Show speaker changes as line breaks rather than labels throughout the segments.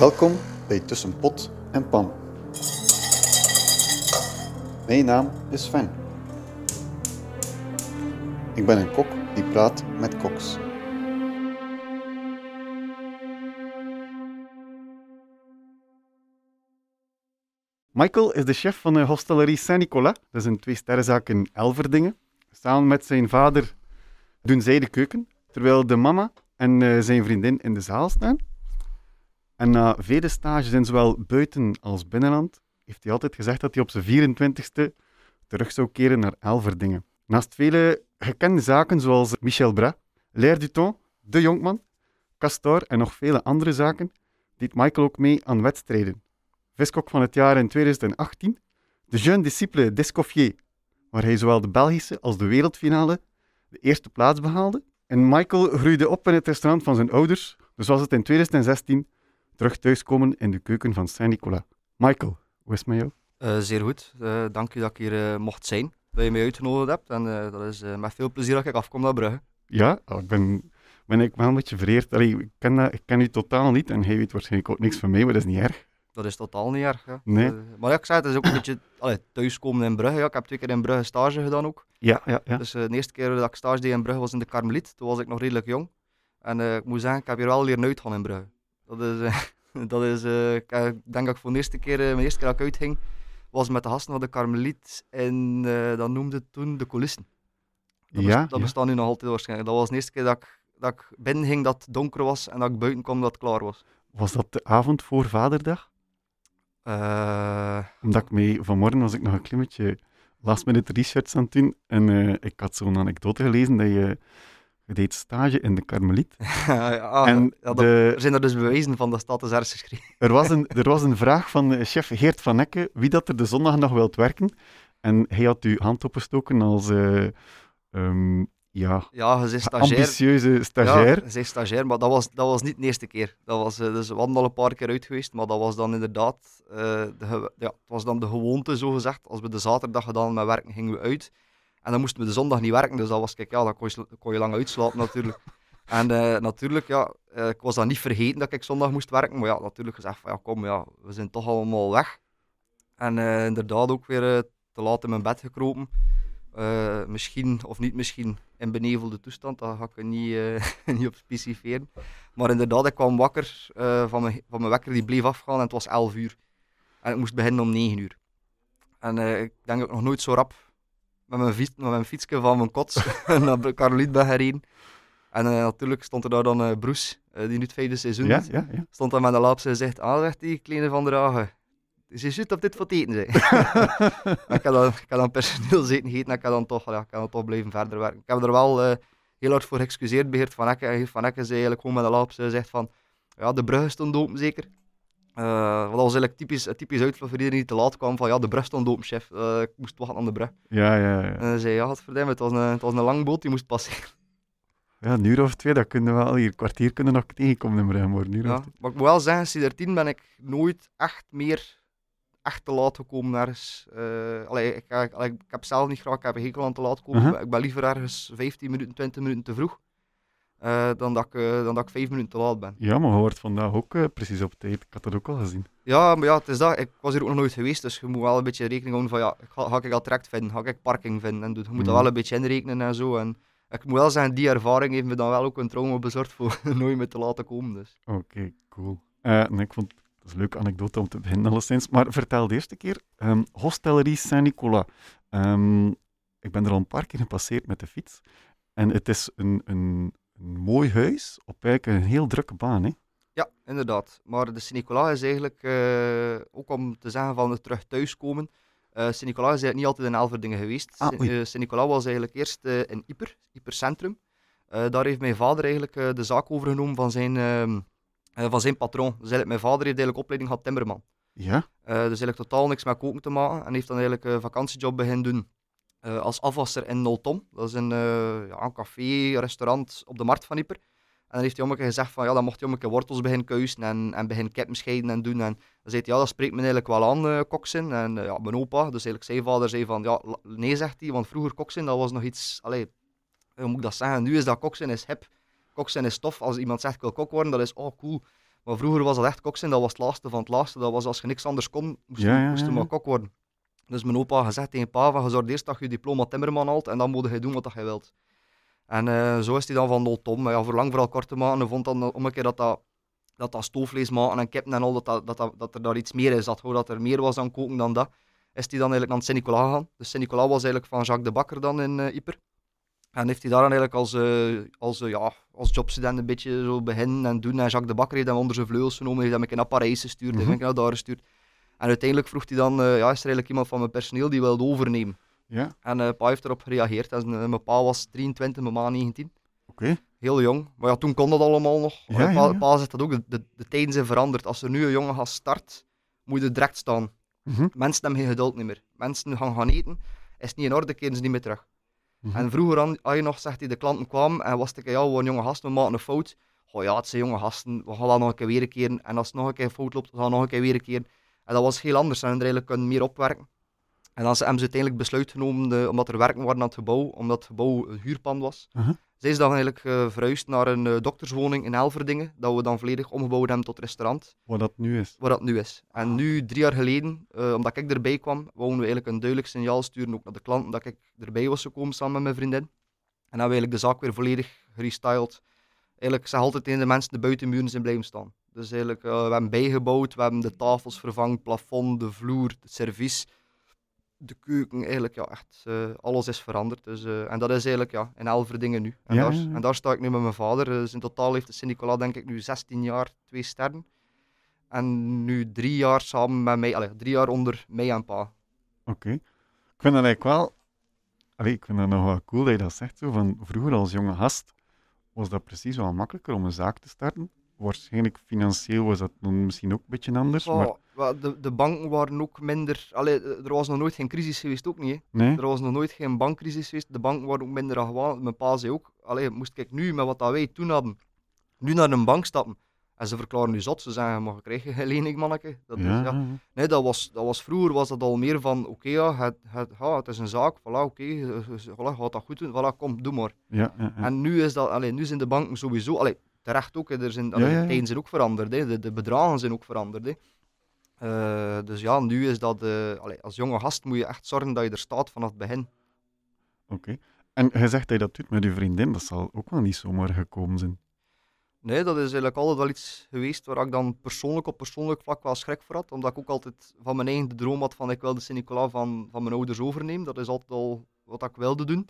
Welkom bij Tussen Pot en Pan. Mijn naam is Sven. Ik ben een kok die praat met koks. Michael is de chef van de hostellerie Saint-Nicolas. Dat is een twee-sterrenzaak in Elverdingen. Samen met zijn vader doen zij de keuken, terwijl de mama en eh, zijn vriendin in de zaal staan. En na vele stages in zowel buiten als binnenland, heeft hij altijd gezegd dat hij op zijn 24ste terug zou keren naar Elverdingen. Naast vele gekende zaken zoals Michel Bras, L'air du Temps, De Jonkman, Castor en nog vele andere zaken, deed Michael ook mee aan wedstrijden. Viskok van het jaar in 2018, de Jeune Disciple d'Escoffier, waar hij zowel de Belgische als de wereldfinale de eerste plaats behaalde. En Michael groeide op in het restaurant van zijn ouders, dus was het in 2016 terug thuiskomen in de keuken van Saint-Nicolas. Michael, hoe is het met jou?
Uh, zeer goed. Uh, dank u dat ik hier uh, mocht zijn, dat je mij uitgenodigd hebt. En dat is met veel plezier dat ik afkom naar Brugge.
Ja, oh, ik ben, ben ik wel een beetje vereerd. Allee, ik, ken ik ken u totaal niet en hij weet waarschijnlijk ook niks van mij, maar dat is niet erg.
Dat is totaal niet erg. Ja.
Nee.
maar ja, ik zei, het is ook een beetje allee, thuiskomen in Brugge. Ja. Ik heb twee keer in Brugge stage gedaan ook.
Ja, ja, ja.
Dus de eerste keer dat ik stage deed in Brugge was in de Karmeliet. Toen was ik nog redelijk jong. En ik moet zeggen, ik heb hier wel leren uitgaan in Brugge. Dat is... Dat is, uh, ik denk dat ik voor de eerste keer, uh, mijn eerste keer dat ik uitging, was met de gasten van de Karmeliet en dat noemde toen de coulissen. Dat,
ja,
dat bestaat nu nog altijd waarschijnlijk. Dat was de eerste keer dat ik, dat ik binnen ging dat het donker was en dat ik buiten kwam dat het klaar was.
Was dat de avond voor Vaderdag? Omdat ik mee, vanmorgen was ik nog een klimmetje last minute research aan het doen en ik had zo'n anekdote gelezen dat je je deed stage in de Karmeliet.
ja, en ja, er zijn er dus bewijzen van, dat staat ergens geschreven.
er, was een, er was een vraag van chef Geert van Nekke, wie dat er de zondag nog wilt werken. En hij had uw hand opgestoken als uh, um, ja,
ja, stagiair.
ambitieuze stagiair.
Ja, stagiair, maar dat was, dat was niet de eerste keer. Dat was, uh, dus we hadden al een paar keer uit geweest, maar dat was dan inderdaad, uh, de, ja, het was dan de gewoonte, zo gezegd. Als we de zaterdag gedaan met werken, gingen we uit. En dan moesten we de zondag niet werken, dus dat was, kijk, ja, dan kon je, kon je lang uitslapen natuurlijk. En uh, natuurlijk, ja, uh, ik was dan niet vergeten dat ik zondag moest werken, maar ja, natuurlijk gezegd van, ja, kom, ja, we zijn toch allemaal weg. En uh, inderdaad ook weer te laat in mijn bed gekropen. misschien, of niet misschien, in benevelde toestand, daar ga ik niet, niet op specifieren. Maar inderdaad, ik kwam wakker van, mijn, van mijn wekker, die bleef afgaan en het was 11 uur. En ik moest beginnen om 9 uur. En ik denk dat ik nog nooit zo rap met mijn, fiets, met mijn fietsje van mijn kots naar Caroliet ben gereden. En uh, natuurlijk stond er daar dan uh, Broes, uh, die nu het vijfde seizoen
ja,
is.
ja, ja.
Stond daar met de laapse en zegt, ah, zegt die kleine Van der Hagen. Is je zit op dit voor eten ik, heb dan, ik heb dan personeel zitten gegeten en ik heb dan toch, ja, ik kan dan toch blijven verder werken. Ik heb er wel heel hard voor geëxcuseerd bij Geert Van Ekke. En Van Ekke zei eigenlijk gewoon met de laapse zegt van, ja, de brug stond open zeker. Uh, dat was eigenlijk typisch, typisch uitval voor iedereen die te laat kwam. Van ja, de brug stond open, chef. Uh, ik moest wachten aan de brug.
Ja, ja, ja.
En hij zei, ja, het was een, het was een lang boot, die moest passeren.
Ja, een uur of twee, dat kunnen we wel hier. Een kwartier kunnen nog tegenkomen in uur
ja, Maar ik moet wel zeggen, sinds ben ik nooit echt meer echt te laat gekomen ergens. Uh, allee, ik, ik, ik, heb zelf niet graag, ik heb een hekel aan te laat komen. Uh -huh. Ik ben liever ergens 15 minuten, 20 minuten te vroeg. Uh, dan, dat ik, uh, dan dat ik vijf minuten te laat ben.
Ja, maar je hoort vandaag ook uh, precies op tijd. Ik had dat ook al gezien.
Ja, maar ja, het is dat. Ik was hier ook nog nooit geweest, dus je moet wel een beetje rekening houden van ja, ga, ga ik dat direct vinden, ga ik parking vinden. En je moet mm. dat wel een beetje inrekenen en zo. En ik moet wel zeggen, die ervaring heeft me dan wel ook een trauma bezorgd voor nooit meer te laten komen. Dus.
Oké, okay, cool. nee, ik vond dat is een leuke anekdote om te beginnen alleszins. Maar vertel de eerste keer, um, Hostellerie Saint-Nicolas. Um, ik ben er al een paar keer gepasseerd met de fiets. En het is een, een een mooi huis op eigenlijk een heel drukke baan. Hè?
Ja, inderdaad. Maar de Sint-Nicolas is eigenlijk, uh, ook om te zeggen van het terug thuiskomen, uh, Sint-Nicolas is eigenlijk niet altijd in Elverdingen geweest.
Ah,
uh, Sint-Nicolas was eigenlijk eerst in Ieper, Ieper Centrum. daar heeft mijn vader eigenlijk de zaak overgenomen van zijn, ehm, van zijn patroon. Dus eigenlijk, mijn vader heeft eigenlijk opleiding gehad timmerman.
Ja?
dus eigenlijk totaal niks met koken te maken. En heeft dan eigenlijk een vakantiejob beginnen doen uh, als afwasser in Noltom. Dat is een, uh, ja, een café, restaurant op de markt van Ieper. En dan heeft hij omke gezegd van ja, dan mocht omke wortels beginnen keuzen en, en beginnen kippen scheiden en doen. En dan zei hij ja, dat spreekt me eigenlijk wel aan, uh, koksen. En ja, mijn opa, dus eigenlijk zijn vader, zei van ja, nee zegt hij, want vroeger koksen, dat was nog iets, allee, hoe moet ik dat zeggen, nu is dat koksen is hip. Koksen is tof, als iemand zegt ik wil kok worden, dat is oh cool. Maar vroeger was dat echt kok zijn, dat was het laatste van het laatste. Dat was als je niks anders kon, moest,
Ja,
moest je maar kok worden. Dus mijn opa gezegd tegen pa, van, je zorgt eerst dat je je diploma timmerman haalt en dan moet je doen wat dat je wilt. En eh, zo is hij dan van nul tom. Maar ja, voor lang vooral kort te maken, vond dan om een keer dat dat, dat, dat stoofvlees maken en kippen en al, dat, dat, dat, dat, dat er daar iets meer zat. Gewoon dat er meer was aan koken dan dat. Is hij dan eigenlijk naar Sint-Nicolas gegaan. Dus Sint-Nicolas was eigenlijk van Jacques de Bakker dan in Yper. En heeft hij daar dan eigenlijk als, eh, als, ja, als jobstudent een beetje zo beginnen en doen. En Jacques de Bakker heeft hem onder zijn vleugels genomen, heeft hem een keer naar Parijs gestuurd, heeft hem een keer naar daar gestuurd. En uiteindelijk vroeg hij dan, eh, ja, is er eigenlijk iemand van mijn personeel die wilde overnemen?
Ja,
En eh pa heeft erop gereageerd. En, eh, mijn pa was 23, mijn ma 19.
oké.
Heel jong. Maar ja, toen kon dat allemaal nog.
Ja,
pa, zegt dat ook, de, de, de tijden zijn veranderd. Als er nu een jongen gaat start, moet je direct staan.
Mhm,
Mensen hebben geen geduld meer. Mensen gaan gaan eten, is het niet in orde, keren ze niet meer terug.
mhm.
En vroeger had je nog, zegt hij, de klanten kwamen en was ik, ja, we zijn jonge gasten, we maken een fout. Oh ja, het zijn jonge gasten, we gaan wel nog een keer weer een keer. En als het nog een keer fout loopt, we gaan nog een keer weer een keer. En dat was heel anders, ze hebben er eigenlijk kunnen meer opwerken. En dan hebben ze uiteindelijk besluit genomen, de- omdat er werken waren aan het gebouw, omdat het gebouw een huurpand was.
Mhm.
Zij is dan eigenlijk eh, verhuisd naar een eh, dokterswoning in Elverdingen, dat we dan volledig omgebouwd hebben tot restaurant
Wat dat nu is.
waar dat nu is. En
Ah.
nu, drie jaar geleden, eh, omdat ik erbij kwam, wouden we eigenlijk een duidelijk signaal sturen, ook naar de klanten, dat ik erbij was gekomen samen met mijn vriendin. En hebben we eigenlijk de zaak weer volledig gerestyled. Eigenlijk, ik zeg altijd tegen de mensen, de buitenmuren zijn blijven staan. Dus eigenlijk, eh, we hebben bijgebouwd, we hebben de tafels vervangen, het plafond, de vloer, het servies, de keuken, eigenlijk, ja, echt, alles is veranderd. Dus, eh, en dat is eigenlijk, ja, in Elverdingen nu. En,
Ja,
daar,
ja, ja.
en daar sta ik nu met mijn vader. Eh, Dus in totaal heeft de Sint-Nicolas, denk ik, nu 16 jaar, twee sterren. En nu drie jaar samen met mij, allee, drie jaar onder mij en pa.
Oké. Ik vind dat eigenlijk wel... Allee, ik vind dat nog wel cool dat je dat zegt. Zo, van vroeger als jonge gast was dat precies wel makkelijker om een zaak te starten. Waarschijnlijk financieel was dat misschien ook een beetje anders. Maar
Oh, wel, de, de banken waren ook minder. Allee, er was nog nooit geen crisis geweest, ook niet.
Nee?
Er was nog nooit geen bankcrisis geweest. De banken waren ook minder gewoon. Mijn pa zei ook: allee, moest ik nu met wat dat wij toen hadden, nu naar een bank stappen. En ze verklaren nu zot. Ze zeggen: maar krijg je geen lening, manneke? Dat is,
Ja.
Nee, dat was, dat was vroeger was dat al meer van: oké, ja, het, het, ja, het is een zaak. Voilà, oké, eh, eh, voilà, gaat dat goed doen. Voilà, kom, doe maar.
ja.
En nu, is dat, allee, nu zijn de banken sowieso, allee, terecht ook, er zijn, allee, de tijden zijn ook veranderd, hè, de, de bedragen zijn ook veranderd. Hè. Eh, dus ja, nu is dat, eh, allee, als jonge gast moet je echt zorgen dat je er staat vanaf het begin.
Oké. En je zegt dat je dat doet met je vriendin. Dat zal ook wel niet zomaar gekomen zijn.
Nee, dat is eigenlijk altijd wel iets geweest waar ik dan persoonlijk op persoonlijk vlak wel schrik voor had. Omdat ik ook altijd van mijn eigen de droom had van ik wil de Sint-Nicolas van, van mijn ouders overnemen. Dat is altijd al wat ik wilde doen.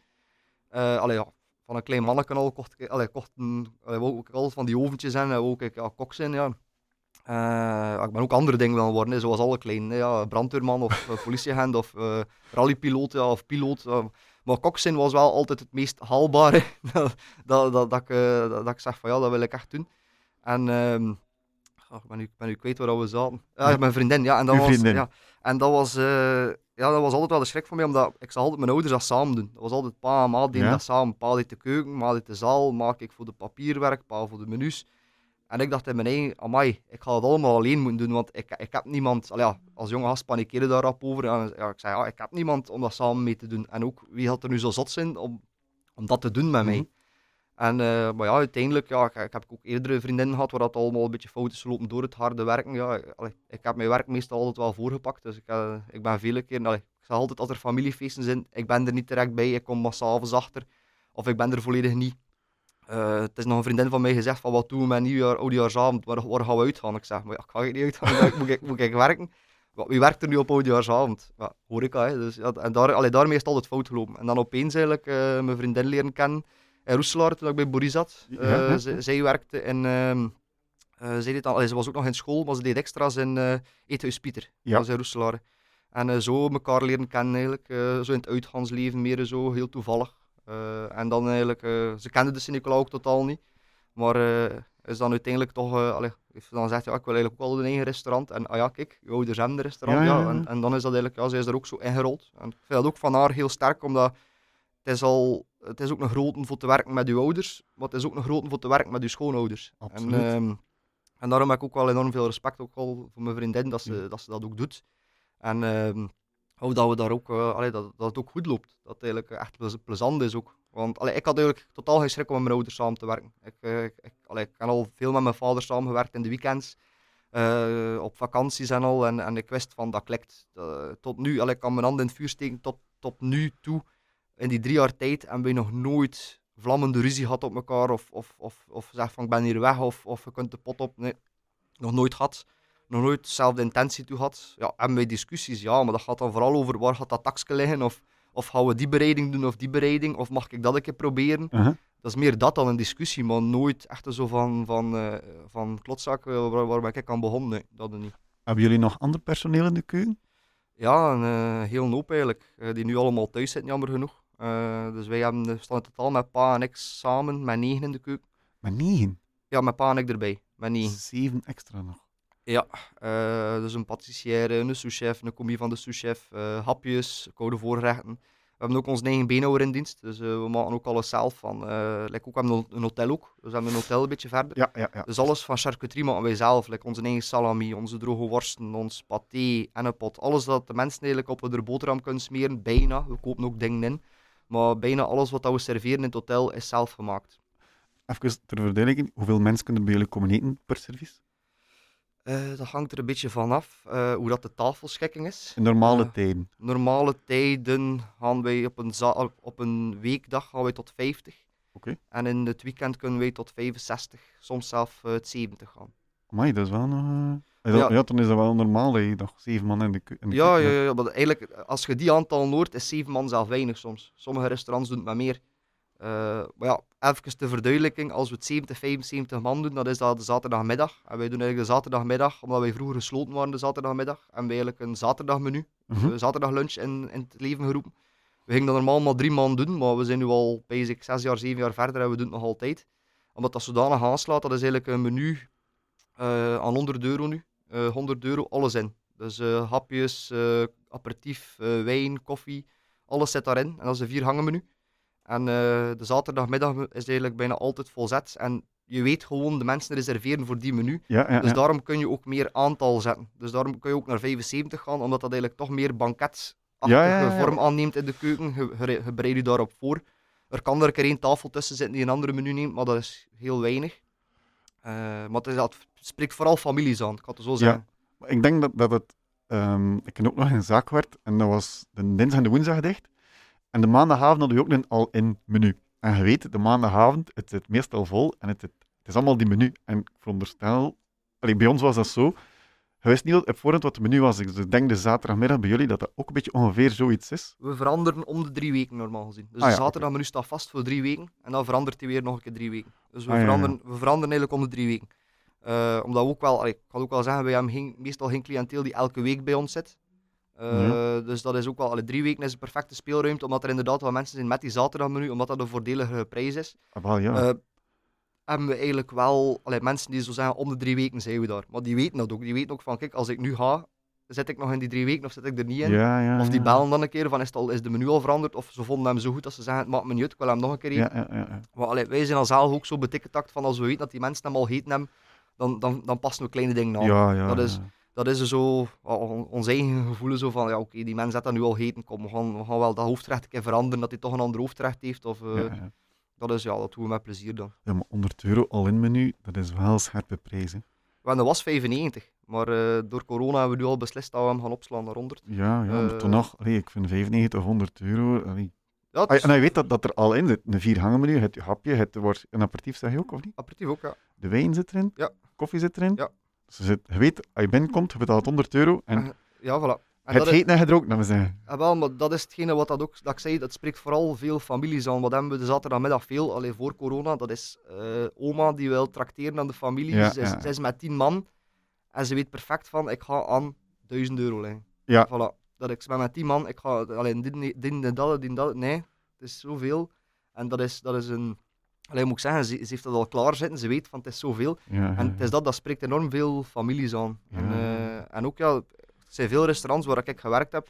Eh ja, van een klein manneken al kocht ik, allee, kocht een, allee, wou van die oventjes en wou ik ja, kok zijn. Ja. Eh, ik ben ook andere dingen willen worden, zoals alle kleinen. hè, Ja, brandweerman of uh, politieagent of eh, rallypiloot ja, of piloot. Maar kok zijn was wel altijd het meest haalbare. dat, dat, dat, dat, ik, eh, dat, ik zeg van ja, dat wil ik echt doen. En oh, ik ben nu, ik ben nu kwijt waar we zaten. Ja, mijn vriendin, ja. En dat
Uw
was. Ja, en dat was, eh, ja, dat was altijd wel de schrik voor mij, omdat ik zag altijd mijn ouders dat samen doen. Dat was altijd pa en ma deden
Ja.
dat samen. Pa deed de keuken, ma deed de zaal, maak ik voor de papierwerk, pa voor de menus. En ik dacht in mijn eigen, amai, ik ga het allemaal alleen moeten doen, want ik, ik heb niemand, ja, als jonge gast panikeerde daar rap over. En ja, ik zei, ja, ik heb niemand om dat samen mee te doen. En ook, wie had er nu zo zot zijn om, om dat te doen met mij?
Mhm.
En, eh, maar ja, uiteindelijk, ja, ik, ik heb ook eerdere vriendinnen gehad waar dat allemaal een beetje fout is gelopen door het harde werken. Ja, allee, ik heb mijn werk meestal altijd wel voorgepakt, dus ik, eh, ik ben vele keer, allee, ik zeg altijd als er familiefeesten zijn, ik ben er niet direct bij, ik kom maar s'avonds achter, of ik ben er volledig niet. Eh, het is nog een vriendin van mij gezegd van wat doen we met nieuwjaar, oudejaarsavond, waar, waar gaan we uitgaan? Ik zeg, maar ja, ik ga niet uitgaan, moet, ik, moet ik werken. Wie werkt er nu op oudejaarsavond? Ja, horeca, hè. Dus, ja, en daar, allee, daarmee is het altijd fout gelopen. En dan opeens eigenlijk eh, mijn vriendin leren kennen in Roeselaar, toen ik bij Boris zat.
Ja,
Eh, zij, werkte in... ehm, eh, zij deed al, allee, ze was ook nog in school, maar ze deed extra's in eh Eethuis Pieter.
Ja.
Dat was in Roeselaar. En zo elkaar leren kennen eigenlijk. zo in het uitgaansleven meer zo, heel toevallig. Eh, en dan eigenlijk, eh, ze kende de Sint-Nicolas ook totaal niet. Maar eh, is dan uiteindelijk toch, allee, ze dan gezegd, ja, ik wil eigenlijk ook wel een eigen restaurant. En ah ja, kijk, je ouders hebben een restaurant.
Ja,
Ja,
ja, ja.
En, en dan is dat eigenlijk, ja, zij is er ook zo ingerold. En ik vind dat ook van haar heel sterk, omdat het is, al, het is ook een grote voor te werken met je ouders, maar het is ook een grote voor te werken met je schoonouders.
Absoluut.
En, ehm, en daarom heb ik ook wel enorm veel respect ook al voor mijn vriendin, ze, dat, ze dat ook doet. En ehm, dat we daar ook, eh, allee, dat, dat het ook goed loopt. Dat het eigenlijk echt plez- plezant is ook. Want allee, ik had eigenlijk totaal geen schrik om met mijn ouders samen te werken. Ik, uh, ik, ik heb al veel met mijn vader samengewerkt in de weekends, uh, op vakanties en al. En, en ik wist van dat klikt. Tot nu, allee, ik kan mijn hand in het vuur steken, tot, tot nu toe, in die drie jaar tijd, hebben we nog nooit vlammende ruzie gehad op elkaar. Of, of, of, of zeg van ik ben hier weg, of, of je kunt de pot op. Nee, nog nooit gehad nog nooit dezelfde intentie toe had. Ja, hebben wij discussies? Ja, maar dat gaat dan vooral over waar gaat dat taxje liggen? Of, of gaan we die bereiding doen of die bereiding? Of mag ik dat een keer proberen?
Uh -huh.
Dat is meer dat dan een discussie, maar nooit echt zo van, van, uh, van klotzakken waar, waar ben ik aan begonnen. Nee, dat niet.
Hebben jullie nog ander personeel in de keuken?
Ja, een uh, heel hoop eigenlijk. Uh, die nu allemaal thuis zitten, jammer genoeg. dus wij hebben, we staan in totaal met pa en ik samen met negen in de keuken.
Met negen?
Ja, met pa en ik erbij. Met negen.
Zeven extra nog.
Ja, uh, dus een patissière, een souschef, een combi van de souschef, uh, hapjes, koude voorrechten. We hebben ook ons eigen beenhouwer in dienst, dus uh, we maken ook alles zelf. Van, like ook, we hebben een hotel ook, dus we hebben een hotel een beetje verder.
Ja, ja, ja.
Dus alles van charcuterie maken wij zelf, like onze eigen salami, onze droge worsten, ons paté en een pot. Alles dat de mensen eigenlijk op de boterham kunnen smeren, bijna. We kopen ook dingen in, maar bijna alles wat we serveren in het hotel is zelf gemaakt.
Even ter verduidelijking, hoeveel mensen kunnen bij jullie komen eten per service?
Uh, dat hangt er een beetje vanaf uh, hoe dat de tafelschikking is.
Normale uh, tijden?
Normale tijden gaan wij op een, op een weekdag gaan wij tot 50.
Okay.
En in het weekend kunnen wij tot 65, soms zelfs uh, 70 gaan.
Maar dat is wel nog... Ja. ja. ja, dan is dat wel normaal dat je nog zeven man in de, in de
ja, ja, ja, maar eigenlijk, als je die aantal hoort, is zeven man zelf weinig soms. Sommige restaurants doen het met meer. Uh, maar ja, even de verduidelijking, als we het 70, 75 man doen, dan is dat de zaterdagmiddag. En wij doen eigenlijk de zaterdagmiddag, omdat wij vroeger gesloten waren de zaterdagmiddag, en wij eigenlijk een zaterdagmenu, mm -hmm. zaterdaglunch in, in het leven geroepen. We gingen dat normaal maar drie man doen, maar we zijn nu al basic zes jaar, zeven jaar verder en we doen het nog altijd. Omdat dat zodanig aanslaat, dat is eigenlijk een menu uh, aan 100 euro nu. Uh, 100 euro, alles in. Dus uh, hapjes, aperitief, wijn, koffie, alles zit daarin. En dat is een vier gangen menu. En uh, de zaterdagmiddag is eigenlijk bijna altijd volzet. En je weet gewoon de mensen reserveren voor die menu.
Ja, ja,
dus daarom kun je ook meer aantal zetten. Dus daarom kun je ook naar 75 gaan, omdat dat eigenlijk toch meer banketachtige vorm aanneemt in de keuken. Je, je, je bereidt je daarop voor. Er kan er één tafel tussen zitten die een andere menu neemt, maar dat is heel weinig. Uh, maar het, is, het, spreekt vooral families aan, ik had het zo zeggen.
Ja, ik denk dat, dat het... Um, ik heb ook nog een zaak gewerkt en dat was de dinsdag en de woensdag dicht. En de maandagavond hadden we ook een all-in menu. En je weet, de maandagavond, het zit meestal vol en het, het, het is allemaal die menu. En ik veronderstel, allee, bij ons was dat zo, je wist niet op voorhand wat het menu was. Dus ik denk de zaterdagmiddag bij jullie dat dat ook een beetje ongeveer zoiets is.
We veranderen om de drie weken normaal gezien. Dus
Ah,
de zaterdagmenu staat vast voor drie weken en dan verandert hij weer nog een keer drie weken. Dus we,
Ah, ja, ja.
veranderen, we veranderen eigenlijk om de drie weken. Uh, omdat we ook wel, allee, ik kan ook wel zeggen, we hebben geen, meestal geen cliënteel die elke week bij ons zit. Uh,
Ja.
Dus dat is ook wel, alle drie weken is een perfecte speelruimte, omdat er inderdaad wel mensen zijn met die zaterdagmenu, omdat dat een voordelige prijs is.
Ah, ja.
Uh, hebben we eigenlijk wel allee, mensen die zo zeggen, om de drie weken zijn we daar. Maar die weten dat ook. Die weten ook van, kijk, als ik nu ga, zit ik nog in die drie weken of zit ik er niet in?
ja, ja,
Of die bellen dan een keer van, is, het al, is de menu al veranderd? Of ze vonden hem zo goed dat ze zeggen, het maakt me niet uit, ik wil hem nog een keer eten.
Ja, ja, ja, ja.
Maar allee, wij zijn al zelf ook zo betikketakt van, als we weten dat die mensen hem al heten hebben, dan, dan, dan passen we kleine dingen aan. dat is-. Dat is zo, on- ons eigen gevoel zo van, ja oké, die mensen zetten nu al heten, kom, we gaan, we gaan wel dat hoofdrecht een keer veranderen, dat hij toch een ander hoofdrecht heeft. Of, eh,
Ja, ja.
Dat is, ja, dat doen we met plezier dan.
Ja, maar 100 euro all-in menu, dat is wel scherpe prijzen.
Want dat was 95, maar eh, door corona hebben we nu al beslist dat we hem gaan opslaan naar 100.
Ja, ja, maar
Eh.
toch nog, allee, ik vind 95 of 100 euro. allee.
Ja, het
Ah,
is
en hij weet dat, dat er al in zit. Een vier gangen menu, het hapje, het wordt een aperitief, zeg je ook, of niet?
aperitief ook, ja.
De wijn zit erin,
Ja.
koffie zit erin.
Ja.
Dus je, zit, je weet, als je binnenkomt, je betaalt 100 euro en
En Ja, voilà. En
het
dat is-
heet en dat we zeggen.
Ja, wel, maar dat is hetgene wat dat ook, dat ik zei, dat spreekt vooral veel families aan. Wat hebben we de zaterdagmiddag veel, alleen voor corona, dat is eh, oma die wil trakteren aan de familie.
Ja,
zij, is,
ja.
is met tien man en ze weet perfect van, ik ga aan 1000 euro liggen.
Ja.
Voilà. Dat ik ben met tien man, ik ga alleen dit, dit en dat, dit dat. Nee, het is zoveel. En dat is, dat is een... Alleen moet ik zeggen, ze, ze heeft dat al klaar zitten, ze weet van het is zoveel.
Ja,
En het is dat, dat spreekt enorm veel families aan. En, eh, en ook, ja, er zijn veel restaurants waar ik gewerkt heb.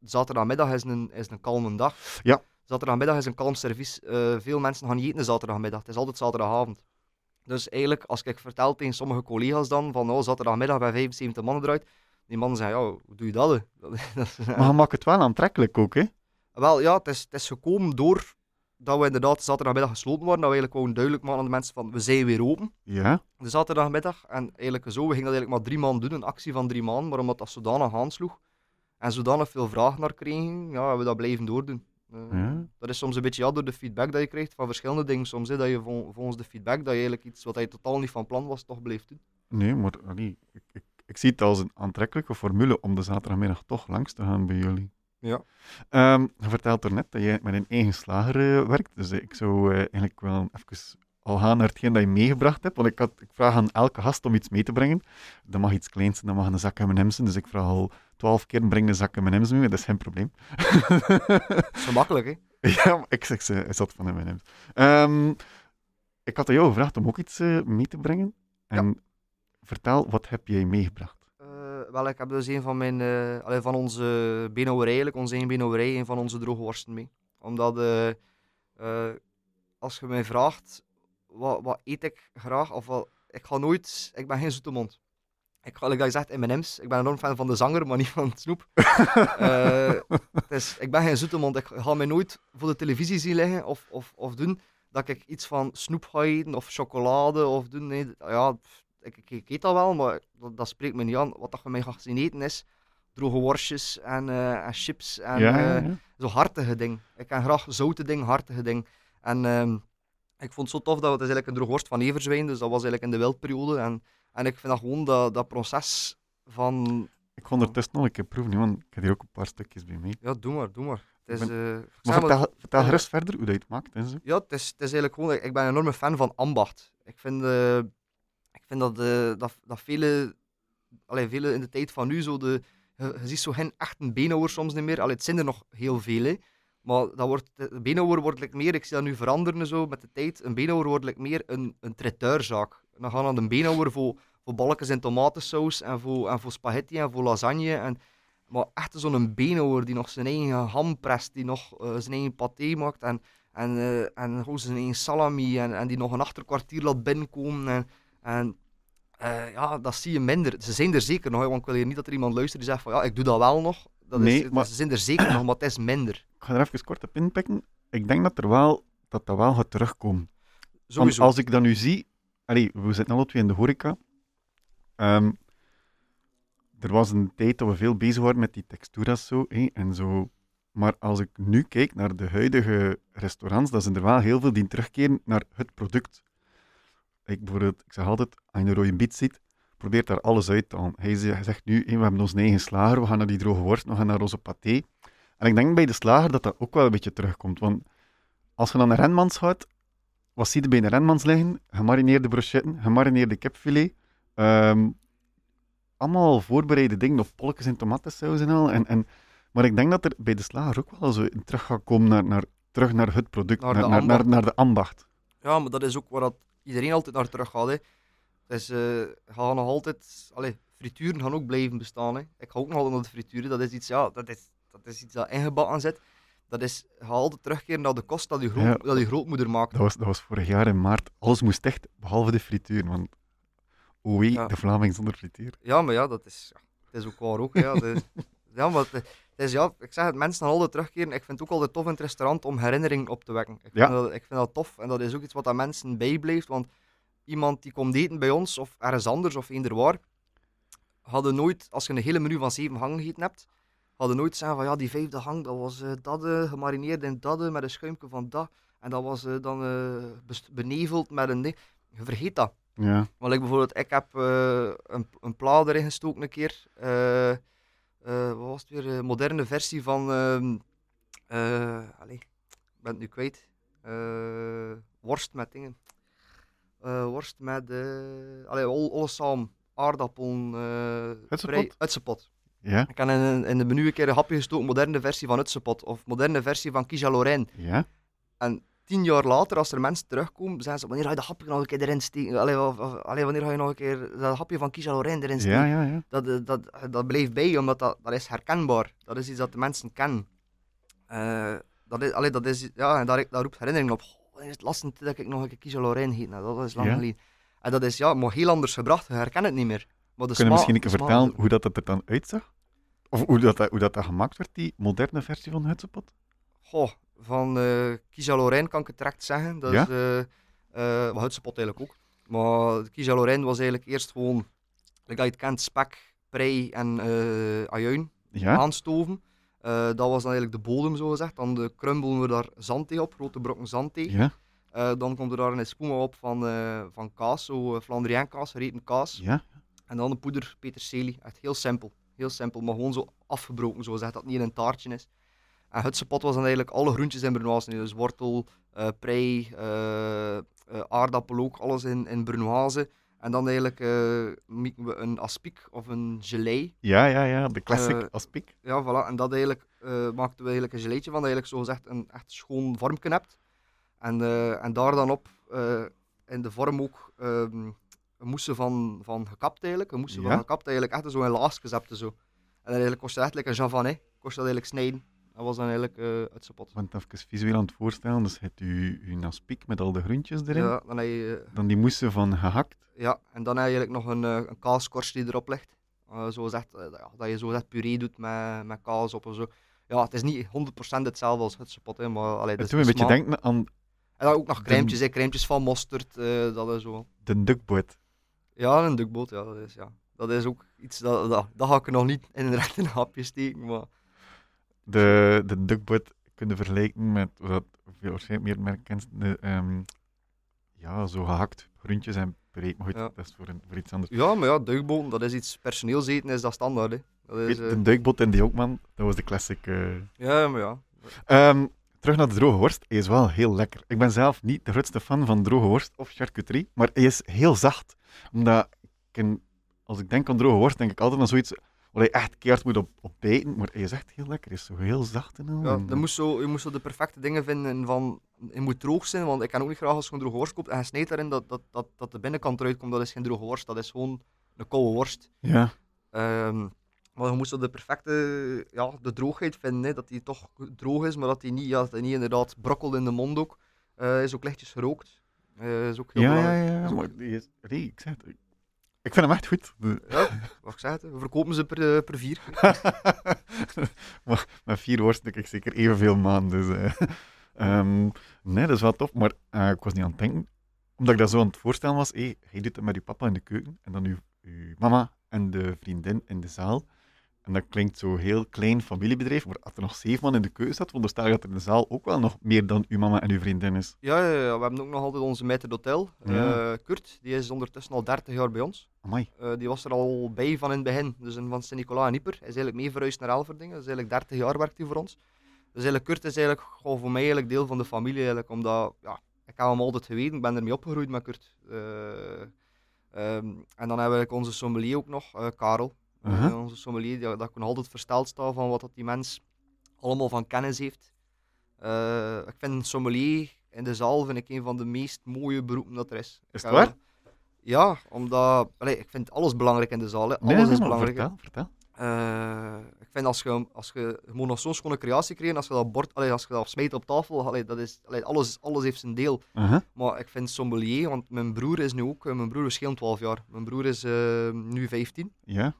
Zaterdagmiddag is een, is een kalme dag.
Ja.
Zaterdagmiddag is een kalm servies. Eh, veel mensen gaan niet eten zaterdagmiddag. Het is altijd zaterdagavond. Dus eigenlijk, als ik vertel tegen sommige collega's dan, van oh, zaterdagmiddag bij 75 mannen eruit, die mannen zeggen, ja, hoe doe je dat? hè?
Maar je maakt het wel aantrekkelijk ook, hè?
Wel, ja, het is, het is gekomen door dat we inderdaad zaterdagmiddag gesloten waren. Dat we eigenlijk gewoon duidelijk maken aan de mensen van, we zijn weer open.
Ja,
De zaterdagmiddag. En eigenlijk zo, we gingen dat eigenlijk maar drie maanden doen, een actie van drie maanden. Maar omdat dat zodanig aansloeg en zodanig veel vraag naar kregen, ja, hebben we dat blijven doordoen. Eh,
Ja.
Dat is soms een beetje ja, door de feedback dat je krijgt van verschillende dingen. Soms hè, dat je vol- volgens de feedback dat je eigenlijk iets wat je totaal niet van plan was, toch blijft doen.
nee, maar allee, ik, ik, ik zie het als een aantrekkelijke formule om de zaterdagmiddag toch langs te gaan bij jullie.
Ja.
Ehm, je vertelt er net dat jij met een eigen slager eh, werkt, dus eh, ik zou eh, eigenlijk wel even al gaan naar hetgeen dat je meegebracht hebt, want ik, had, ik vraag aan elke gast om iets mee te brengen. Dat mag iets kleins zijn, dat mag een zak M&M's zijn, dus ik vraag al twaalf keer, breng een zak M&M's mee, dat is geen probleem.
Dat is gemakkelijk, hè?
Ja, maar ik zeg ze, hij zat van M&M's. Ehm, ik had aan jou gevraagd om ook iets mee te brengen. En vertel, wat heb jij meegebracht?
Wel, ik heb dus een van mijn, allee, van onze eigenlijk, onze eigen benauwerij, een van onze droge worsten mee. Omdat, eh, eh, als je mij vraagt, wat, wat eet ik graag, of wat, ik ga nooit, ik ben geen zoete mond. Ik ga, like dat je zegt, M&M's, ik ben enorm fan van de zanger, maar niet van snoep. Dus ik ben geen zoete mond, ik ga mij nooit voor de televisie zien liggen of, of, of doen dat ik iets van snoep ga eten, of chocolade, of doen, nee, ja, ik, ik, ik eet dat wel, maar dat, dat spreekt me niet aan. Wat dat je mij gaat zien eten is droge worstjes en, eh, en chips en
ja,
eh,
ja, ja.
zo hartige dingen. Ik kan graag zoute dingen, hartige dingen. En ehm, ik vond het zo tof dat het is eigenlijk een droge worst van Everzwijn, dus dat was eigenlijk in de wildperiode. En, en ik vind dat gewoon dat, dat proces van...
Ik kon er tussen nog een keer proeven, want ik heb hier ook een paar stukjes bij mee.
Ja, doe maar, doe maar. Het is,
Ik
eh,
Maar vertel, gerust verder hoe dat je het maakt. En zo.
Ja, het is, het is eigenlijk gewoon... Ik ben een enorme fan van ambacht. Ik vind, vind dat, dat, dat vele... Allee, vele in de tijd van nu zo de... Je, ziet zo geen echte beenhouwer soms niet meer. Allee, het zijn er nog heel veel, hè. Maar dat wordt, de beenhouwer wordt meer... Ik zie dat nu veranderen zo met de tijd. Een beenhouwer wordt meer een, een traiteurzaak. Dan gaan aan een beenhouwer voor, voor balkjes en tomatensaus en voor, en voor spaghetti en voor lasagne. En, maar echt zo'n beenhouwer die nog zijn eigen ham prest, die nog eh, zijn eigen paté maakt en, en, eh, en gewoon zijn eigen salami en, en die nog een achterkwartier laat binnenkomen. En, en eh, ja, dat zie je minder. Ze zijn er zeker nog, want ik wil hier niet dat er iemand luistert die zegt van ja, ik doe dat wel nog. Dat
Nee,
is,
maar-
Ze zijn er zeker nog, maar het is minder.
Ik ga er even kort op inpikken. Ik denk dat er wel, dat, dat wel gaat terugkomen. Want
Sowieso.
als ik dat nu zie... Allee, we zitten alle twee in de horeca. Ehm, er was een tijd dat we veel bezig waren met die texturas zo, hé, en zo. Maar als ik nu kijk naar de huidige restaurants, dan zijn er wel heel veel die terugkeren naar het product. Ik, bijvoorbeeld, ik zeg altijd, als je een rode biet ziet, probeer daar alles uit te halen. Hij ze- hij zegt nu, we hebben onze eigen slager, we gaan naar die droge worst, we gaan naar onze paté. En ik denk bij de slager dat dat ook wel een beetje terugkomt. Want als je dan naar Renmans gaat, wat zie je bij de Renmans liggen? Gemarineerde brochetten, gemarineerde kipfilet. ehm, allemaal voorbereide dingen, of polletjes en tomatensaus en al. En, en, maar ik denk dat er bij de slager ook wel zo in terug gaat komen naar, naar, terug naar het product,
Naar
naar,
de
naar, naar de ambacht.
Ja, maar dat is ook waar dat iedereen altijd naar terug gaat. Hè. Dus eh gaan nog altijd... Allee, frituren gaan ook blijven bestaan. Hè. Ik ga ook nog altijd naar de frituren. Dat is iets, ja, dat is, dat is iets dat ingebakken zit. Dat is, ga altijd terugkeren naar de kost dat je, groot,
Ja.
dat je grootmoeder maakt.
Dat was, dat was vorig jaar in maart. Alles moest echt, behalve de frituur. Want oei,
Ja.
de Vlaming zonder frituur.
Ja, maar ja, dat is, ja, het is ook waar ook. Ja, ja, maar het, is, ja, ik zeg het, mensen gaan altijd terugkeren. Ik vind het ook altijd tof in het restaurant om herinneringen op te wekken. Ik vind, dat, ik vind dat tof en dat is ook iets wat aan mensen bijblijft. Want iemand die komt eten bij ons of ergens anders of eender waar, hadden nooit, als je een hele menu van zeven gangen gegeten hebt, hadden nooit zeggen van ja, die vijfde gang, dat was eh, dat eh, gemarineerd in dat eh, met een schuimje van dat. En dat was dan beneveld met een ding. Je vergeet dat.
Ja,
Want ik bijvoorbeeld, ik heb een, een pla erin gestoken een keer. Eh, eh, wat was het weer? Een moderne versie van. ehm eh, allee, ik ben het nu kwijt. Eh, worst met dingen. Eh, worst met. eh allee, al- alles samen. Aardappelen. eh vrij- Uitsepot.
ja,
Ik heb in, in de menu een keer een hapje gestoken, moderne versie van Uitsepot. Of moderne versie van Lorraine
ja.
Tien jaar later, als er mensen terugkomen, zeggen ze: Wanneer ga je dat hapje nog een keer erin steken? Allee, of, of- allee, wanneer ga je nog een keer dat hapje van Kisha Lorraine erin steken?
Ja, ja, ja.
Dat, eh, dat, dat blijft bij, omdat dat, dat is herkenbaar. Dat is iets dat de mensen kennen. Eh, dat is, allee, dat is, ja, en daar, daar roept herinnering op. Oh, wanneer is het laatste dat ik nog een keer Kisha Lorraine heet? Nou, dat is lang
Ja.
geleden. En dat is ja, maar heel anders gebracht. Je herkent het niet meer. Maar de
Kun je misschien een keer vertellen hoe dat, dat er dan uitzag? Of hoe dat, dat- hoe dat, dat gemaakt werd, die moderne versie van Hutsepot?
Goh, van uh, Kisa Lorraine, kan ik het direct zeggen. Dat
Ja?
is uh, uh, Hutspot eigenlijk ook. Maar Kisa Lorraine was eigenlijk eerst gewoon, like dat je het kent, spek, prei en uh, ajuin
Ja?
aanstoven. Eh, dat was dan eigenlijk de bodem, zo gezegd. Dan de crumbelen we daar zandthee op, grote brokken zandthee.
Ja?
Eh, dan komt er daar een spoema op van, eh, van kaas, zo Flandriaan kaas, reten kaas.
Ja?
En dan de poeder peterselie. Echt heel simpel. Heel simpel, maar gewoon zo afgebroken, zo gezegd, dat het niet in een taartje is. En hutsepot was dan eigenlijk alle groentjes in brunoise. Dus wortel, uh, prei, uh, aardappel ook, alles in, in brunoise. En dan eigenlijk maken we een aspiek of een gelei.
Ja, ja, ja, de classic aspiek.
Ja, voilà. En dat eigenlijk maakten we eigenlijk een geleitje van, dat eigenlijk zo gezegd een echt schoon vormje hebt. En, en daar dan op in de vorm ook um, een moesten van, van gekapt eigenlijk. Een moesten
ja?
van gekapt eigenlijk echt zo in laagjes hebt zo. En eigenlijk kost je echt like een javanet, kost dat eigenlijk snijden. Dat was dan eigenlijk uh, het sapot.
Want even visueel aan het voorstellen, dus het u uw aspiek met al de groentjes erin.
Ja, dan heb je...
dan die moesten van gehakt.
Ja, en dan heb je eigenlijk nog een, een kaaskorst die erop ligt. zo zegt, dat je zo zegt puree doet met, met kaas op of zo. Ja, het is niet 100% hetzelfde als het sapot, hè, maar... Allee,
het doet me een beetje denken aan
en dan ook nog crèmetjes, de... crèmetjes van mosterd, uh, dat is zo.
De dukboot.
Ja, een dukboot, ja, dat is, ja. Dat is ook iets, dat, dat, dat ga ik nog niet in een recht een hapje steken, maar...
De, de kunnen vergelijken met, wat veel waarschijnlijk meer merk kent, de, um, ja, zo gehakt groentjes en puree, maar goed,
ja.
dat is voor, een, voor iets anders.
Ja, maar ja, duikboten, dat is iets personeelseten, is dat standaard, hè. Dat is.
De duikboot en die ook, man, dat was de classic... Uh...
Ja, maar ja.
Um, terug naar de droge worst. Hij is wel heel lekker. Ik ben zelf niet de grootste fan van droge worst of charcuterie, maar hij is heel zacht. Omdat, ik in, als ik denk aan droge worst, denk ik altijd aan zoiets waar je echt keert moet op, op bijten, maar hij is echt heel lekker. Hij is zo heel zacht en al.
Ja, je moest, zo, je moest zo de perfecte dingen vinden van, het moet droog zijn, want ik kan ook niet graag als je een droge worst koopt en je snijdt daarin dat, dat, dat, dat de binnenkant eruit komt, dat is geen droge worst, dat is gewoon een koude worst.
Ja.
Um, maar je moest zo de perfecte ja, de droogheid vinden, hè, dat die toch droog is, maar dat die niet, ja, dat die niet inderdaad brokkelt in de mond ook. Uh, is ook lichtjes gerookt. Uh, is ook heel
ja,
belangrijk.
ja, ja, maar die is, nee, ik zeg het, ik vind hem echt goed.
Ja, wat ik we verkopen ze per, uh, per vier.
maar met vier worsten ik zeker evenveel maanden. Dus, um, nee, dat is wel tof, maar ik was niet aan het denken, omdat ik dat zo aan het voorstellen was, hey, hij doet het met uw papa in de keuken en dan uw, uw mama en de vriendin in de zaal. En dat klinkt zo heel klein familiebedrijf, maar als er nog zeven man in de keuze zat, veronderstel ik dat er in de zaal ook wel nog meer dan uw mama en uw vriendin is.
Ja, ja, ja. we hebben ook nog altijd onze maître d'hôtel,
Ja.
uh, Kurt. Die is ondertussen al 30 jaar bij ons.
Amai.
Uh, die was er al bij van in het begin, dus van Sint-Nicolas en Ieper. Hij is eigenlijk mee verhuisd naar Elverdingen, dus eigenlijk 30 jaar werkt hij voor ons. Dus eigenlijk Kurt is eigenlijk gewoon voor mij eigenlijk deel van de familie, eigenlijk, omdat ja, ik heb hem altijd geweten, ik ben ermee opgegroeid met Kurt. Uh, um, en dan hebben we onze sommelier ook nog, Karel.
Uh -huh.
uh, onze sommelier, dat ik altijd versteld sta van wat dat die mens allemaal van kennis heeft. Uh, ik vind sommelier in de zaal vind ik een van de meest mooie beroepen dat er is.
Is het waar?
Ja, omdat allee, ik vind alles belangrijk in de zaal. Hè. Alles
nee,
is belangrijk.
Vertel, vertel.
Uh, ik vind als je, als je, je moet nog zo'n schone creatie creëren, als je dat bord, allee, als je dat smijt op tafel, allee, dat is, alles, alles heeft zijn deel.
Uh -huh.
Maar ik vind sommelier, want mijn broer is nu ook, mijn broer is geen 12 jaar, mijn broer is uh, nu 15.
Ja.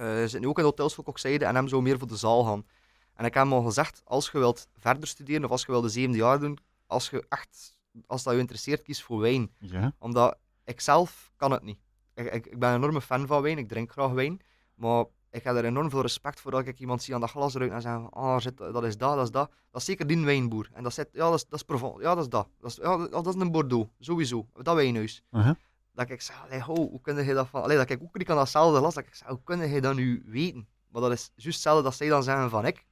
Uh, zit nu ook in hotels voor kokzijde en hem zou meer voor de zaal gaan. En ik heb hem al gezegd, als je wilt verder studeren of als je wilt de zevende jaar doen, als je echt, als dat je interesseert, kies voor wijn.
Ja.
Omdat ik zelf kan het niet. Ik, ik, ik ben een enorme fan van wijn, ik drink graag wijn, maar ik heb er enorm veel respect voor dat ik iemand zie aan dat glas eruit en zeg van, ah, zit, dat is dat, dat is dat. Dat is zeker die wijnboer. En dat zit, ja, dat is, dat is Provence, ja, dat is dat. Dat is, ja, dat is een Bordeaux, sowieso. Dat wijnhuis.
Uh -huh.
Dat ik zeg, allee, ho, hoe kun je dat van... Allee, dat ik ook aan datzelfde glas, dat ik zeg, hoe kun je dat nu weten? Maar dat is juist hetzelfde dat zij dan zeggen van ik.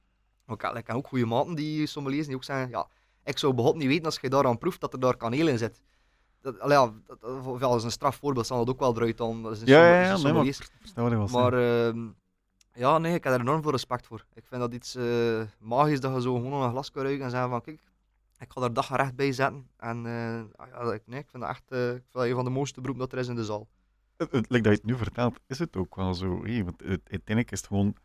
Ik heb, ik heb ook goede maten die sommeliers die ook zeggen, ja, ik zou begot niet weten als je daaraan proeft dat er daar kaneel in zit. Dat, allee, ja, dat, is een strafvoorbeeld, zal dat ook wel eruit dan. Dat is een
ja, ja, ja, nee, maar,
maar uh, ja, nee, ik heb er enorm veel respect voor. Ik vind dat iets uh, magisch dat je zo gewoon een glas kan ruiken en zeggen van kijk, ik ga daar dag recht bij zetten. En uh, ja, ik, nee, ik vind dat echt ik vind dat een van de mooiste beroepen dat er is in de zaal.
Like dat je het nu vertelt, is het ook wel zo. Hey, want het, uiteindelijk is het gewoon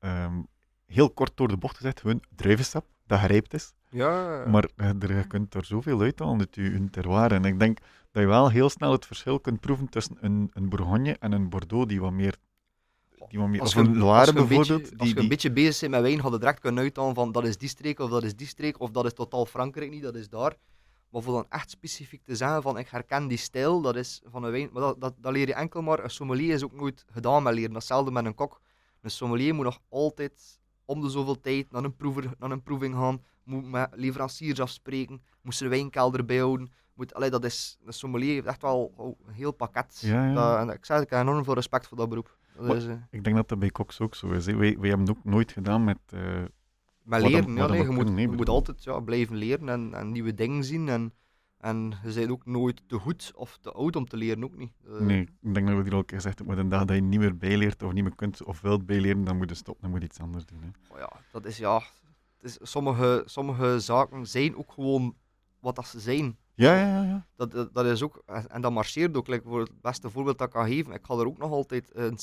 um, heel kort door de bocht gezegd, gewoon druivensap dat gerijpt is.
Ja.
Maar er, je kunt er zoveel uit je, je terroir. En ik denk dat je wel heel snel het verschil kunt proeven tussen een, een Bourgogne en een Bordeaux die wat meer die
Als
of een bijvoorbeeld.
beetje, als
die,
je een
die,
beetje bezig bent met wijn, ga je direct kunnen uithalen van dat is die streek of dat is die streek of dat is totaal Frankrijk niet, dat is daar. Maar voor dan echt specifiek te zeggen van ik herken die stijl, dat is van een wijn, maar dat, dat, dat leer je enkel maar. Een sommelier is ook nooit gedaan met leren. Datzelfde met een kok. Een sommelier moet nog altijd om de zoveel tijd naar een, proever, naar een proeving gaan, moet met leveranciers afspreken, moet zijn wijnkelder bijhouden. Moet, allee, dat is, een sommelier heeft echt wel oh, een heel pakket.
Ja, ja.
Dat, en ik zeg, ik heb enorm veel respect voor dat beroep.
Maar- ik denk dat dat bij koks ook zo is. Hè. Wij, wij hebben het ook nooit gedaan met... eh, Wat
leren,
dan-
ja, nee,
we
je moet, je moet altijd ja, blijven leren en, en nieuwe dingen zien. En, en je bent ook nooit te goed of te oud om te leren, ook niet. Eh,
nee, ik denk dat we hier al een keer gezegd hebben, een dag dat je niet meer bijleert of niet meer kunt of wilt bijleren, dan moet je stoppen, dan moet je iets anders doen. Hè.
oh ja, dat is ja. Het is, sommige, sommige zaken zijn ook gewoon wat dat ze zijn.
Ja, ja, ja.
Dat, dat, is ook, en dat marcheert ook. Like voor het beste voorbeeld dat ik kan geven, ik ga er ook nog altijd eh, een.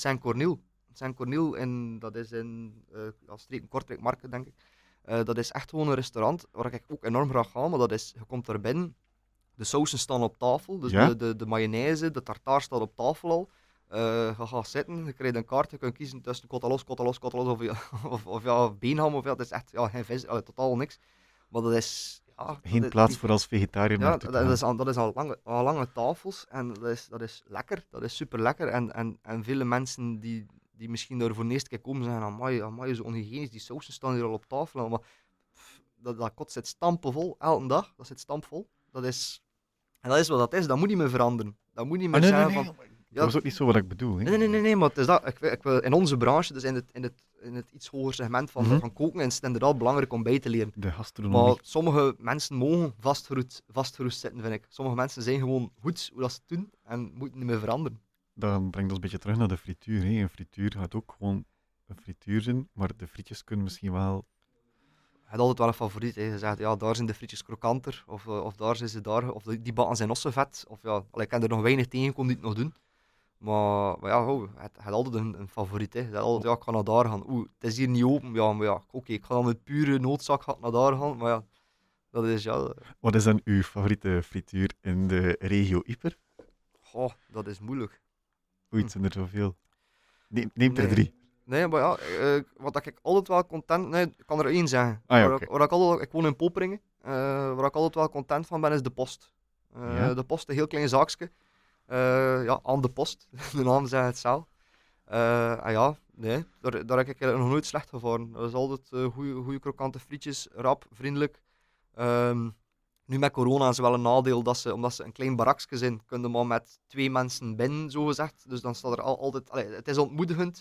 Saint-Cornil, in, dat is in uh, ja, streken Kortrijk, Marken, denk ik. Eh, dat is echt gewoon een restaurant waar ik ook enorm graag ga, maar dat is, je komt er binnen, de sausen staan op tafel, dus
Ja?
de, de, de mayonaise, de tartaar staat op tafel al. Eh, je gaat zitten, je krijgt een kaart, je kunt kiezen tussen kotalos, kotalos, kotalos of, of, of ja, beenham of ja, dat is echt ja, geen vis, allee, totaal niks. Maar dat is... Ja,
Geen plaats
die-
voor als vegetariër
ja, dat is, al, dat is al lange, al lange tafels en dat is, dat is lekker. Dat is super lekker. En, en, en vele mensen die, die misschien daar voor de eerste keer komen zeggen: Amai, amai, zo onhygiënisch, die sausen staan hier al op tafel. Maar pff, dat, dat kot zit stampvol, elke dag. Dat zit stampvol. Dat is, en dat is wat dat is. Dat moet niet meer veranderen. Dat moet niet meer
Ah, nee, nee,
zijn
nee,
van.
maar
Ja,
Dat was ook niet zo wat ik bedoel. Hè.
Nee, nee, nee, nee, maar het is dat. Ik, ik wil, in onze branche, dus in het, in het, in het iets hoger segment van,
Mhm.
van koken, is het inderdaad belangrijk om bij te leren.
De gastronomie.
Maar sommige mensen mogen vastgeroest, vastgeroest zitten, vind ik. Sommige mensen zijn gewoon goed hoe dat ze het doen en moeten niet meer veranderen.
Dat brengt ons een beetje terug naar de frituur. Hè. Een frituur gaat ook gewoon een frituur zijn, maar de frietjes kunnen misschien wel...
Je hebt altijd wel een favoriet. Hè. Je zegt, ja, daar zijn de frietjes krokanter, of, eh, of daar zijn ze daar, of die bakken zijn ossenvet. Of ja, ik ken er nog weinig tegenkomen die het nog doen. Maar, maar ja, het, het had altijd een, een favoriet. Hè. Zegt altijd, ja, ik ga naar daar gaan. Oeh, het is hier niet open. Ja, maar ja, oké, ik ga dan met pure noodzak naar daar gaan. Maar ja, dat is ja,
Wat is dan uw favoriete frituur in de regio Ieper?
goh, dat is moeilijk.
Oei, het zijn er zoveel. Neem, neem er
Nee.
drie.
Nee, maar ja, eh, wat ik altijd wel content... Nee, ik kan er één zeggen.
Ah ja,
waar ik, waar ik, altijd, ik woon in Poperingen. eh, waar ik altijd wel content van ben, is de post. Eh,
Ja?
De post, een heel klein zaakje. Eh, ja, aan de post. de naam zegt het zelf. Eh, en ja, nee, daar, daar heb ik nog nooit slecht gevaren. Dat is altijd eh goede krokante frietjes, rap, vriendelijk. Ehm, nu met corona is wel een nadeel, dat ze, omdat ze een klein barakje zijn, kunnen maar met twee mensen binnen, zo gezegd. Dus dan staat er al, altijd... Allee, het is ontmoedigend.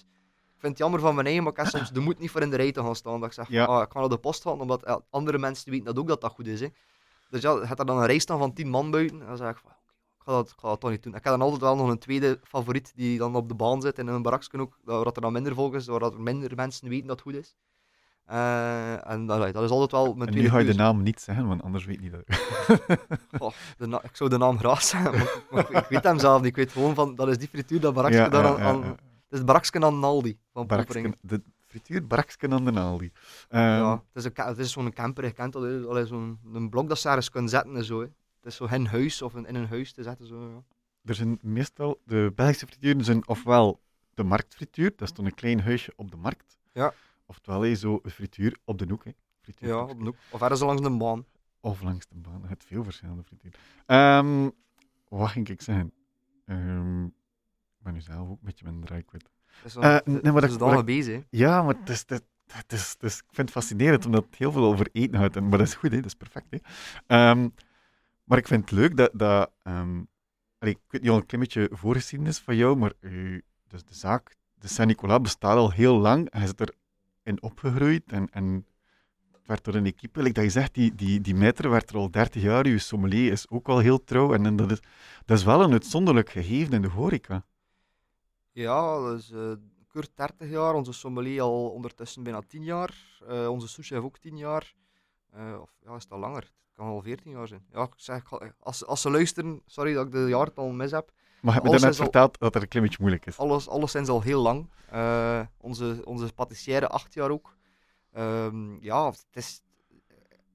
Ik vind het jammer van mijn eigen, maar ik heb soms de moed niet voor in de rij te gaan staan. Dat ik zeg,
Ja.
ah, ik ga naar de post gaan, omdat andere mensen weten dat ook dat dat goed is. Hè. Dus ja, je hebt er dan een rij staan van tien man buiten. En dan zeg ik, ga dat, ik ga dat toch niet doen. Ik heb dan altijd wel nog een tweede favoriet die dan op de baan zit, in een barakje ook, waar dat er dan minder volk is, waar er minder mensen weten dat het goed is. Eh, en allee, dat is altijd wel mijn
En
tweede
nu ga je de naam niet zeggen, want anders weet niet dat.
Goh, de ik zou de naam graag zeggen, maar, maar ik, weet hem zelf niet. Ik weet gewoon van, dat is die frituur, dat barakje
Ja,
daar
ja,
aan...
ja,
aan-
ja.
Het is barakje aan Naldi van.
Baraksken, de frituur Baraksken aan de Aldi. Ehm,
Ja, het is, een, het is zo'n camper, je kent dat, zo'n een blok dat ze ergens kunnen zetten en zo. Hè. Het is zo in huis of in, een huis te zetten. Zo, ja.
Er zijn meestal, de Belgische frituren zijn ofwel de marktfrituur, dat is dan een klein huisje op de markt.
Ja.
Oftewel hè, zo een frituur op de hoek. Hè. Frituur
ja, op de hoek. Of ergens langs de baan.
Of langs de baan. Het veel verschillende frituur. Ehm, wat ging ik zeggen? Ehm, ik ben nu zelf ook een beetje.
Het is, zo-
Eh,
het-
nee, maar
het
dat-
is dan bezig.
Ja, maar het is, het, het is, het is, ik vind het fascinerend omdat het heel veel over eten gaat. En, maar dat is goed, hè? dat is perfect. Hè? Ehm, maar ik vind het leuk dat. dat ehm, ik weet niet al een klein beetje voorgeschiedenis van jou, maar dus de zaak, de Saint-Nicolas, bestaat al heel lang. Hij is erin opgegroeid en, en het werd door een equipe. Dat je zegt, die, die, die meter werd er al 30 jaar. Uw sommelier is ook al heel trouw. En, dat, is, dat is wel een uitzonderlijk gegeven in de horeca.
Ja, dat is eh kort 30 jaar. Onze sommelier al ondertussen bijna 10 jaar. Eh, onze souschef ook 10 jaar. Eh, of ja, is al langer? Kan al 14 jaar zijn. Ja, ik zeg, als, als ze luisteren, sorry dat ik de jaartal mis heb.
Maar je hebt me
Alles
daarnet
al-
verteld dat het een klein beetje moeilijk is.
Alles, alles zijn ze al heel lang. Eh, onze, onze patissière acht jaar ook. Ehm, ja, het is,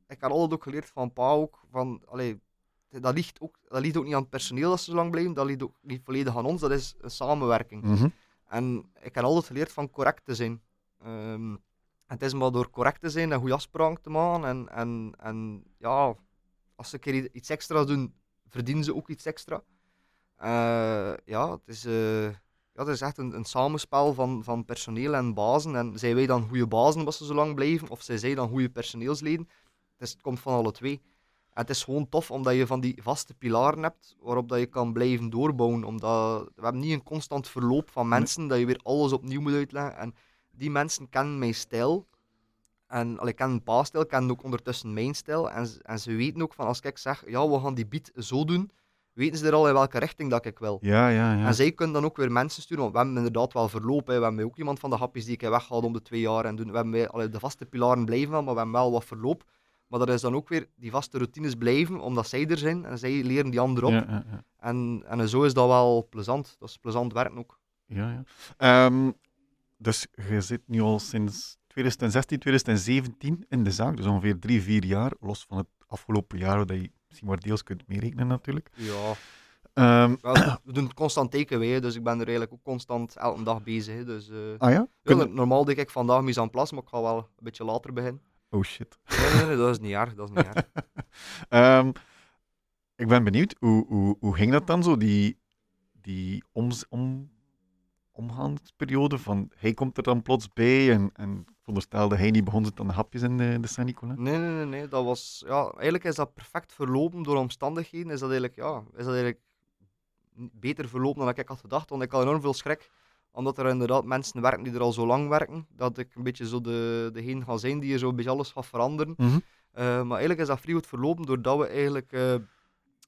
ik heb altijd ook geleerd van Pa ook. Van, allee, dat, ligt ook dat ligt ook niet aan het personeel dat ze zo lang blijven. Dat ligt ook niet volledig aan ons. Dat is een samenwerking.
Mhm.
En ik heb altijd geleerd van correct te zijn. Ehm, het is maar door correct te zijn en goede afspraken te maken. En, en, en ja, als ze een keer iets extra doen, verdienen ze ook iets extra. Eh, ja, het is, eh, ja, het is echt een, een samenspel van, van personeel en bazen. En zijn wij dan goede bazen omdat ze zo lang blijven, of zijn zij dan goede personeelsleden? Het, is, het komt van alle twee. En het is gewoon tof omdat je van die vaste pilaren hebt waarop dat je kan blijven doorbouwen. Omdat we hebben niet een constant verloop van mensen dat je weer alles opnieuw moet uitleggen. En die mensen kennen mijn stijl. En al ik ken een pa-stijl, kennen ook ondertussen mijn stijl. En, ze- en ze weten ook van als ik zeg, ja, we gaan die beat zo doen, weten ze er al in welke richting dat ik wil.
Ja, ja, ja.
En zij kunnen dan ook weer mensen sturen, want we hebben inderdaad wel verloop. Hè. We hebben ook iemand van de hapjes die ik weghaal om de twee jaar. En doen. We hebben allee, de vaste pilaren blijven wel, maar we hebben wel wat verloop. Maar dat is dan ook weer die vaste routines blijven, omdat zij er zijn. En zij leren die anderen op.
Ja, ja, ja.
En, en zo is dat wel plezant. Dat is plezant werken ook.
Ja, ja. Ehm, dus je zit nu al sinds 2016, 2017 in de zaak, dus ongeveer drie, vier jaar, los van het afgelopen jaar, dat je misschien maar deels kunt meerekenen natuurlijk.
Ja,
Ehm,
wel, we doen constant tekenen wij, dus ik ben er eigenlijk ook constant elke dag bezig. Dus, eh,
ah ja?
ja,
Kun-
normaal denk ik vandaag mis aan plas, maar ik ga wel een beetje later beginnen.
Oh shit.
Nee, nee, nee, dat is niet erg. Dat is niet erg.
Ehm, ik ben benieuwd, hoe, hoe, hoe ging dat dan zo, die, die oms, om, omgangsperiode van hij komt er dan plots bij en, en ik veronderstel dat hij niet begon aan de hapjes in de, de Saint-Nicolas?
Nee, nee, nee, nee. Dat was, ja, eigenlijk is dat perfect verlopen door omstandigheden. Is dat eigenlijk, ja, is dat eigenlijk beter verlopen dan ik had gedacht. Want ik had enorm veel schrik. Omdat er inderdaad mensen werken die er al zo lang werken. Dat ik een beetje zo de, degene ga zijn die hier zo een beetje alles gaat veranderen.
Mhm.
Eh, maar eigenlijk is dat vrij goed verlopen doordat we eigenlijk... eh,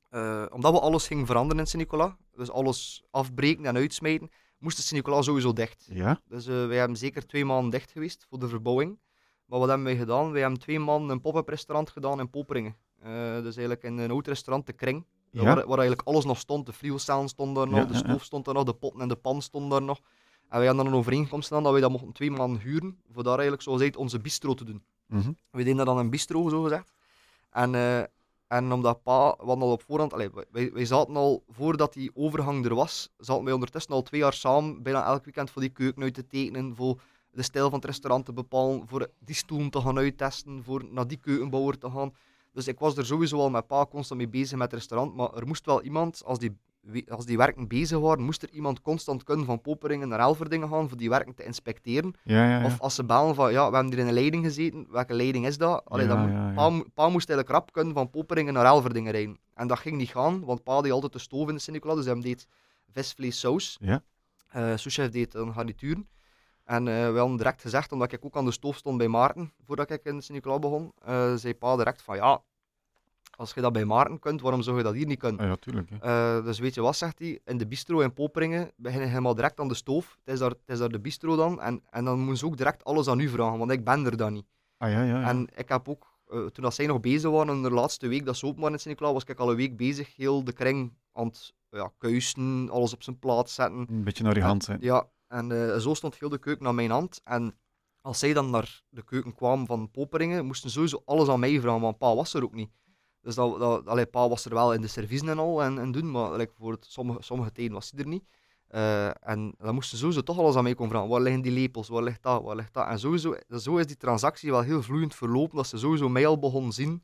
eh, omdat we alles gingen veranderen in Sint-Nicolas. Dus alles afbreken en uitsmijten. Moest de Sint-Nicolas sowieso dicht.
Ja?
Dus eh, wij hebben zeker twee maanden dicht geweest voor de verbouwing. Maar wat hebben wij gedaan? Wij hebben twee maanden een pop-up restaurant gedaan in Poperingen. Eh, dus eigenlijk in een oud restaurant, de Kring.
Ja?
Waar, waar eigenlijk alles nog stond. De frigocellen stonden daar nog,
Ja,
de stoof stond daar nog, de potten en de pan stonden daar nog. En wij hadden dan een overeenkomst gedaan dat wij dat mochten twee maanden huren. Voor daar eigenlijk, zoals heet, onze bistro te doen.
Mhm.
We deden dat dan een bistro, zo gezegd. En, eh, en omdat pa, hadden al op voorhand, wij, zaten al, voordat die overgang er was, zaten wij ondertussen al twee jaar samen, bijna elk weekend voor die keuken uit te tekenen, voor de stijl van het restaurant te bepalen, voor die stoelen te gaan uittesten, voor naar die keukenbouwer te gaan. Dus ik was er sowieso al met pa constant mee bezig met het restaurant, maar er moest wel iemand, als die, als die werken bezig waren, moest er iemand constant kunnen van Poperingen naar Elverdingen gaan, voor die werken te inspecteren.
Ja, ja, ja.
Of als ze bellen van, ja, we hebben hier in een leiding gezeten, welke leiding is dat? Allee, moet. Pa, mo- pa moest eigenlijk rap kunnen van Poperingen naar Elverdingen rijden. En dat ging niet gaan, want pa deed altijd de stoof in de Sint-Nicolas, dus hij deed vis, vlees, saus.
Ja.
Eh souschef deed dan garnituren. En eh we hadden direct gezegd, omdat ik ook aan de stoof stond bij Maarten, voordat ik in Sint-Nicolas begon, eh, zei pa direct van, ja, als je dat bij Maarten kunt, waarom zou je dat hier niet kunnen?
Ah, ja, tuurlijk. Hè.
Eh, dus weet je wat, zegt hij, in de bistro in Poperingen beginnen helemaal direct aan de stoof. Het is daar, het is daar de bistro dan. En, en dan moeten ze ook direct alles aan u vragen, want ik ben er dan niet.
Ah ja, ja. ja.
En ik heb ook, eh, toen dat zij nog bezig waren in de laatste week dat ze open waren in Sint-Nicolas, was ik al een week bezig, heel de kring aan het ja, kuisen, alles op zijn plaats zetten.
Een beetje naar je hand zijn.
Ja, en eh, zo stond heel de keuken aan mijn hand. En als zij dan naar de keuken kwamen van Poperingen, moesten ze sowieso alles aan mij vragen, want pa was er ook niet. Dus dat, dat, allee, pa was er wel in de service en al en, en doen, maar like, voor het, sommige, sommige tijden was hij er niet. Eh, en dan moesten ze sowieso toch alles aan mij komen vragen. Waar liggen die lepels? Waar ligt dat? Waar ligt dat? En sowieso, zo is die transactie wel heel vloeiend verlopen, dat ze sowieso mij al begonnen zien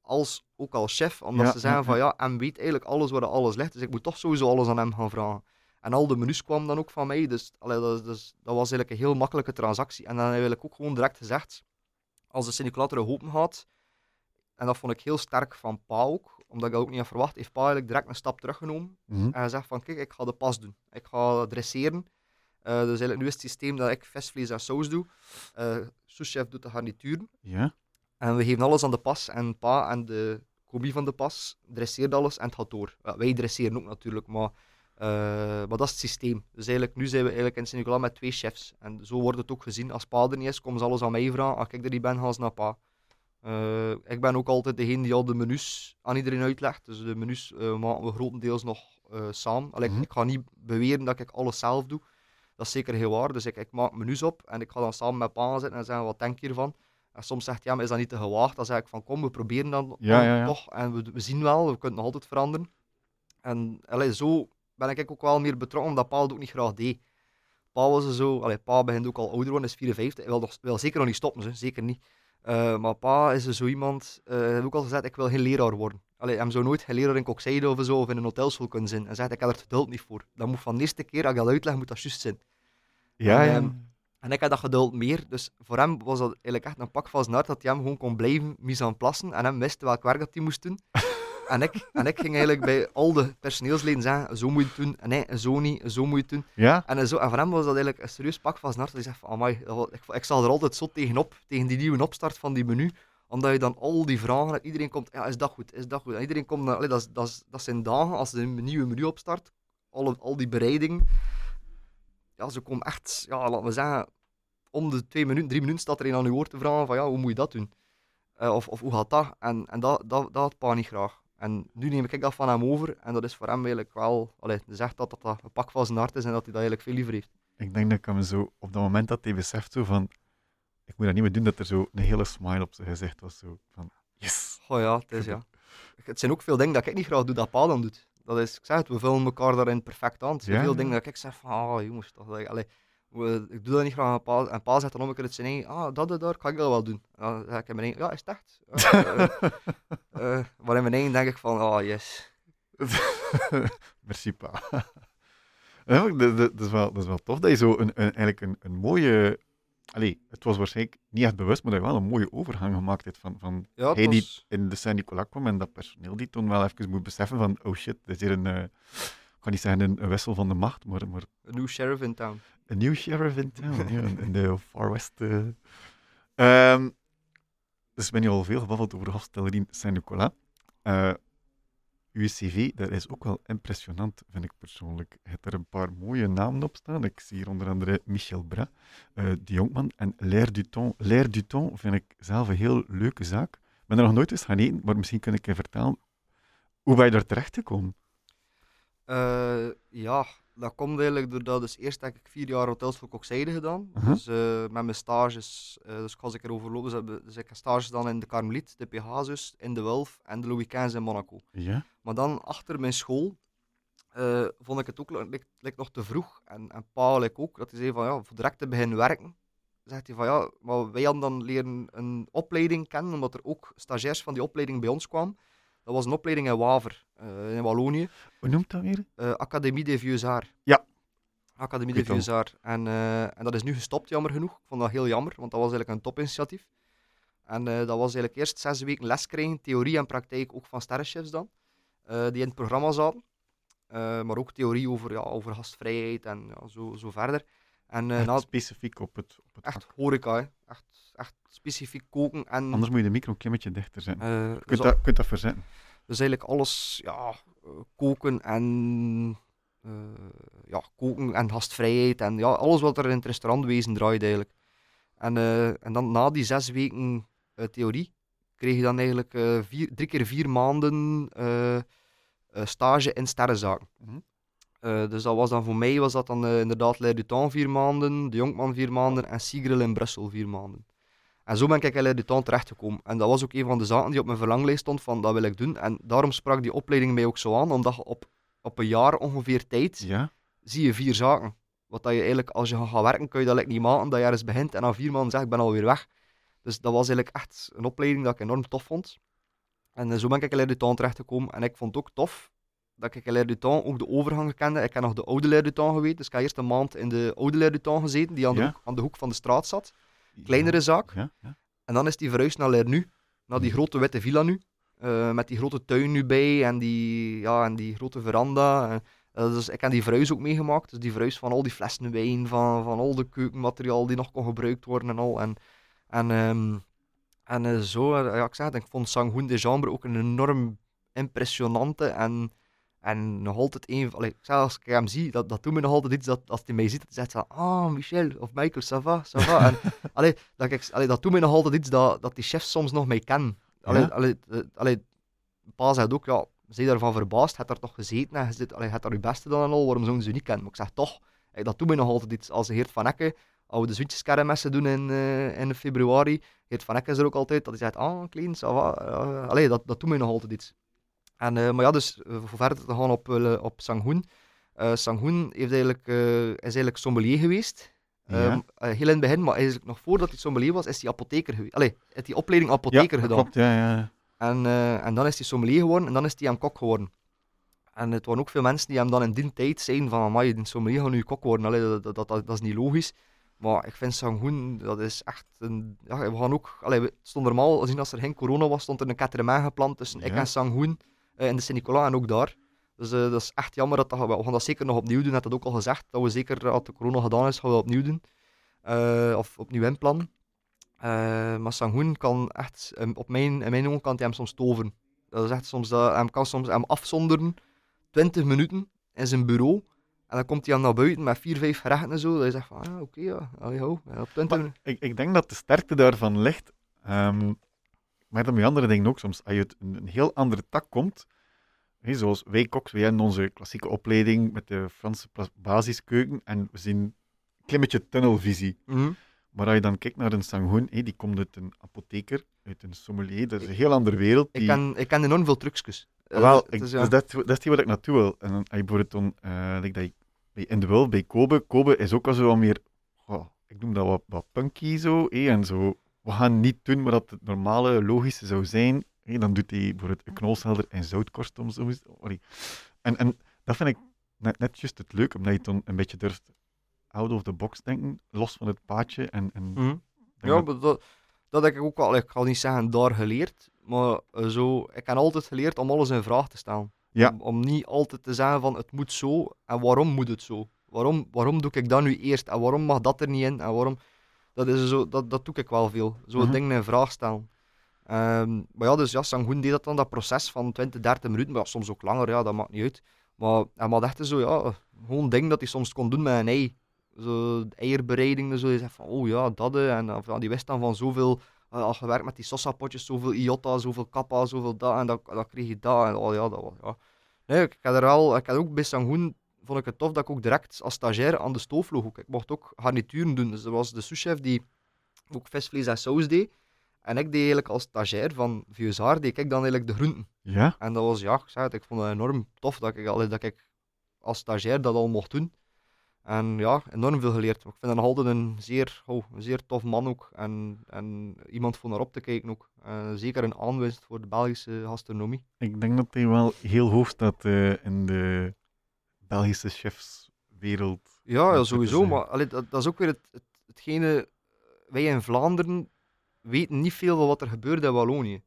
als, ook als chef. Omdat
Ja,
ze zeggen van ja, en weet eigenlijk alles waar alles ligt, dus ik moet toch sowieso alles aan hem gaan vragen. En al de menus kwamen dan ook van mij, dus, allee, dat, dus, dat was eigenlijk een heel makkelijke transactie. En dan heb ik ook gewoon direct gezegd, als de er open gaat, en dat vond ik heel sterk van Pa ook, omdat ik dat ook niet had verwacht, heeft Pa eigenlijk direct een stap teruggenomen
Mhm.
en gezegd van kijk, ik ga de pas doen. Ik ga dresseren. Dus eigenlijk nu is het systeem dat ik vis, vlees en saus doe. Eh souschef doet de garnituren.
Ja?
En we geven alles aan de pas. En pa en de combi van de pas dresseert alles en het gaat door. Ja, wij dresseren ook natuurlijk, maar, maar dat is het systeem. Dus eigenlijk, nu zijn we eigenlijk in Sint-Nicolas met twee chefs. En zo wordt het ook gezien. Als pa er niet is, komen ze alles aan mij vragen. Als ik er niet ben, gaan ze naar pa. Eh, ik ben ook altijd degene die al de menus aan iedereen uitlegt. Dus de menus eh, maken we grotendeels nog eh, samen. Allee, ik-
Mhm.
Ik ga niet beweren dat ik alles zelf doe. Dat is zeker heel waar. Dus ik, ik maak menus op en ik ga dan samen met pa zitten en zeggen, wat denk je hiervan? En soms zegt hij, ja, is dat niet te gewaagd? Dan zeg ik van, kom, we proberen dan
Ja,
dan
ja, ja.
toch. En we, we zien wel, we kunnen nog altijd veranderen. En allee, zo ben ik ook wel meer betrokken, omdat pa het ook niet graag deed. pa was er zo, allee, pa begint ook al ouder worden, is 54, hij wil, nog, wil zeker nog niet stoppen, ze, zeker niet. Eh, maar pa is zo iemand, uh, heeft ook al gezegd, ik wil geen leraar worden. Allee, hem zou nooit geen leraar in Kokzijde of zo, of in een hotelschool kunnen zijn. Hij zegt, ik heb er het geduld niet voor. Dat moet van de eerste keer, als ik dat uitleg, moet dat juist zijn.
Ja,
En, ehm, En ik had dat geduld meer, dus voor hem was dat eigenlijk echt een pak van zijn hart, dat hij hem gewoon kon blijven mis aan plassen en hem wist welk werk dat hij moest doen. En, ik, en ik ging eigenlijk bij al de personeelsleden zeggen, zo moet je het doen, en nee, zo niet, zo moet je het doen.
Ja?
En, zo, en voor hem was dat eigenlijk een serieus pak van zijn hart. Hij zegt van, amai, dat was- ik, ik sta er altijd zo tegenop, tegen die nieuwe opstart van die menu. Omdat je dan al die vragen hebt. Iedereen komt, ja, is dat goed, is dat goed? En iedereen komt, allee, dat, dat, dat zijn dagen als er een nieuwe menu opstart. Al, al die bereiding. Ja, ze komen echt, ja, laten we zeggen, om de twee minuten, drie minuten staat er een aan uw oor te vragen van, ja, hoe moet je dat doen? Eh, of, of hoe gaat dat? En, en dat, dat, dat had pa niet graag. En nu neem ik dat van hem over. En dat is voor hem eigenlijk wel... Allee, hij zegt dat, dat dat een pak van zijn hart is en dat hij dat eigenlijk veel liever heeft.
Ik denk dat ik hem zo, op dat moment dat hij beseft zo van, ik moet dat niet meer doen, dat er zo een hele smile op zijn gezicht was. Zo van, yes.
Oh ja, het is ja. Het zijn ook veel dingen dat ik niet graag doe, dat pa dan doet. Dat is, ik zeg het, we vullen elkaar daarin perfect aan. Het zijn
Ja,
veel
ja.
dingen dat ik zeg van, ah jongens, toch, allee, ik doe dat niet graag aan pa. En pa zegt dan om een keer het zijn eigen, ah, dat, dat, daar, kan ik dat wel doen. En dan zeg ik in mijn eigen, ja, is het echt? Eh, eh, maar in mijn eigen denk ik van, ah, yes.
Merci, pa. Dat, is wel, dat is wel tof dat je zo een, een, eigenlijk een, een mooie... Allee, het was waarschijnlijk niet echt bewust, maar dat je wel een mooie overgang gemaakt hebt van, van
Ja,
hij die in de Saint-Nicolas kwam en dat personeel die toen wel even moet beseffen van, oh shit, dit is hier een... kan niet zeggen een, een wissel van de macht, maar, maar
een nieuw sheriff in town.
een nieuw sheriff in town, ja, in, de Far West. eh. Ehm, dus ik ben nu al veel gebabbeld over de Saint-Nicolas. Eh, uw cv, dat is ook wel impressionant, vind ik persoonlijk. Je hebt er een paar mooie namen op staan. Ik zie hier onder andere Michel Bras, eh de Jonkman en L'air du Temps. L'air du vind ik zelf een heel leuke zaak. Ik ben er nog nooit eens gaan eten, maar misschien kun ik je vertellen hoe ben je daar terecht gekomen?
Eh, ja, dat komt eigenlijk doordat dus eerst heb ik vier jaar hotels voor Kokzijde gedaan.
Mhm.
Dus eh, met mijn stages, eh, dus ik was ik er overlopen. Dus, dus ik heb stages gedaan in de Carmeliet, de PH-zus, in de Wulf en de Louis XV in Monaco.
Ja?
Maar dan achter mijn school vond ik het ook lijkt, lijkt nog te vroeg. En, en pa like ook, dat hij zei van ja, voor direct te beginnen werken. Zegt hij van ja, maar wij hadden dan leren een opleiding kennen, omdat er ook stagiairs van die opleiding bij ons kwamen. Dat was een opleiding in Waver, eh, in Wallonië.
Hoe noemt dat weer?
Eh, Académie des Vieux Arts.
Ja.
Des
weet
Vieux Arts. En, eh, en dat is nu gestopt, jammer genoeg. Ik vond dat heel jammer, want dat was eigenlijk een topinitiatief. En dat was eigenlijk eerst zes weken les krijgen, theorie en praktijk, ook van sterrenchefs dan, die in het programma zaten. Maar ook theorie over, ja, over gastvrijheid en ja, zo, zo verder. En eh,
Echt
na,
specifiek op het, op het
echt
vak.
horeca, hè. Echt, echt specifiek koken. En,
Anders moet je de micro een beetje dichter zetten.
eh,
Je
dus
kunt dat, kunt dat verzetten.
Dus eigenlijk alles, ja, eh, koken en ja, koken en gastvrijheid en ja, alles wat er in het restaurantwezen draait eigenlijk. En, en dan na die zes weken theorie kreeg je dan eigenlijk vier, drie keer vier maanden stage in sterrenzaken.
Mhm.
Eh, dus dat was dan voor mij was dat dan eh, inderdaad Temps vier maanden, De Jonkman vier maanden en Sigrel in Brussel vier maanden. En zo ben ik in L'air du Temps terechtgekomen. En dat was ook een van de zaken die op mijn verlanglijst stond van dat wil ik doen. En daarom sprak die opleiding mij ook zo aan, omdat je op, op een jaar ongeveer tijd
Ja?
zie je vier zaken. Wat dat je eigenlijk, als je gaat werken, kun je dat niet maken dat je ergens begint en na vier maanden zegt ik ben alweer weg. Dus dat was eigenlijk echt een opleiding dat ik enorm tof vond. En zo ben ik in Temps terechtgekomen. En ik vond het ook tof dat ik in L'air du Temps ook de overgang kende. Ik heb nog de oude L'air du Temps geweten, dus ik heb eerst een maand in de oude L'air du Temps gezeten, die aan de,
Ja.
hoek, aan de hoek van de straat zat. Kleinere zaak.
Ja, ja.
En dan is die verhuisd naar L'air Nu, naar die grote witte villa nu. eh, met die grote tuin nu bij en die, ja, en die grote veranda. En, eh, dus ik heb die verhuis ook meegemaakt. Dus die verhuis van al die flessen wijn, van, van al de keukenmateriaal die nog kon gebruikt worden en al. En, en, ehm, en eh, zo, ja, ik zeg het, ik vond Sanghoen de Chambre ook een enorm impressionante en, en nog altijd een van... zeg, als ik hem zie, dat, dat doet me nog altijd iets, dat als hij mij ziet, dat zegt van, ah, Michel, of Michael, ça va, ça va. En, allee, dat, ik, allee, dat doet me nog altijd iets dat, dat die chefs soms nog mee kennen. Allee,
Ja?
allee, allee, pa zegt ook, ja, zij daarvan verbaasd, het daar toch gezeten en je allee, het daar je beste dan en al, waarom zouden ze niet kennen? Maar ik zeg toch, dat doet me nog altijd iets. Als de Geert van Ecke, als we doen in, eh, in februari, Geert van Ecke is er ook altijd, dat hij zegt, ah, clean, ça va. eh, allee, dat, dat doet me nog altijd iets. En, eh, maar ja, dus eh, voor verder te gaan op, eh, op Sanghoen. Sangoen heeft eigenlijk, is eigenlijk sommelier geweest.
Ja.
Ehm, eh, heel in het begin, maar eigenlijk nog voordat hij sommelier was, is hij apotheker geweest. Allee, heeft hij opleiding apotheker
ja,
gedaan.
klopt, ja, ja.
En, en dan is hij sommelier geworden en dan is hij aan kok geworden. En het waren ook veel mensen die hem dan in die tijd zeiden van, amai, die sommelier gaat nu kok worden. Allee, dat, dat, dat, dat is niet logisch. Maar ik vind Sangoen, dat is echt een... Ja, we gaan ook... Allee, het stond normaal, als er geen corona was, stond er een ketterman geplant tussen ik en Sangoen eh, in de Sint-Nicolas en ook daar. Dus eh, dat is echt jammer dat dat... We gaan dat zeker nog opnieuw doen, dat ook al gezegd. Dat we zeker, als de corona gedaan is, gaan we dat opnieuw doen. Eh, of opnieuw inplannen. Eh, maar Sangoen kan echt, em, op mijn, in mijn ogen kan hij hem soms toveren. Dat is echt soms, dat, hij kan soms hem afzonderen, 20 minuten in zijn bureau. En dan komt hij dan naar buiten met vier, vijf gerechten en zo. Dat je zegt van, ah, oké, ja, allee, hou. Ja, op 20
Maar
minuten.
ik, ik denk dat de sterkte daarvan ligt. ehm, maar dan met andere dingen ook soms. Als je uit een, een heel andere tak komt, hè, zoals wij koks, wij hebben onze klassieke opleiding met de Franse basiskeuken en we zien een klein beetje tunnelvisie.
Mhm.
Maar als je dan kijkt naar een Sangoen, hé, die komt uit een apotheker, uit een sommelier, dat is een heel andere wereld.
Ik,
Die...
ken, ik ken enorm veel trucjes. Eh,
Wel, ik,
ja.
dus dat, dat is die wat ik naartoe wil. En dan, bijvoorbeeld dan, eh, like dat ik, bij In de Wil, bij Kobe, Kobe is ook al zo wat meer, ik noem dat wat, wat punky zo, en zo, we gaan niet doen wat dat het normale, logische zou zijn. dan doet hij bijvoorbeeld een knolselder en zoutkorst om zo. En, en dat vind ik net, net juist het leuk, omdat je dan een beetje durft out of the box denken, los van het paadje. En, en
Mhm. Ja,
dat-
dat, dat heb ik ook wel, ik ga niet zeggen daar geleerd, maar eh, zo, ik heb altijd geleerd om alles in vraag te stellen.
Ja.
Om, om niet altijd te zeggen van het moet zo en waarom moet het zo? Waarom, waarom doe ik dat nu eerst en waarom mag dat er niet in en waarom? Dat, is zo, dat, dat doe ik wel veel, zo
Mhm.
dingen in vraag stellen. Ehm, maar ja, dus ja, Sangoen deed dat dan, dat proces van 20, 30 minuten, maar ja, soms ook langer, ja, dat maakt niet uit. Maar hij had echt zo, ja, gewoon ding dat hij soms kon doen met een ei. Zo de eierbereiding, zo je zegt van, oh ja, dat eh, en of, ja, die wist dan van zoveel, uh, als je werkt met die sossapotjes, zoveel iota, zoveel kappa, zoveel dat, en dan, dan kreeg je dat, en oh ja, dat was, ja. Nee, ik had er al, ik had ook bij Sangoen, vond ik het tof dat ik ook direct als stagiair aan de stoof loog. ook. Ik mocht ook garnituren doen, dus er was de souschef die ook visvlees en saus deed. En ik deed eigenlijk als stagiair van Vieuxaar, deed ik dan eigenlijk de groenten.
ja,
En dat was, ja, ik zei het, ik vond het enorm tof dat ik, dat ik als stagiair dat al mocht doen. En ja, enorm veel geleerd. Ik vind nog altijd een zeer, oh, een zeer tof man ook. En, en iemand voor naar op te kijken ook. Eh, zeker een aanwinst voor de Belgische gastronomie.
ik denk dat hij wel heel hoog staat eh, in de Belgische chefswereld.
Ja, ja sowieso. Maar allee, dat, dat is ook weer het, het, hetgene. Wij in Vlaanderen weten niet veel van wat er gebeurt in Wallonië.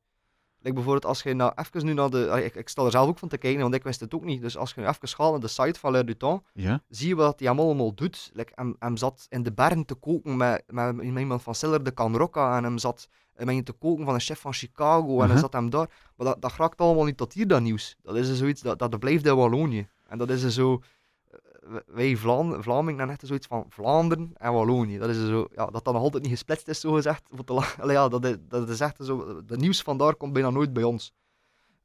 Like bijvoorbeeld als je nou even nu naar de. allee, Ik, ik stel er zelf ook van te kijken, want ik wist het ook niet. Dus als je nu even gaat naar de site van L'air du Temps,
Ja,
zie je wat hij allemaal doet. Like, hem, hem zat in de bergen te koken met, met, met iemand van Siller de Canrocca en hem zat met te koken van een chef van Chicago en hij zat hem daar. Maar dat, dat raakt allemaal niet tot hier, dat nieuws. Dat is dus zoiets, dat, dat blijft in Wallonië. En dat is zo... eh, Wij Vlaam, Vlamingen hebben echt zoiets van Vlaanderen en Wallonië. Dat is zo... Ja, dat dat nog altijd niet gesplitst is, zo gezegd. Voor te la- Allee, ja, dat, is, dat echt zo... De nieuws vandaar komt bijna nooit bij ons.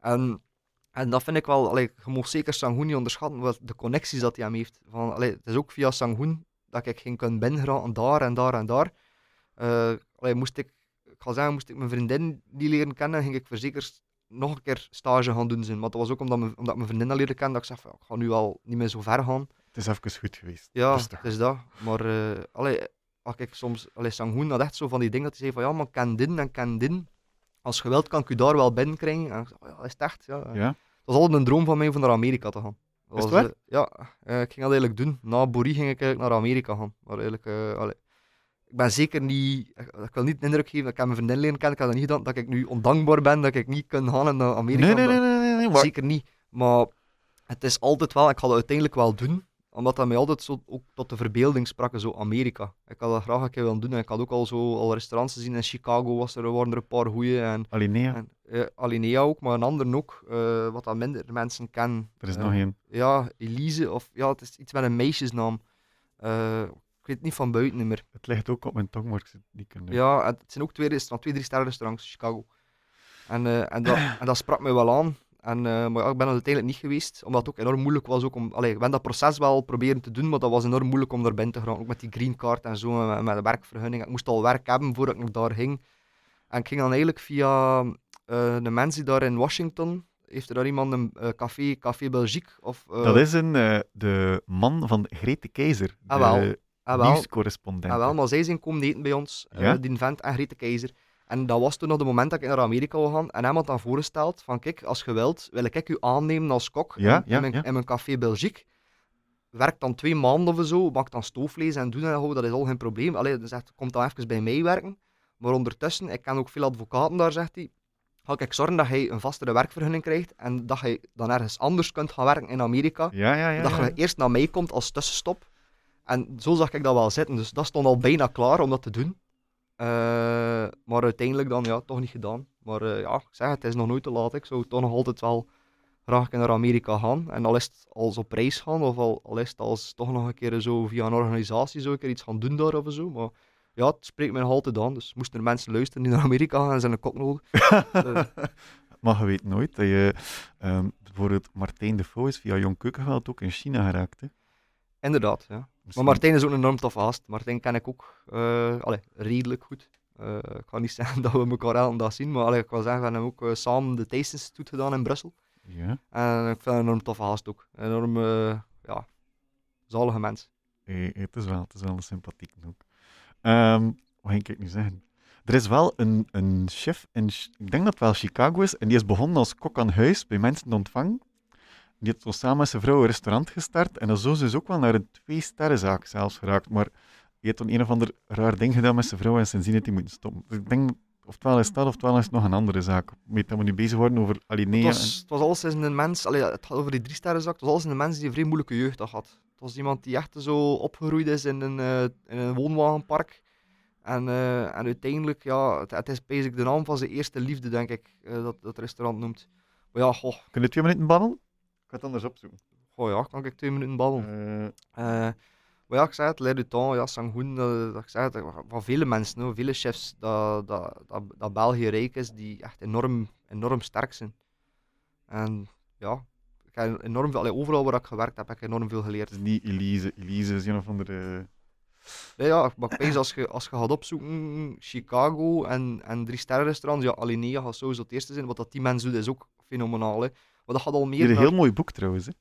En... En dat vind ik wel, allee, je mag zeker Sangoen niet onderschatten, wat de connecties dat hij hem heeft. Van, het is ook via Sangoen dat ik ging kunnen binnengeraken, daar en daar en daar. Allee, moest ik, ik ga zeggen, moest ik mijn vriendin die leren kennen, ging ik verzekerd nog een keer stage gaan doen. Zijn. Maar dat was ook omdat, mijn, omdat mijn vriendin al leerde kennen, dat ik zei, van, ik ga nu al niet meer zo ver gaan.
het is even goed geweest.
Ja,
Rustig.
het is dat. Maar eh allee, als ik soms, allee, Sangoen had echt zo van die dingen dat hij zei van, ja, maar ken dit en ken dit. Als je wilt, kan ik u daar wel binnen krijgen. En ik zei, oh ja, is het echt? Ja,
Ja,
dat was altijd een droom van mij om naar Amerika te gaan. Dat
Is het
was,
waar?
eh, ja, eh, ik ging dat eigenlijk doen. Na Borie ging ik eigenlijk naar Amerika gaan. Maar eigenlijk, allee, ik ben zeker niet... Ik, wil niet de indruk geven dat ik mijn vriendin leren kennen. Ik heb dat niet gedaan, dat ik nu ondankbaar ben, dat ik niet kan gaan naar Amerika.
nee, nee, nee, nee, nee, maar-
Zeker niet. Maar het is altijd wel... Ik ga dat uiteindelijk wel doen. Omdat dat mij altijd zo ook tot de verbeelding sprak, zo Amerika. Ik had dat graag een keer willen doen. En ik had ook al zo al restaurants gezien in Chicago. Was er, waren er een paar goeie. En,
Alinea,
en eh, Alinea ook, maar een ander ook. eh, wat dat minder mensen kennen.
er is
Eh,
nog één.
Ja, Elise, of ja, het is iets met een meisjesnaam. Eh, ik weet het niet van buiten meer.
Het ligt ook op mijn tong, maar ik zit niet kunnen.
Ja, en het zijn ook twee, restaurants, twee drie sterren restaurants in Chicago. En, eh, en, dat, en dat sprak me wel aan. En, eh, maar ja, ik ben er uiteindelijk niet geweest, omdat het ook enorm moeilijk was. Ook om, allee, ik ben dat proces wel proberen te doen, maar dat was enorm moeilijk om daar binnen te gaan. Ook met die green card en zo, met, met de werkvergunning. Ik moest al werk hebben voordat ik nog daar ging. En ik ging dan eigenlijk via eh, de mensen die daar in Washington, heeft er daar iemand een eh, café, café Belgique? Of, eh,
Dat is een, eh, de man van Greet de Keizer, de
Ah, wel. Ah,
nieuwscorrespondent.
ah, wel, maar zij zijn komen eten bij ons, eh,
Ja?
die vent en Grete Keizer. En dat was toen nog het moment dat ik naar Amerika wil gaan. En hij had dan voorgesteld van, kijk, als je wilt, wil ik u aannemen als kok
Ja,
in,
ja,
in, mijn,
ja.
in mijn café Belgique. Werk dan twee maanden of zo, maak dan stoofvlees en doe dat, dat is al geen probleem. Allee, dus zegt, kom dan even bij mij werken. Maar ondertussen, ik ken ook veel advocaten daar, zegt hij, ga ik zorgen dat hij een vastere werkvergunning krijgt en dat hij dan ergens anders kunt gaan werken in Amerika.
Ja, ja, ja.
dat je eerst naar mij komt als tussenstop. En zo zag ik dat wel zitten. Dus dat stond al bijna klaar om dat te doen. Eh, maar uiteindelijk dan ja, toch niet gedaan. Maar eh, ja, ik zeg het, is nog nooit te laat. Ik zou toch nog altijd wel graag naar Amerika gaan. En al is het als op reis gaan, of al, al is het als toch nog een keer zo via een organisatie zo een keer iets gaan doen daar of zo. Maar ja, het spreekt mij nog altijd aan. Dus moesten er mensen luisteren die naar Amerika gaan en zijn een kok nodig. Eh,
Maar je weet nooit dat je... ehm, bijvoorbeeld Martijn de Vaux is via Jong Keukenveld ook in China geraakt. Hè?
inderdaad, ja. Maar Martijn is ook een enorm tof gast. Martijn ken ik ook allee, redelijk goed. Eh, ik ga niet zeggen dat we elkaar elke dag zien, maar allee, ik wil zeggen, we hebben ook eh, samen de Taste Institute gedaan in Brussel.
Ja.
En ik vind hem een enorm toffe gast ook. Een enorm, ja, zalige mens.
Het, is wel, het is wel een sympathiek ook. Ehm, wat ging ik nu zeggen? Er is wel een, een chef, in, ik denk dat het wel Chicago is, en die is begonnen als kok aan huis bij mensen te ontvangen. Die heeft samen met zijn vrouw een restaurant gestart en dan zo is dus ook wel naar een twee-sterrenzaak zelfs geraakt. Maar hij heeft toen een of ander raar ding gedaan met zijn vrouw en sindsdien heeft hij moeten stoppen. Dus ik denk, oftewel is dat, oftewel is het nog een andere zaak. Weet dat we nu bezig worden over Alinea.
Het was, het was alles in een mens, allee, het gaat over die drie sterrenzak, het was alles in een mens die een vrij moeilijke jeugd had. Het was iemand die echt zo opgegroeid is in een, eh, in een woonwagenpark. En, eh, en uiteindelijk, ja, het, het is basic de naam van zijn eerste liefde, denk ik, eh, dat dat restaurant noemt. Maar ja, goh,
Kun je twee minuten babbelen? Ik ga het anders opzoeken.
goh ja, kan ik twee minuten babbelen.
Eh,
Eh, maar ja, ik zei het, Le Duton, ja, Sangoen, dat, dat, ik zei het, van vele mensen, hoor, vele chefs, dat, dat, dat, dat België rijk is, die echt enorm, enorm sterk zijn. En ja, ik heb enorm veel, allee, overal waar ik gewerkt heb, heb ik enorm veel geleerd.
het is niet Elise. Elise is een of andere...
Ja, ja maar ik als je, als je gaat opzoeken, Chicago en, en drie sterrenrestaurants, ja, Alinea gaat sowieso het eerste zijn. Wat dat die mensen doen, is ook fenomenaal. Hè. Maar dat gaat al meer
een
naar...
heel mooi boek trouwens. Hè.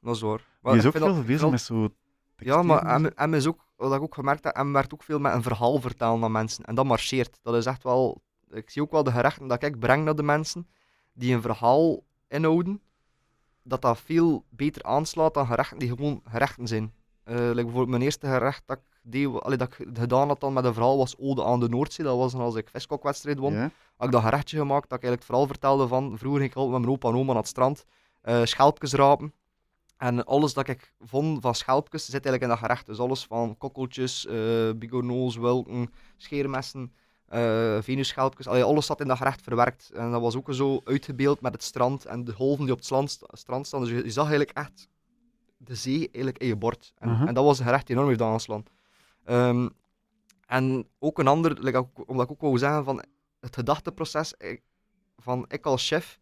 Dat is waar. Maar
is ook veel bezig met zo.
Ja, maar
en
M, M is ook, wat ik ook gemerkt heb, M werkt ook veel met een verhaal vertellen aan mensen. En dat marcheert. Dat is echt wel... Ik zie ook wel de gerechten dat ik breng naar de mensen, die een verhaal inhouden, dat dat veel beter aanslaat dan gerechten die gewoon gerechten zijn. Eh like bijvoorbeeld mijn eerste gerecht dat ik, deed, allee, dat ik gedaan had dan met een verhaal was Ode aan de Noordzee. Dat was dan als ik viskokwedstrijd won. Had ik dat gerechtje gemaakt dat ik eigenlijk het verhaal vertelde van vroeger ging ik altijd met mijn opa en oma naar het strand, eh schelpjes rapen. En alles dat ik vond van schelpjes zit eigenlijk in dat gerecht. Dus alles van kokkeltjes, eh bigorneaus, wulken, scheermessen, eh venusschelpjes. Allee, alles zat in dat gerecht verwerkt. En dat was ook zo uitgebeeld met het strand en de golven die op het strand, staan. Dus je, je zag eigenlijk echt de zee eigenlijk in je bord. En,
Mhm.
en dat was een gerecht die enorm heeft aanslaan. Ehm, en ook een ander, omdat ik ook wou zeggen van het gedachteproces ik- van ik als chef,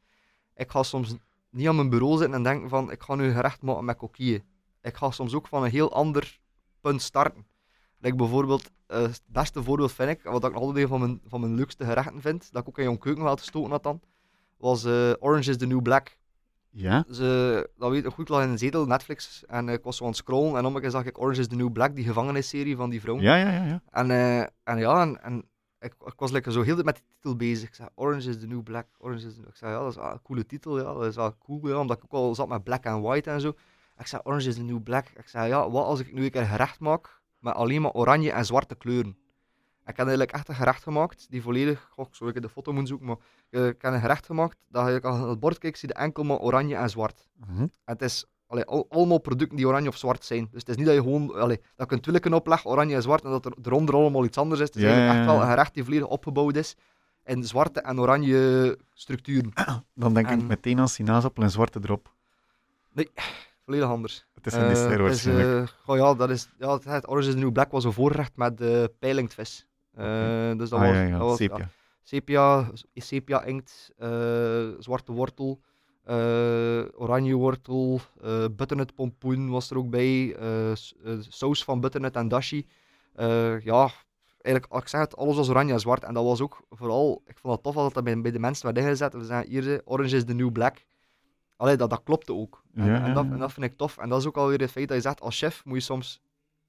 ik ga soms niet aan mijn bureau zitten en denken van ik ga nu gerecht maken met coquille. Ik ga soms ook van een heel ander punt starten. Like bijvoorbeeld, eh, het beste voorbeeld vind ik, wat ik nog altijd een van mijn, van mijn leukste gerechten vind, dat ik ook in Jong Keukenveld gestoken had dan, was eh, Orange is the New Black.
Ja.
Ze, dat weet ik goed, ik lag in een zetel, Netflix, en eh, ik was zo aan het scrollen en om een keer zag ik Orange is the New Black, die gevangenisserie van die vrouw.
Ja, ja, ja. ja.
En, eh, en ja, en, en ik, ik was lekker zo heel de tijd met die titel bezig. Ik zei, Orange is the new black, Orange is the new... Ik zei, ja, dat is wel een coole titel, ja, dat is wel cool, ja, omdat ik ook al zat met black and white en zo. Ik zei, Orange is the new black. Ik zei, ja, wat als ik nu een keer gerecht maak met alleen maar oranje en zwarte kleuren? Ik heb eigenlijk echt een gerecht gemaakt, die volledig... Goh, ik zou ik de foto moeten zoeken, maar eh, ik heb een gerecht gemaakt, dat je als het bord kijkt, zie je enkel maar oranje en zwart. En het is allee, al- allemaal producten die oranje of zwart zijn. Dus het is niet dat je gewoon allee, dat je een twilken oplegt, oranje en zwart, en dat er eronder allemaal iets anders is. Het is eigenlijk echt wel een gerecht die volledig opgebouwd is in zwarte en oranje structuren.
Dan denk ik
En-
meteen aan sinaasappel en zwarte drop.
Volledig anders.
Het is een
Eh,
dessert
is,
waarschijnlijk.
eh, goh, ja, dat is, ja, het, Orange is the New Black was een voorgerecht met uh, peilingtvis. Eh, dus dat
ah,
was,
ja, ja.
dat was
sepia.
sepia, sepia inkt, eh, zwarte wortel, eh, oranje wortel, eh butternut pompoen was er ook bij, saus van butternut en dashi. Ja, eigenlijk, ik zeg het, alles was oranje en zwart. En dat was ook vooral, ik vond het tof dat dat bij, bij de mensen werd ingezet. We zeggen hier, orange is the new black. Allee, dat, dat klopte ook. En,
Ja,
en, dat, en dat vind ik tof. En dat is ook alweer het feit dat je zegt, als chef moet je soms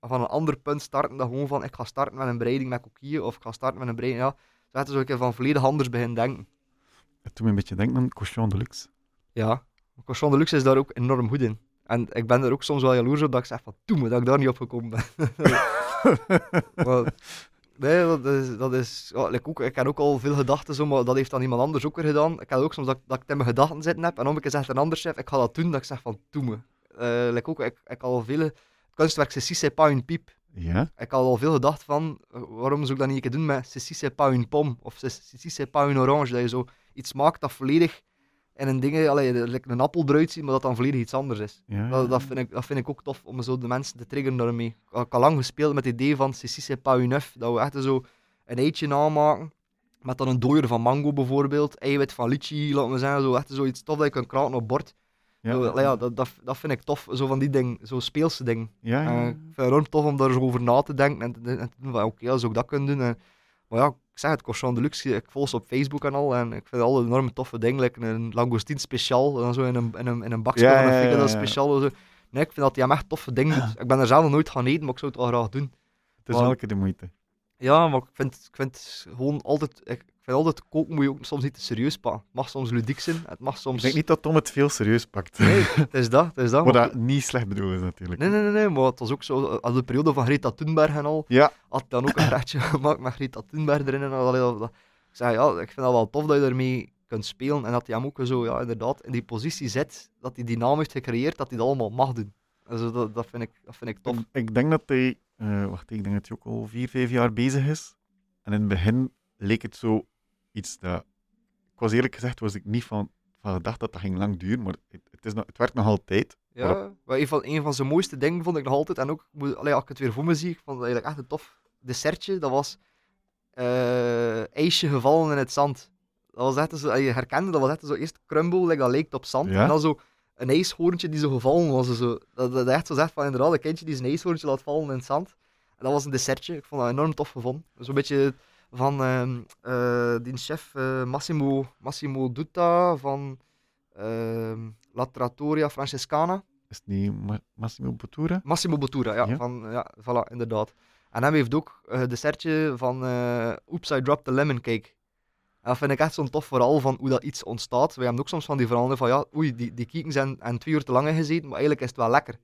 van een ander punt starten. Dan gewoon van, ik ga starten met een bereiding met kokieën. Of ik ga starten met een bereiding, ja. Zo echt een keer van volledig anders beginnen denken.
Het doet me een beetje denken aan Cochon de Luxe.
Ja, Cochon de Luxe is daar ook enorm goed in. En ik ben er ook soms wel jaloers op dat ik zeg van, me dat ik daar niet op gekomen ben. maar, nee, dat is, dat is ja, like ook, ik heb ook al veel gedachten, zo, maar dat heeft dan iemand anders ook weer gedaan. Ik heb ook soms dat, dat ik het in mijn gedachten zitten heb en om een keer zegt een ander chef, ik ga dat doen, dat ik zeg van, doe me. Eh, like ook, ik, ik al veel, het kunstwerk une pipe.
Ja?
Ik had al veel gedacht van, waarom zou ik dat niet een keer doen met c'est pas une pomme, of c'est pas une orange, dat je zo iets maakt dat volledig in een ding, allee, een appel eruit ziet, maar dat dan volledig iets anders is.
Ja,
Dat, dat, vind ik, dat vind ik ook tof om zo de mensen te triggeren daarmee. Ik al lang gespeeld met het idee van c'est pas une dat we echt zo een eitje namaken. Met dan een dooier van mango bijvoorbeeld, eiwit van litchi, laten we zeggen, zo echt zoiets tof dat je kan kraken op bord.
Ja,
Zo, ja, dat, dat, dat vind ik tof, zo van die dingen, zo speelse
ja, ja.
Eh, ik vind het enorm tof om daar zo over na te denken en te, en te doen van oké, als ik dat kan doen. En, maar ja, ik zeg het, Cochon Deluxe, ik volg ze op Facebook en al en ik vind het al enorm toffe dingen, like een langoustine speciaal, en dan zo in een, in een, in een bakje
Ja,
een dat.
Ah.
speciaal. Zo. Nee, ik vind dat hem echt toffe dingen doet. Ik ben er zelf nog nooit gaan eten, maar ik zou het wel graag doen.
Het is elke de moeite.
Ja, maar ik vind, ik vind gewoon altijd, ik, ik vind altijd koken moet je ook soms niet te serieus pakken. Het mag soms ludiek zijn, het mag
Ik
soms...
denk niet dat Tom het veel serieus pakt.
Nee, het is dat, het is dat.
Wat
maar-
dat niet slecht bedoeld is, natuurlijk.
Nee, nee, nee, nee, maar het was ook zo, aan de periode van Greta Thunberg en al,
Ja,
had dan ook een gerechtje gemaakt met Greta Thunberg erin. En al, ik zei, ja, ik vind dat wel tof dat je ermee kunt spelen en dat hij hem ook zo, ja, inderdaad, in die positie zet, dat hij die naam heeft gecreëerd, dat hij dat allemaal mag doen. Also, dat, dat, vind ik, dat vind ik tof.
ik, ik denk dat hij... eh, wacht, ik denk dat hij ook al vier, vijf jaar bezig is. En in het begin leek het zo iets dat... Ik was eerlijk gezegd, was ik niet van, van gedacht dat dat ging lang duren, maar het, het, is nog, het werkt nog altijd.
Ja, maar een van, een van zijn mooiste dingen vond ik nog altijd, en ook, allee, als ik het weer voor me zie, ik vond het eigenlijk echt een tof dessertje, dat was eh, ijsje gevallen in het zand. Dat was echt zo, je herkende, dat was echt zo eerst crumble, like dat leek op zand,
Ja?
en dan zo een ijshoorntje die zo gevallen was. Zo. Dat, dat echt zo zegt van inderdaad, een kindje die zijn ijshoorntje laat vallen in het zand. En dat was een dessertje, ik vond dat enorm tof gevonden. Zo'n beetje van ehm, eh, die chef eh, Massimo, Massimo Dutta van ehm, La Trattoria Francescana.
Is het niet Ma- Massimo Bottura?
Massimo Bottura, ja,
Ja.
Van, ja voilà, inderdaad. En hij heeft ook eh, een dessertje van eh Oops, I Dropped the Lemon Cake. En dat vind ik echt zo'n tof verhaal van hoe dat iets ontstaat. We hebben ook soms van die verhalen van, ja, oei, die, die kieken zijn en twee uur te lang gezeten, maar eigenlijk is het wel lekker.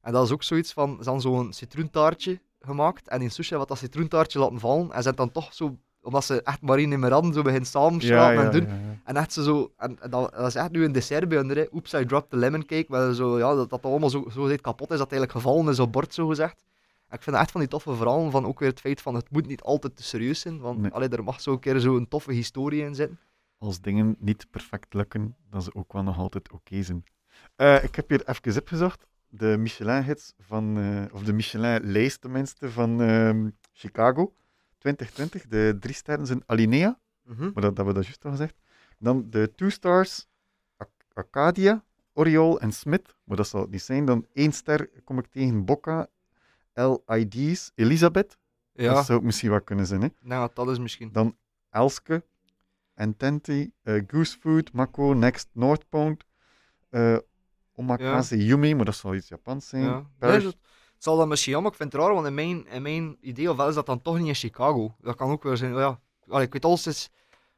En dat is ook zoiets van, zo'n citroentaartje gemaakt en in sushi wat dat citroentaartje laten vallen en ze dan toch zo, omdat ze echt Marine in hadden, zo beginnen samen schrapen en doen.
ja, ja.
En echt zo, zo en, en dat, dat is echt nu een dessert bij hun. hè. Oops, I dropped the lemon cake. Maar zo, ja, dat dat allemaal zo, zo kapot is, dat het eigenlijk gevallen is op bord, zo gezegd. En ik vind dat echt van die toffe verhalen, van ook weer het feit van het moet niet altijd te serieus zijn. Want
Nee.
allee, er mag zo een keer zo'n toffe historie in zitten.
Als dingen niet perfect lukken, dan ze ook wel nog altijd oké zijn. Eh, ik heb hier even opgezocht. De Michelin-hits van, eh, of de Michelin-lijst tenminste, van ehm, Chicago 2020. De drie sterren zijn Alinea, maar dat, dat we dat juist al gezegd. Dan de two stars, Ac- Arcadia, Oriol en Smith, maar dat zal het niet zijn. Dan één ster kom ik tegen Bocca, LID's, Elisabeth.
Ja,
Dat zou het misschien wel kunnen zijn, hè.
nou, dat is misschien.
Dan Elske, Ententi, eh Goose Food, Mako, Next, North Pond, eh Omakase Yumi, maar dat zal iets Japans zijn.
Ja.
Parish-
Nee, dat- het zal dan misschien jammer, ik vind het raar, want in mijn, in mijn idee ofwel is dat dan toch niet in Chicago. Dat kan ook wel zijn, ja. Allee, ik weet alles is,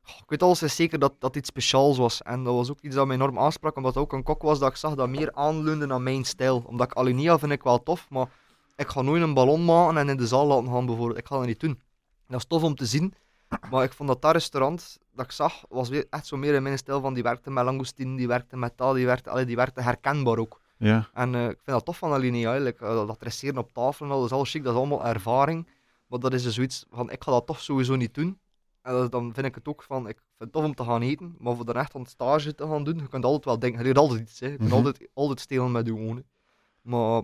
ik weet alles is zeker dat dat iets speciaals was. En dat was ook iets dat mij enorm aansprak, omdat het ook een kok was dat ik zag dat meer aanleunde naar mijn stijl. Omdat ik Alinea vind ik wel tof, maar ik ga nooit een ballon maken en in de zaal laten gaan bijvoorbeeld. Ik ga dat niet doen. Dat is tof om te zien, maar ik vond dat dat restaurant dat ik zag, was weer echt zo meer in mijn stijl van die werkte met langoustine, die werkte met dat, die werkte, allee, die werkte herkenbaar ook.
Ja,
En eh, ik vind dat tof van Alinea, eigenlijk. Eh, dat dresseren op tafel en al, dat is al chic, dat is allemaal ervaring. Maar dat is dus zoiets van, ik ga dat toch sowieso niet doen. En dat- dan vind ik het ook van, ik vind het tof om te gaan eten, maar voor echt aan het stage te gaan doen, je kunt altijd wel denken, je leert altijd iets, hè. je kunt
Mhm.
altijd, altijd stelen met je ogen. Maar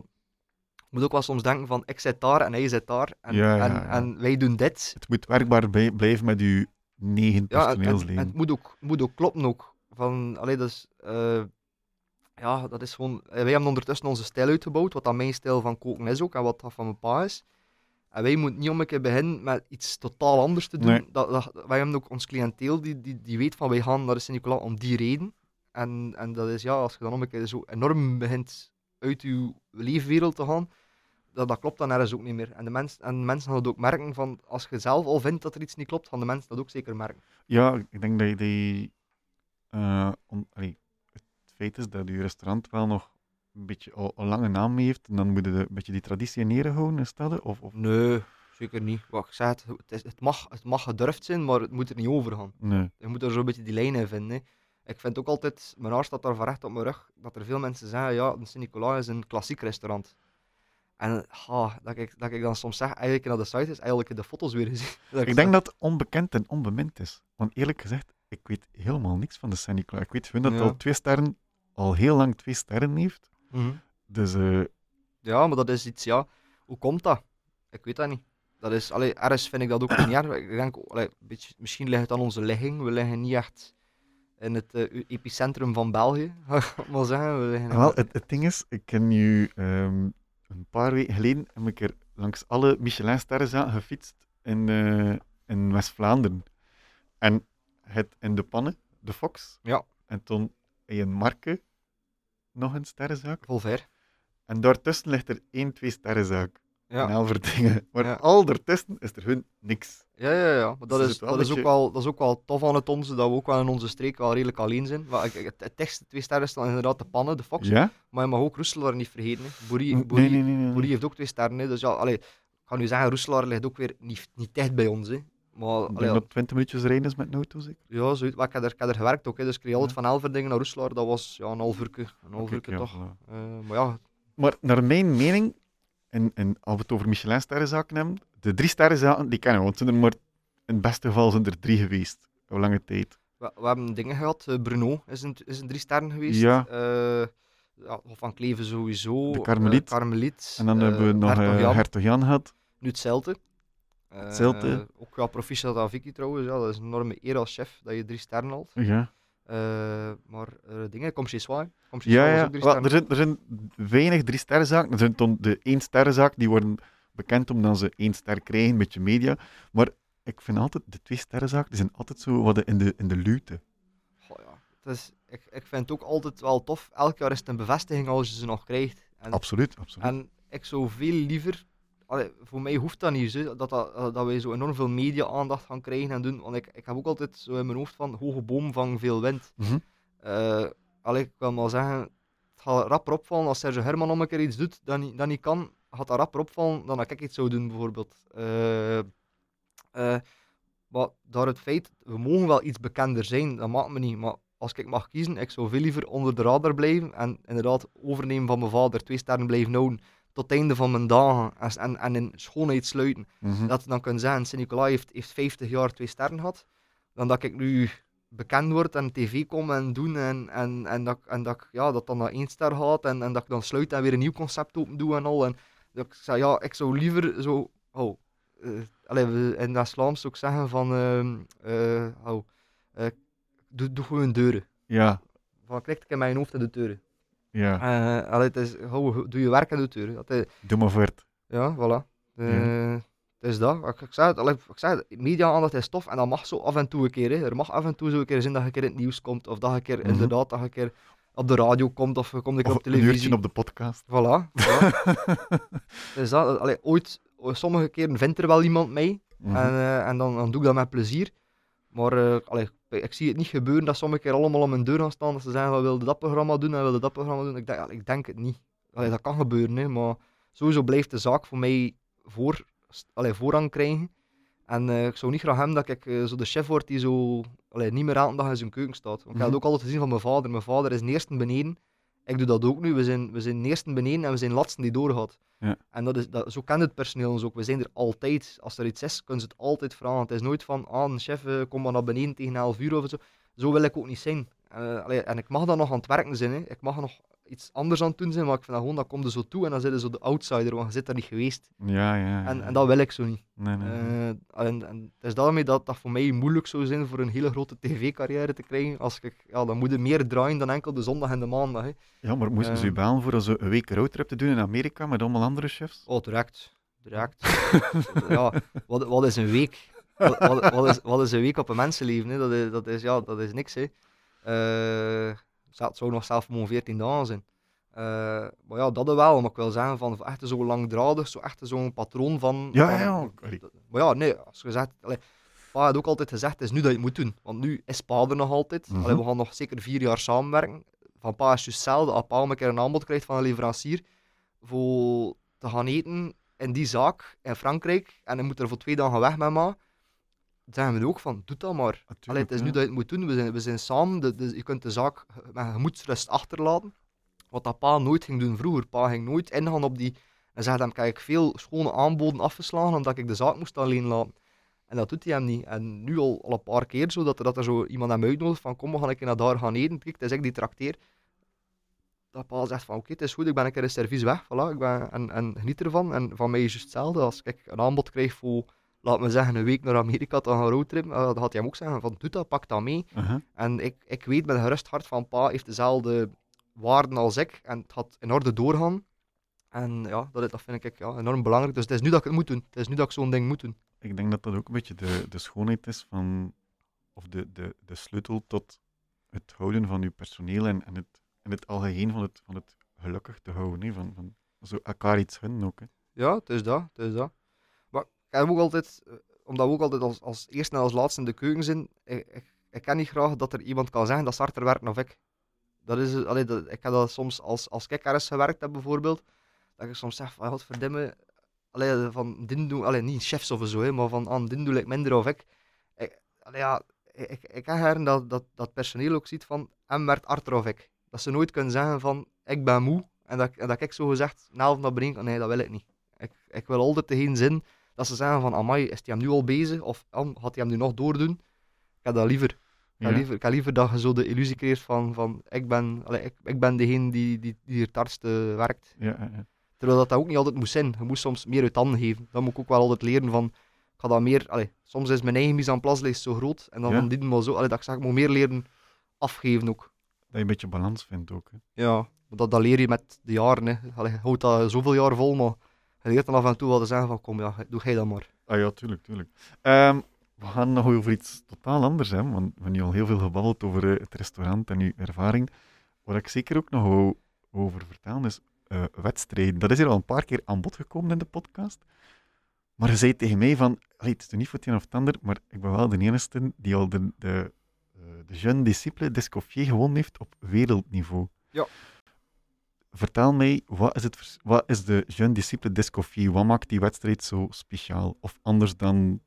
je moet ook wel soms denken van, ik zit daar en hij zit daar, en,
Ja, ja,
en,
ja.
en wij doen dit.
het moet werkbaar blijven met uw negen
Ja, en, het moet ook, moet ook kloppen ook. Van, allee, dus, eh, ja, dat is gewoon... eh, Wij hebben ondertussen onze stijl uitgebouwd, wat dan mijn stijl van koken is ook, en wat dat van mijn pa is. En wij moeten niet om een keer beginnen met iets totaal anders te doen.
Nee.
Dat, dat, wij hebben ook ons cliënteel die, die, die weet van wij gaan naar Sint-Nicolas om die reden. En, en dat is ja, als je dan om een keer zo enorm begint uit je leefwereld te gaan, dat, dat klopt dan ergens ook niet meer. En de, mens, en mensen gaan het ook merken van, als je zelf al vindt dat er iets niet klopt, gaan de mensen dat ook zeker merken.
Ja, ik denk dat je die... eh, on- allee, het feit is dat je restaurant wel nog een beetje al, al lange naam heeft. En dan moet je de- een beetje die traditie neerhouden, is dat? Of, of...
Nee, zeker niet. Wat ik het, het, is- het, mag, het mag gedurfd zijn, maar het moet er niet over gaan.
Nee.
Je moet er zo'n beetje die lijn in vinden. hè. Ik vind ook altijd, mijn haar staat daar van recht op mijn rug, dat er veel mensen zeggen, ja, de Sint-Nicolas is een klassiek restaurant. En ah, dat, ik, dat ik dan soms zeg, eigenlijk naar de site is, eigenlijk de foto's weer gezien. Dat
Ik denk dat onbekend en onbemind is. Want eerlijk gezegd, ik weet helemaal niks van de Saint-Nicolas. Ik weet gewoon dat het
Ja.
al twee sterren, al heel lang twee sterren heeft.
Mhm.
Dus eh,
Ja, maar dat is iets, ja, hoe komt dat? Ik weet dat niet. Dat is, allee, ergens vind ik dat ook niet erg. Ik denk, allee, beetje, misschien ligt het aan onze ligging. We liggen niet echt in het eh, epicentrum van België, maar zeggen. We liggen in-
wel, het, het ding is, ik ken nu ehm, een paar weken geleden heb ik er langs alle Michelin-sterren gefietst in, eh, in West-Vlaanderen. En het in de pannen, de Fox.
Ja.
En toen in Marke nog een sterrenzaak.
Vol ver.
En daartussen ligt er één, twee sterrenzaak.
Ja.
En. Maar
Ja.
al daartussen is er hun niks.
Ja, ja, ja. Maar dat,
Dus
is, dat, is ook wel, dat is ook wel tof aan het onze, dat we ook wel in onze streek wel redelijk alleen zijn. Maar, het, het tekst, twee sterren staan inderdaad de pannen, de Fox.
Ja?
Maar je mag ook Roeselaar niet vergeten. Boerie, Boerie,
nee, nee. nee,
Boerie heeft ook twee sterren. Hè. Dus ja, allee, ik ga nu zeggen, Roeselaar ligt ook weer niet, niet dicht bij ons. Hè. Maar
Ik denk dat 20 minuutjes rijden is met een auto, zeker?
ja, zo, maar ik, heb er, ik heb er gewerkt ook. Hè. Dus ik kreeg altijd van Elverdingen naar Roeselaar. Dat was ja, een half uurtje. Een half
ja,
toch. Eh, maar ja,
Maar naar mijn mening, en, en als we het over Michelin-sterrenzaken hebben, de drie sterrenzaken die kennen we, want zijn er maar in het beste geval zijn er drie geweest. Op lange tijd.
we, we hebben dingen gehad. Eh, Bruno is een, is een drie sterren geweest.
Ja.
Ja, Hof van Kleven sowieso.
De Karmeliet.
eh, Karmeliet.
En dan hebben we nog
Hertog Jan.
Gehad.
Nu hetzelfde.
Hetzelfde.
ook ja, proficiat aan Vicky trouwens. Ja, dat is een enorme eer als chef dat je drie sterren haalt.
Ja,
Eh, maar eh, dingen, kom. Kom chez
ja, ja. Wel, er, zijn, er zijn weinig drie sterrenzaken. Er zijn dan de één sterrenzaak, die worden bekend omdat ze één ster krijgen, met je media. Maar ik vind altijd, de twee sterrenzaken, die zijn altijd zo wat in de, in de luwte.
Goh, ja. het is, ik, ik vind het ook altijd wel tof. Elk jaar is het een bevestiging als je ze nog krijgt. En,
Absoluut, absoluut.
en ik zou veel liever... Allee, voor mij hoeft dat niet, zo, dat, dat, dat wij zo enorm veel media-aandacht gaan krijgen en doen. Want ik, ik heb ook altijd zo in mijn hoofd van hoge boom vangen veel wind. Eh, allee, ik wil maar zeggen, het gaat rapper opvallen als Sergio Herman om een keer iets doet dat niet, dat niet kan, gaat dat rapper opvallen dan dat ik iets zou doen, bijvoorbeeld. Eh, eh, maar daar het feit, we mogen wel iets bekender zijn, dat maakt me niet. Maar als ik mag kiezen, ik zou veel liever onder de radar blijven en inderdaad overnemen van mijn vader, twee sterren blijven houden tot het einde van mijn dagen en, en, en in schoonheid sluiten.
Mhm.
Dat we dan kunnen zeggen, Sint-Nicolai heeft, heeft 50 jaar twee sterren gehad. Dan dat ik nu bekend word en tv kom en doen en, en, en, dat, en dat, ik- ja, dat dan naar één ster gaat en, en dat ik dan sluit en weer een nieuw concept open doe en al. En dat ik zei, ja, ik zou liever zo... Oh, allee, we in het Vlaams ook zeggen van... ehm eh, oh, eh, doe, doe gewoon deuren.
Ja,
Van, krijg ik in mijn hoofd in de deuren.
Ja.
Eh, allee, het is, hou, doe je werk en doe deuren. Dat is,
Doe maar voort.
ja, voilà.
Ja.
Eh, Het is dat. Ik, ik zeg het, allee, ik zeg het, media-aandacht is tof en dat mag zo af en toe een keer. Hè. Er mag af en toe zo een keer zijn dat je een keer in het nieuws komt, of dat je een keer
Mhm.
inderdaad dat je een keer op de radio komt, of komt een
Of
op
een
televisie.
uurtje op de podcast.
Voilà. voilà. dus dat, allee, ooit, sommige keren vindt er wel iemand mee,
Mhm.
en, eh, en dan, dan doe ik dat met plezier. Maar allee, ik zie het niet gebeuren dat sommige keer allemaal om mijn deur gaan staan. Dat ze zeggen, we wilden dat programma doen en we wilden dat programma doen. Ik denk, allee, ik denk het niet. Allee, dat kan gebeuren, hè, maar sowieso blijft de zaak voor mij voor, allee, voorrang krijgen. En eh, ik zou niet graag hebben dat ik eh, zo de chef word die zo allee, niet meer elke dag in zijn keuken staat. Want ik heb
Mhm.
het ook altijd gezien van mijn vader. Mijn vader is eerste beneden. Ik doe dat ook nu. We zijn, we zijn eerste beneden en we zijn laatste die doorgaat.
Ja.
En dat is, dat, zo kent het personeel ons ook. We zijn er altijd. Als er iets is, kunnen ze het altijd vragen. Het is nooit van, ah, een chef, eh, kom maar naar beneden tegen 11 uur of zo. Zo wil ik ook niet zijn. Eh, allee, en ik mag dan nog aan het werken zijn. Hè. Ik mag nog iets anders aan het doen zijn, maar ik vind dat gewoon, dat komt er zo toe en dan zit je zo de outsider, want je zit daar niet geweest.
Ja, ja. ja.
En, en dat wil ik zo niet.
Nee, nee, nee.
Eh, en, en het is daarmee dat dat voor mij moeilijk zou zijn voor een hele grote tv-carrière te krijgen. Als ik, ja, dan moet je meer draaien dan enkel de zondag en de maandag. Hè.
Ja, maar moesten ze
eh,
u bellen voor zo een week roadtrip te doen in Amerika met allemaal andere chefs?
Oh, direct. direct. ja, wat, wat is een week? Wat, wat, wat is, wat is een week op een mensenleven? Hè? Dat, is, dat, is, ja, dat is niks. Hè. Eh, het zou nog zelf maar 14 dagen zijn. Uh, maar ja, dat wel, maar ik wil zeggen, van echt zo langdradig, zo echt zo'n patroon van...
Ja,
van,
ja,
Maar ja, nee, als je zegt... Allee, pa had ook altijd gezegd, het is nu dat je het moet doen. Want nu is pa er nog altijd. Mm we gaan nog zeker vier jaar samenwerken. Van pa is dus hetzelfde. Als pa een keer een aanbod krijgt van een leverancier voor te gaan eten in die zaak in Frankrijk en hij moet er voor twee dagen weg met ma, zeggen we ook van, doe dat maar. Allee, het is nu dat je het moet doen, we zijn, we zijn samen, de, je kunt de zaak met gemoedsrust achterlaten. Wat dat pa nooit ging doen vroeger. Pa ging nooit ingaan op die... En zei hem, kijk, veel schone aanboden afgeslagen omdat ik de zaak moest alleen laten. En dat doet hij hem niet. En nu al, al een paar keer zo, dat er, dat er zo iemand hem uitnodigt van kom, we gaan een naar daar gaan eten. Kijk, het is ik die trakteer. Dat pa zegt van oké, het is goed, ik ben een keer een service weg. Voilà, ik ben, en, en geniet ervan. En van mij is het hetzelfde. Als ik een aanbod krijg voor, laat me zeggen, een week naar Amerika te gaan roadtrippen, uh, dan had hij hem ook zeggen van doe dat, pak dat mee. En ik, ik weet met een gerust hart van pa heeft dezelfde waarden als ik. En het had in orde doorgaan. En ja, dat, dat vind ik ja, enorm belangrijk. Dus het is nu dat ik het moet doen. Het is nu dat ik zo'n ding moet doen.
Ik denk dat dat ook een beetje de, de schoonheid is van, of de, de, de sleutel tot het houden van je personeel en, en, het, en het algeheen van het, van het gelukkig te houden. Hè? Van, van zo elkaar iets gunnen ook. Hè?
Ja, het is dat. Het is dat. Heb ook altijd, eh, omdat we ook altijd als, als eerste en als laatste in de keuken zijn, ik, ik, ik ken niet graag dat er iemand kan zeggen dat ze harder werkt dan ik. Dat is, allee, dat, ik heb dat soms als, als ik gewerkt heb bijvoorbeeld, dat ik soms zeg van, godverdomme, allee, van dit doen, niet chefs of zo, hè, maar van aan dit doe ik minder of ik. ik allee, ja, ik, ik dat, dat, dat personeel ook ziet van, en werd harder of ik. Dat ze nooit kunnen zeggen van, ik ben moe, en dat, dat ik zo gezegd, na of naar beneden, nee, dat wil ik niet. Ik, ik wil altijd geen zin dat ze zeggen van, amai, is hij hem nu al bezig, of had hij hem nu nog doordoen? Ik heb dat liever. Ik heb, liever, ik liever dat je zo de illusie creëert van, van ik, ben, allez, ik, ik ben degene die, die, die het hardste werkt.
Ja, ja.
Terwijl dat, dat ook niet altijd moet zijn. Je moet soms meer uit handen geven. Dat moet ik ook wel altijd leren van, ik ga dat meer, allez, soms is mijn eigen mise en place zo groot, en dan ja. van dit maar zo, allez, dat ik zeg, ik moet meer leren afgeven ook.
Dat je een beetje balans vindt ook. Hè?
Ja, dat, dat leer je met de jaren. Hè. Allee, je houdt dat zoveel jaar vol, maar je leert dan af en toe wel te zeggen van, kom ja, doe jij dat maar.
Ah ja, tuurlijk, tuurlijk. Um, we gaan nog over iets totaal anders, hè, want we hebben nu al heel veel gebabbeld over uh, het restaurant en uw ervaring. Wat ik zeker ook nog over vertellen is uh, wedstrijden. Dat is hier al een paar keer aan bod gekomen in de podcast. Maar je zei tegen mij van, het is niet voor het een of het ander, maar ik ben wel de enige die al de, de, uh, de jeune disciple d'Escoffier gewonnen heeft op wereldniveau.
Ja.
Vertel mij, wat is, het, wat is de jeune disciple d'Escoffier? Wat maakt die wedstrijd zo speciaal? Of anders dan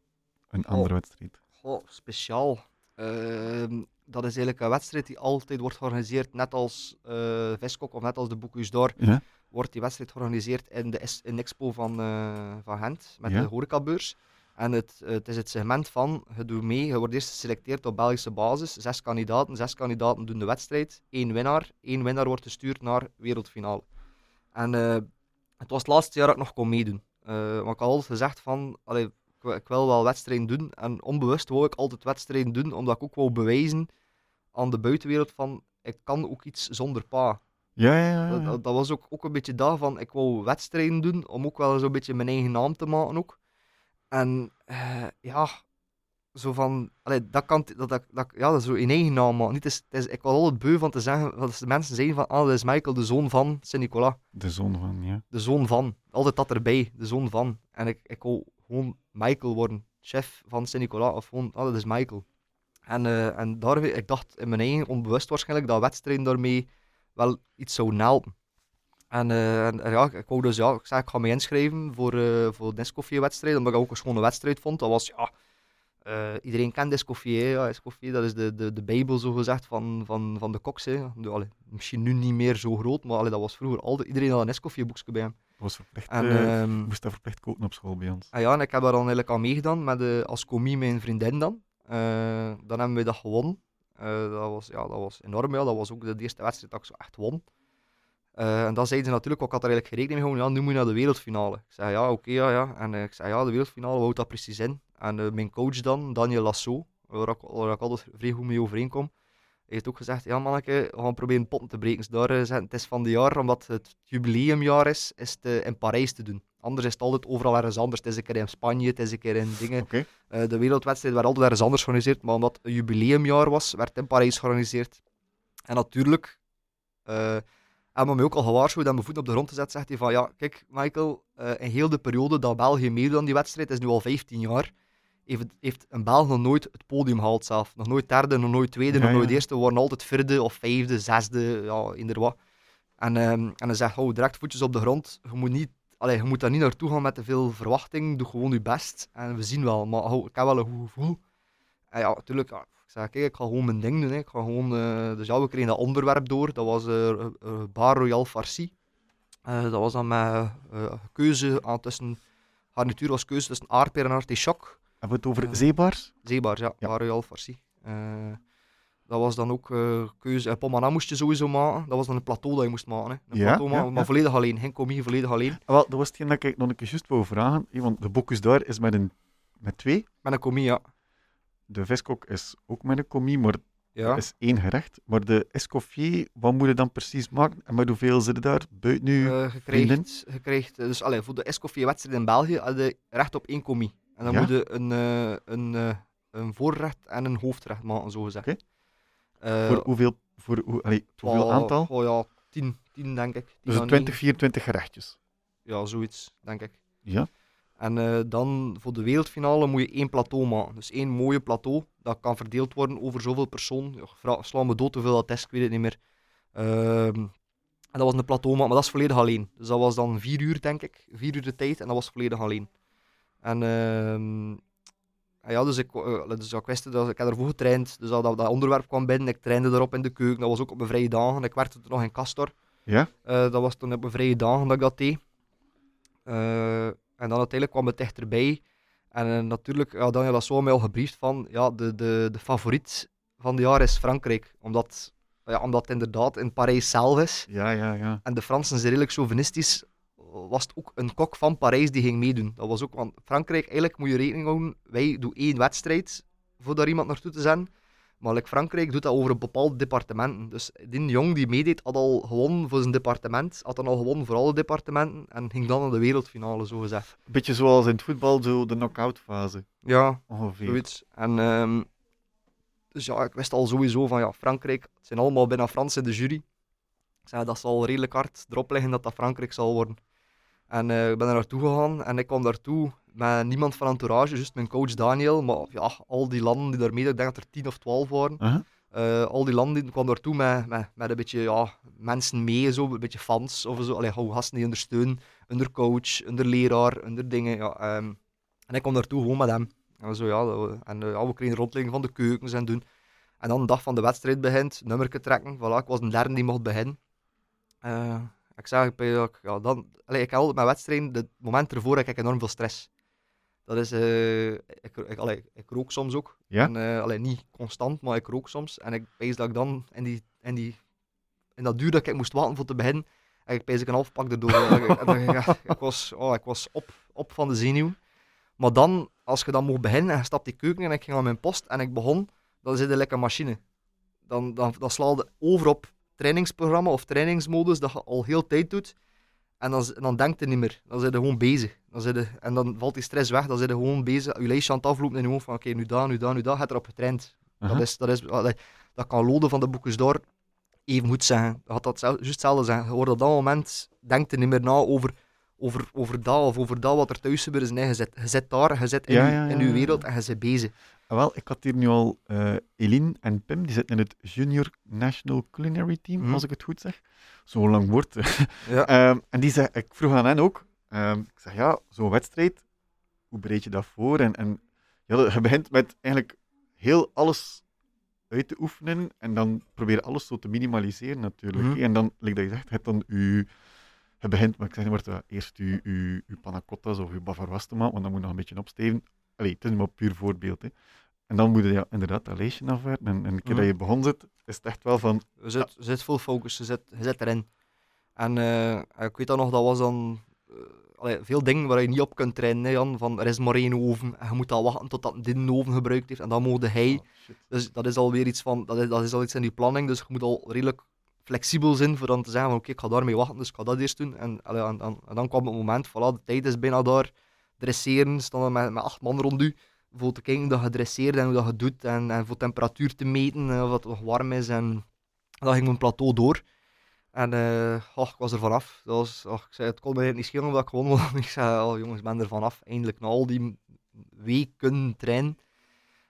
een andere wedstrijd?
Goh, speciaal. Uh, dat is eigenlijk een wedstrijd die altijd wordt georganiseerd, net als uh, Viskok of net als de d'Or.
Ja?
Wordt die wedstrijd georganiseerd in de, in expo van, uh, van Gent, met ja? de horecabeurs. En het, het is het segment van, je doet mee, je wordt eerst geselecteerd op Belgische basis. Zes kandidaten, zes kandidaten doen de wedstrijd. Eén winnaar, één winnaar wordt gestuurd naar wereldfinale. En uh, het was het laatste jaar dat ik nog kon meedoen. Uh, maar ik had altijd gezegd van, allee, ik wil wel wedstrijden doen. En onbewust wou ik altijd wedstrijden doen, omdat ik ook wou bewijzen aan de buitenwereld van, ik kan ook iets zonder pa.
Ja, ja, ja.
Dat, dat, was ook, ook een beetje daarvan, ik wou wedstrijden doen, om ook wel zo'n beetje mijn eigen naam te maken ook. En uh, ja, zo van, allee, dat kan, dat, dat, dat, ja, dat is zo in eigen naam, maar niet, is, is, ik was altijd beu van te zeggen, dat de mensen zeggen van, ah, dat is Michael, de zoon van Sint-Nicolas.
De zoon van, ja.
De zoon van, altijd dat erbij, de zoon van. En ik, ik wou gewoon Michael worden, chef van Sint-Nicolas, of gewoon, ah, dat is Michael. En, uh, en daar, ik dacht in mijn eigen onbewust waarschijnlijk dat wedstrijden daarmee wel iets zou helpen. En, uh, en, ja, ik wou dus, ja, ik zei, ik ga me inschrijven voor, uh, voor de Escoffier-wedstrijd, omdat ik ook een schone wedstrijd vond. Dat was, ja, uh, iedereen kent Escoffier. Ja, dat is de, de, de bijbel, zo gezegd, van, van, van de koks. Hè. De, allee, misschien nu niet meer zo groot, maar allee, dat was vroeger altijd, iedereen had een Escoffier-boekje bij hem.
Dat was verplicht, en, uh, moest dat verplicht kopen op school bij ons.
Ah, ja, en ik heb daar dan eigenlijk aan meegedaan, met, als comie mijn vriendin dan. dan hebben we dat gewonnen. dat, was, ja, dat was enorm, ja. dat was ook de eerste wedstrijd dat ik zo echt won. Uh, en dan zeiden ze natuurlijk, ik had er eigenlijk gerekend mee, ja, nu moet je naar de wereldfinale. Ik zei, ja, oké, okay, ja, ja. En uh, ik zei, ja, de wereldfinale, houdt dat precies in? En uh, mijn coach dan, Daniel Lasso, waar ik, waar ik altijd vrij goed mee overeenkom, heeft ook gezegd, ja manneke, we gaan proberen potten te breken. Dus daar eh, zetten, het is van de jaar, omdat het jubileumjaar is, is het eh, in Parijs te doen. Anders is het altijd overal ergens anders. Het is een keer in Spanje, het is een keer in dingen. Eh, de wereldwedstrijd werd altijd ergens anders georganiseerd, maar omdat het een jubileumjaar was, werd het in Parijs georganiseerd. En natuurlijk hebben we mij ook al gewaarschuwd en mijn voet op de grond gezet, zegt hij van ja, kijk Michael, eh, in heel de periode dat België meedoet aan die wedstrijd, is nu al 15 jaar, heeft, heeft een Belg nog nooit het podium gehaald zelf. Nog nooit derde, nog nooit tweede,
Ja,
nog nooit
ja.
eerste. We waren altijd vierde of vijfde, zesde, ja, wat. En, ehm, en hij zegt, hou direct voetjes op de grond. Je moet, niet, allee, je moet daar niet naartoe gaan met te veel verwachting. Doe gewoon je best. En we zien wel. Maar hou, ik heb wel een goed gevoel. En ja, natuurlijk. ja, ik zeg, kijk, ik ga gewoon mijn ding doen. Hè. Ik ga gewoon, dus ja, we kregen dat onderwerp door. Dat was eh Bar Royal Farci. Eh, dat was dan met eh, keuze aan tussen... Garnituur was keuze tussen aardpeer en artichok.
Hebben we het over zeebaars?
Zeebaars, ja.
Ja.
Bar Royal Farci. Eh, dat was dan ook eh keuze... Uh, Pomana moest je sowieso maken. Dat was dan een plateau dat je moest maken. Hè. Een
Ja,
plateau
ja,
maken,
ja.
maar volledig alleen. Geen comie, volledig alleen.
Ah, Wel, dat was hetgeen dat ik nog een keer juist wou vragen. Want de Bocuse d'Or is met, een, met twee.
Met een comie, ja.
De viskok is ook met een commie, maar
Ja.
dat is één gerecht. Maar de escoffier, wat moet je dan precies maken? En met hoeveel zit er daar? Buiten nu?
Je
vriendin?
krijgt, je krijgt, eh, dus allee, voor de Escoffier-wedstrijd in België had je recht op één commis. En dan
Ja?
moet je een, eh, een, eh, een voorrecht en een hoofdrecht maken, zo gezegd. Eh,
voor hoeveel, voor hoe, allee, hoeveel
twaalf-
aantal?
Oh ja, tien, tien denk ik. Tien
Dus
à
20,
negen.
24 gerechtjes.
Ja, zoiets, denk ik.
Ja.
En eh, dan voor de wereldfinale moet je één plateau maken. Dus één mooie plateau. Dat kan verdeeld worden over zoveel personen. Sla me dood hoeveel dat is, ik weet het niet meer. Ehm, en dat was een plateau maken, maar dat is volledig alleen. Dus dat was dan vier uur, denk ik. Vier uur de tijd en dat was volledig alleen. En ehm, en ja, dus ik, eh, dus ik wist dat, ik had ervoor getraind. Dus dat, dat, dat onderwerp kwam binnen, ik trainde erop in de keuken. Dat was ook op mijn vrije dagen. Ik werkte toen nog in Castor.
Ja?
Eh, dat was toen op mijn vrije dagen dat ik dat deed. En dan uiteindelijk kwam het dichterbij. En eh, natuurlijk, ja, Daniel zo mij al gebriefd van, ja, de, de, de favoriet van het jaar is Frankrijk. Omdat, ja, omdat het inderdaad in Parijs zelf is.
Ja, ja, ja.
En de Fransen zijn redelijk chauvinistisch. Was het ook een kok van Parijs die ging meedoen. Dat was ook, want Frankrijk, eigenlijk moet je rekening houden, wij doen één wedstrijd voor daar iemand naartoe te zenden. Maar like Frankrijk doet dat over een bepaald departement. Dus die jong die meedeed, had al gewonnen voor zijn departement, had dan al gewonnen voor alle departementen en ging dan naar de wereldfinale, zo gezegd.
Beetje zoals in het voetbal, zo de knock-out fase.
Ja,
Ongeveer.
zoiets. En ehm, dus ja, ik wist al sowieso van ja, Frankrijk, het zijn allemaal bijna Fransen in de jury. Ik zei, dat zal redelijk hard erop liggen dat dat Frankrijk zal worden. En eh, ik ben er naartoe gegaan en ik kwam daartoe met niemand van entourage, juist mijn coach Daniel. Maar ja, al die landen die daar meededen, ik denk dat er 10 of 12 waren. Eh, al die landen die kwamen daartoe met, met, met een beetje ja, mensen mee, zo, een beetje fans of zo. Allee, gewoon gasten die ondersteunen, onder coach, onder leraar, onder dingen. Ja, ehm. en ik kwam daartoe gewoon met hem. En, zo, ja, en eh, ja, we kregen een rondleiding van de keukens en doen. En dan de dag van de wedstrijd begint, nummerke trekken. Voilà, ik was de derde die mocht beginnen. Eh, ik zeg, ik, ja, dan, allee, ik heb altijd met wedstrijden, het moment ervoor heb ik enorm veel stress. Dat is, eh, ik, ik, allee, ik rook soms ook.
Ja?
En, eh, allee, niet constant, maar ik rook soms. En ik pees dat ik dan in, die, in, die, in dat duur dat ik moest wachten voor te beginnen, en ik pees ik een half pak erdoor. En ik, en ik- ja, ik was, oh, ik was op, op van de zenuw. Maar dan, als je dan mocht beginnen en je stapt die keuken en ik ging aan mijn post en ik begon, dan zit er lekker machine. Dan, dan, dan sla je over op trainingsprogramma of trainingsmodus dat je al heel tijd doet. En dan, dan denkt je niet meer. Dan zit je gewoon bezig. Dan zit je, en dan valt die stress weg. Dan zit je gewoon bezig. Je lijstje aan het aflopen en je hoofd van oké, nu daar, nu daar, nu daar. Je hebt erop getraind.
Uh-huh.
Dat, is, dat, is, dat, dat kan Lode van de Boekjes door even goed zeggen. Dat had dat zelf, juist hetzelfde zeggen. Je wordt op dat moment, denkt je niet meer na over, over, over dat of over dat wat er thuis gebeurt is. Nee, je zit, je zit daar, je zit in,
Ja,
je,
ja, ja,
in je wereld en je zit bezig.
Wel, ik had hier nu al eh Eline en Pim, die zitten in het Junior National Culinary Team,
Mhm.
als ik het goed zeg. Zo'n lang woord.
Ja.
Ehm, en die zei, ik vroeg aan hen ook, ehm, ik zeg ja, zo'n wedstrijd, hoe bereid je dat voor? En, en ja, je begint met eigenlijk heel alles uit te oefenen en dan probeer alles zo te minimaliseren natuurlijk.
Mhm.
En dan, like dat je zegt, je hebt dan je, je begint, maar ik zeg niet maar, eerst je, je, je panna cottas of je bavarois te maken, want dan moet je nog een beetje opsteven. Allee, het is maar puur voorbeeld. Hè. En dan moet je ja, inderdaad dat lijstje afwerken. En, en een keer
Mhm.
dat je begon zit, is het echt wel van,
Je zit, je zit full focus, je zit, je zit erin. En eh, ik weet dat nog, dat was dan... eh, allee, veel dingen waar je niet op kunt trainen, hè, Jan. Van, er is maar één oven en je moet al wachten totdat dit oven gebruikt heeft en dan mogen hij.
Oh.
Dus dat is alweer iets van, dat is, dat is al iets in die planning, dus je moet al redelijk flexibel zijn voor dan te zeggen van oké, ik ga daarmee wachten, dus ik ga dat eerst doen. En, allee, en, en- en dan kwam het moment, voilà, de tijd is bijna daar. Dresseren, staan er met, met acht man rond u. Voor te kijken dat je dresseert en hoe dat je doet. En, en voor temperatuur te meten, of het nog warm is. En dan ging mijn plateau door. En oh, ik was er vanaf. Dat was, oh, ik zei, het kon me eigenlijk niet schelen omdat ik gewonnen had. Ik zei, oh jongens, ik ben er vanaf. Eindelijk, na al die weken trainen.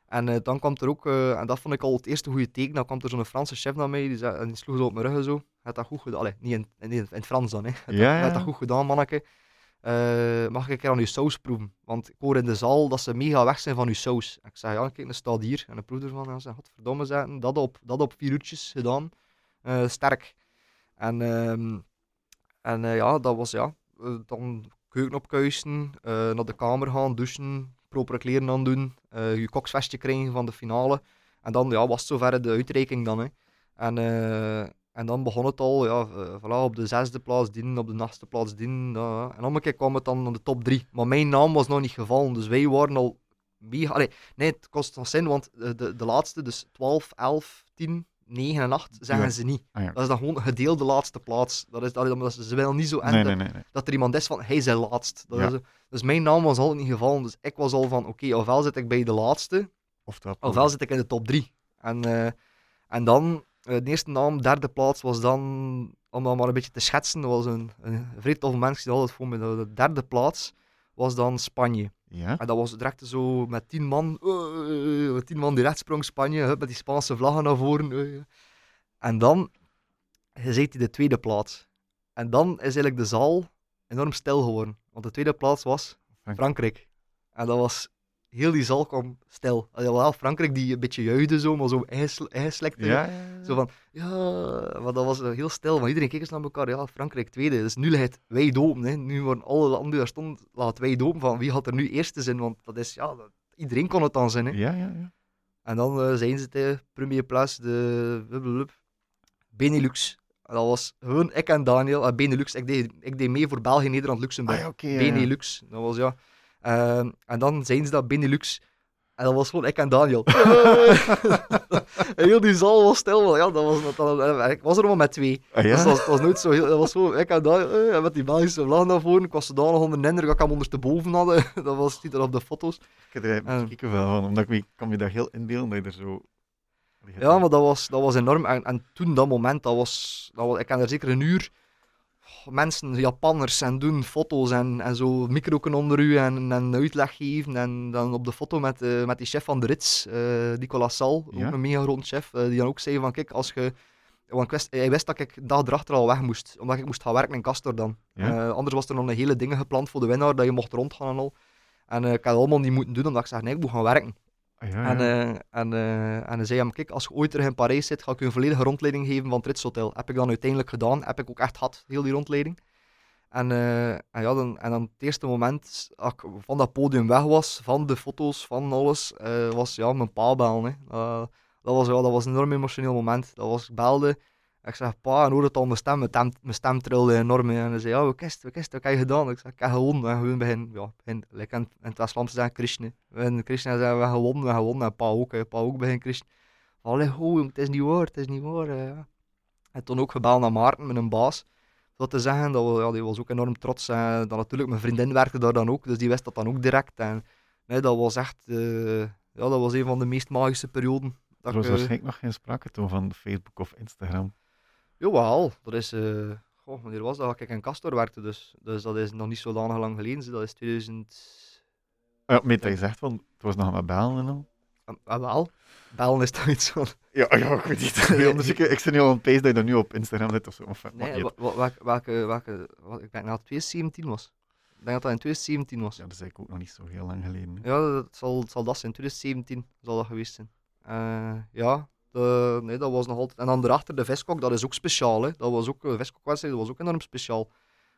En eh, dan kwam er ook, eh, en dat vond ik al het eerste goede teken, dan kwam er zo'n Franse chef naar mij, die, zei, en die sloeg zo op mijn rug zo. Had dat goed gedaan? Allee, niet in, in, in het Frans dan, hè.
Ja,
dat,
ja.
dat goed gedaan, manneke. Eh, mag ik een keer aan uw saus proeven? Want ik hoor in de zaal dat ze mega weg zijn van uw saus. En ik zei, ja, kijk, dat staat hier. En de proef ervan, en zei, godverdomme, zetten, dat op, dat op vier uurtjes gedaan. Eh, sterk. En, ehm, en eh, ja, dat was, ja, dan keuken opkuisen, naar de kamer gaan, douchen, propere kleren aandoen, eh je koksvestje krijgen van de finale. En dan ja, was het zover de uitreiking dan. Hè. En, en dan begon het al, ja, eh, voilà, op de zesde plaats dienen, op de achtste plaats dienen. ja. En om een keer kwam het dan aan de top drie. Maar mijn naam was nog niet gevallen, dus wij waren al mega... Allee, nee, het kost nog zin, want de, de, de laatste, dus 12, 11, 10, 9 en 8, zeggen
Ja.
ze niet.
Ah, ja.
Dat is dan gewoon gedeelde laatste plaats. Dat is, dat is, ze willen niet zo
Nee,
dat,
nee, nee. nee.
dat er iemand is van, hij zijn laatst. Dat is, dus mijn naam was al niet gevallen, dus ik was al van, oké, ofwel zit ik bij de laatste,
Of dat.
ofwel zit ik in de top 3. En, eh, en dan, eh, de eerste naam, derde plaats, was dan, om dat maar een beetje te schetsen, was een, een vrij mens die altijd voor me, de, de derde plaats was dan Spanje.
Ja?
En dat was direct zo met tien man, eh, met tien man die rechtsprong Spanje, hup, met die Spaanse vlaggen naar voren. eh. En dan zit hij de tweede plaats. En dan is eigenlijk de zaal enorm stil geworden. Want de tweede plaats was
Frank-
Frankrijk. En dat was, heel die stil. Allee, wel Frankrijk die een beetje juichte zo, maar zo ingeslekte.
Ja, ja, ja.
Zo van, ja, maar dat was eh, heel stil. Maar iedereen keek eens naar elkaar. Ja, Frankrijk tweede. Dus nu ligt het wijd open. Hè. Nu worden alle landen die daar stonden, laat wijd open van wie gaat er nu eerste zijn. Want dat is, ja, dat- iedereen kon het dan zijn. Hè.
Ja, ja, ja.
En dan eh, zijn ze eh, premier place, de blablabla, Benelux. En dat was gewoon ik en Daniel. Eh, Benelux, ik deed, ik deed mee voor België, Nederland, Luxemburg.
Ah.
Benelux, dat was ja. Ehm, en dan zijn ze dat Benelux. En dat was gewoon ik en Daniel. en heel die zaal was stil. want Ja, dat was, dat, dat- ik was er maar met twee.
Ah, ja?
Dus dat was, dat was nooit zo heel... Dat was gewoon ik en Daniel. eh, en met die Belgische vlag naar voren. Ik was zodanig onder de indruk dat ik hem ondersteboven hadden. dat was niet er op de foto's.
Ik heb er
En-
een kiekenvel van, omdat ik kan me dat heel inbeelden dat je er zo...
Ja, maar dat was, dat was enorm. En, en toen, dat moment, dat was, dat was... Ik heb er zeker een uur... Mensen, Japanners, en doen foto's en, en zo microken onder u en, en uitleg geven. En dan op de foto met, eh, met die chef van de Rits, eh, Nicolas Sal, ook een mega groot chef, eh, die dan ook zei van, kijk, als je... Want ik wist, hij wist dat ik dag erachter al weg moest, omdat ik moest gaan werken in Castor dan.
Ja.
Anders was er nog een hele dingen gepland voor de winnaar, dat je mocht rondgaan en al. En ik had het allemaal niet moeten doen, omdat ik zei, nee, ik moet gaan werken.
Ah, ja,
En, eh, en, eh, en hij zei hem, kijk, als je ooit terug in Parijs zit, ga ik je een volledige rondleiding geven van het Ritz Hotel. Heb ik dan uiteindelijk gedaan, heb ik ook echt gehad, heel die rondleiding. En, eh, en, ja, dan, en dan het eerste moment dat ik van dat podium weg was, van de foto's, van alles, was ja, mijn pa bellen. Hè. Dat, was, ja, dat was een enorm emotioneel moment. Dat was, ik belde, ik zeg, pa, en hoorde het al mijn stem, mijn stem, mijn stem trilde enorm. En hij zei, ja, wat is het, wat is het, wat heb je gedaan? Ik zeg, ik heb gewonnen. En gewoon begin, ja, begin, like in, in het West-Vlaams zeggen, Krishna. En Krishna zei, we hebben gewonnen, we hebben gewonnen. En pa ook, hè. pa ook begin Krishna. Allee, ho, jong, het is niet waar, het is niet waar. ja. En toen ook gebeld naar Maarten, mijn baas. Dat te zeggen, dat, we- ja, die was ook enorm trots. En dan natuurlijk, mijn vriendin werkte daar dan ook, dus die wist dat dan ook direct. En nee, dat was echt, eh, ja, dat was een van de meest magische perioden. Dat
er was
ik, eh,
waarschijnlijk nog geen sprake toen van Facebook of Instagram.
Jawel, dat is. eh goh, wanneer was dat? Ik in Castor werkte, dus, dus dat is nog niet zo lang, lang geleden. zo, Dat is 2000.
Ja, met dat je zegt van, het was nog met bellen en al.
Ah, wel, bellen is toch iets van.
Ja, ja ik weet niet. Nee, anders ik, ik zit nu al een pees dat je dat nu op Instagram zet of zo. Of,
Nee,
nee,
wa- wa- welke, welke, welke, wat, ik denk dat het 2017 was. Ik denk dat dat in 2017 was.
ja, dat is eigenlijk ook nog niet zo heel lang geleden. hè.
Ja, dat zal, zal dat zijn. 2017 zal dat geweest zijn. Eh, ja, de, nee, dat was nog altijd. En dan daarachter de Viskok, dat is ook speciaal. Hè. Dat was ook een Viskok-wedstrijd, dat was ook enorm speciaal.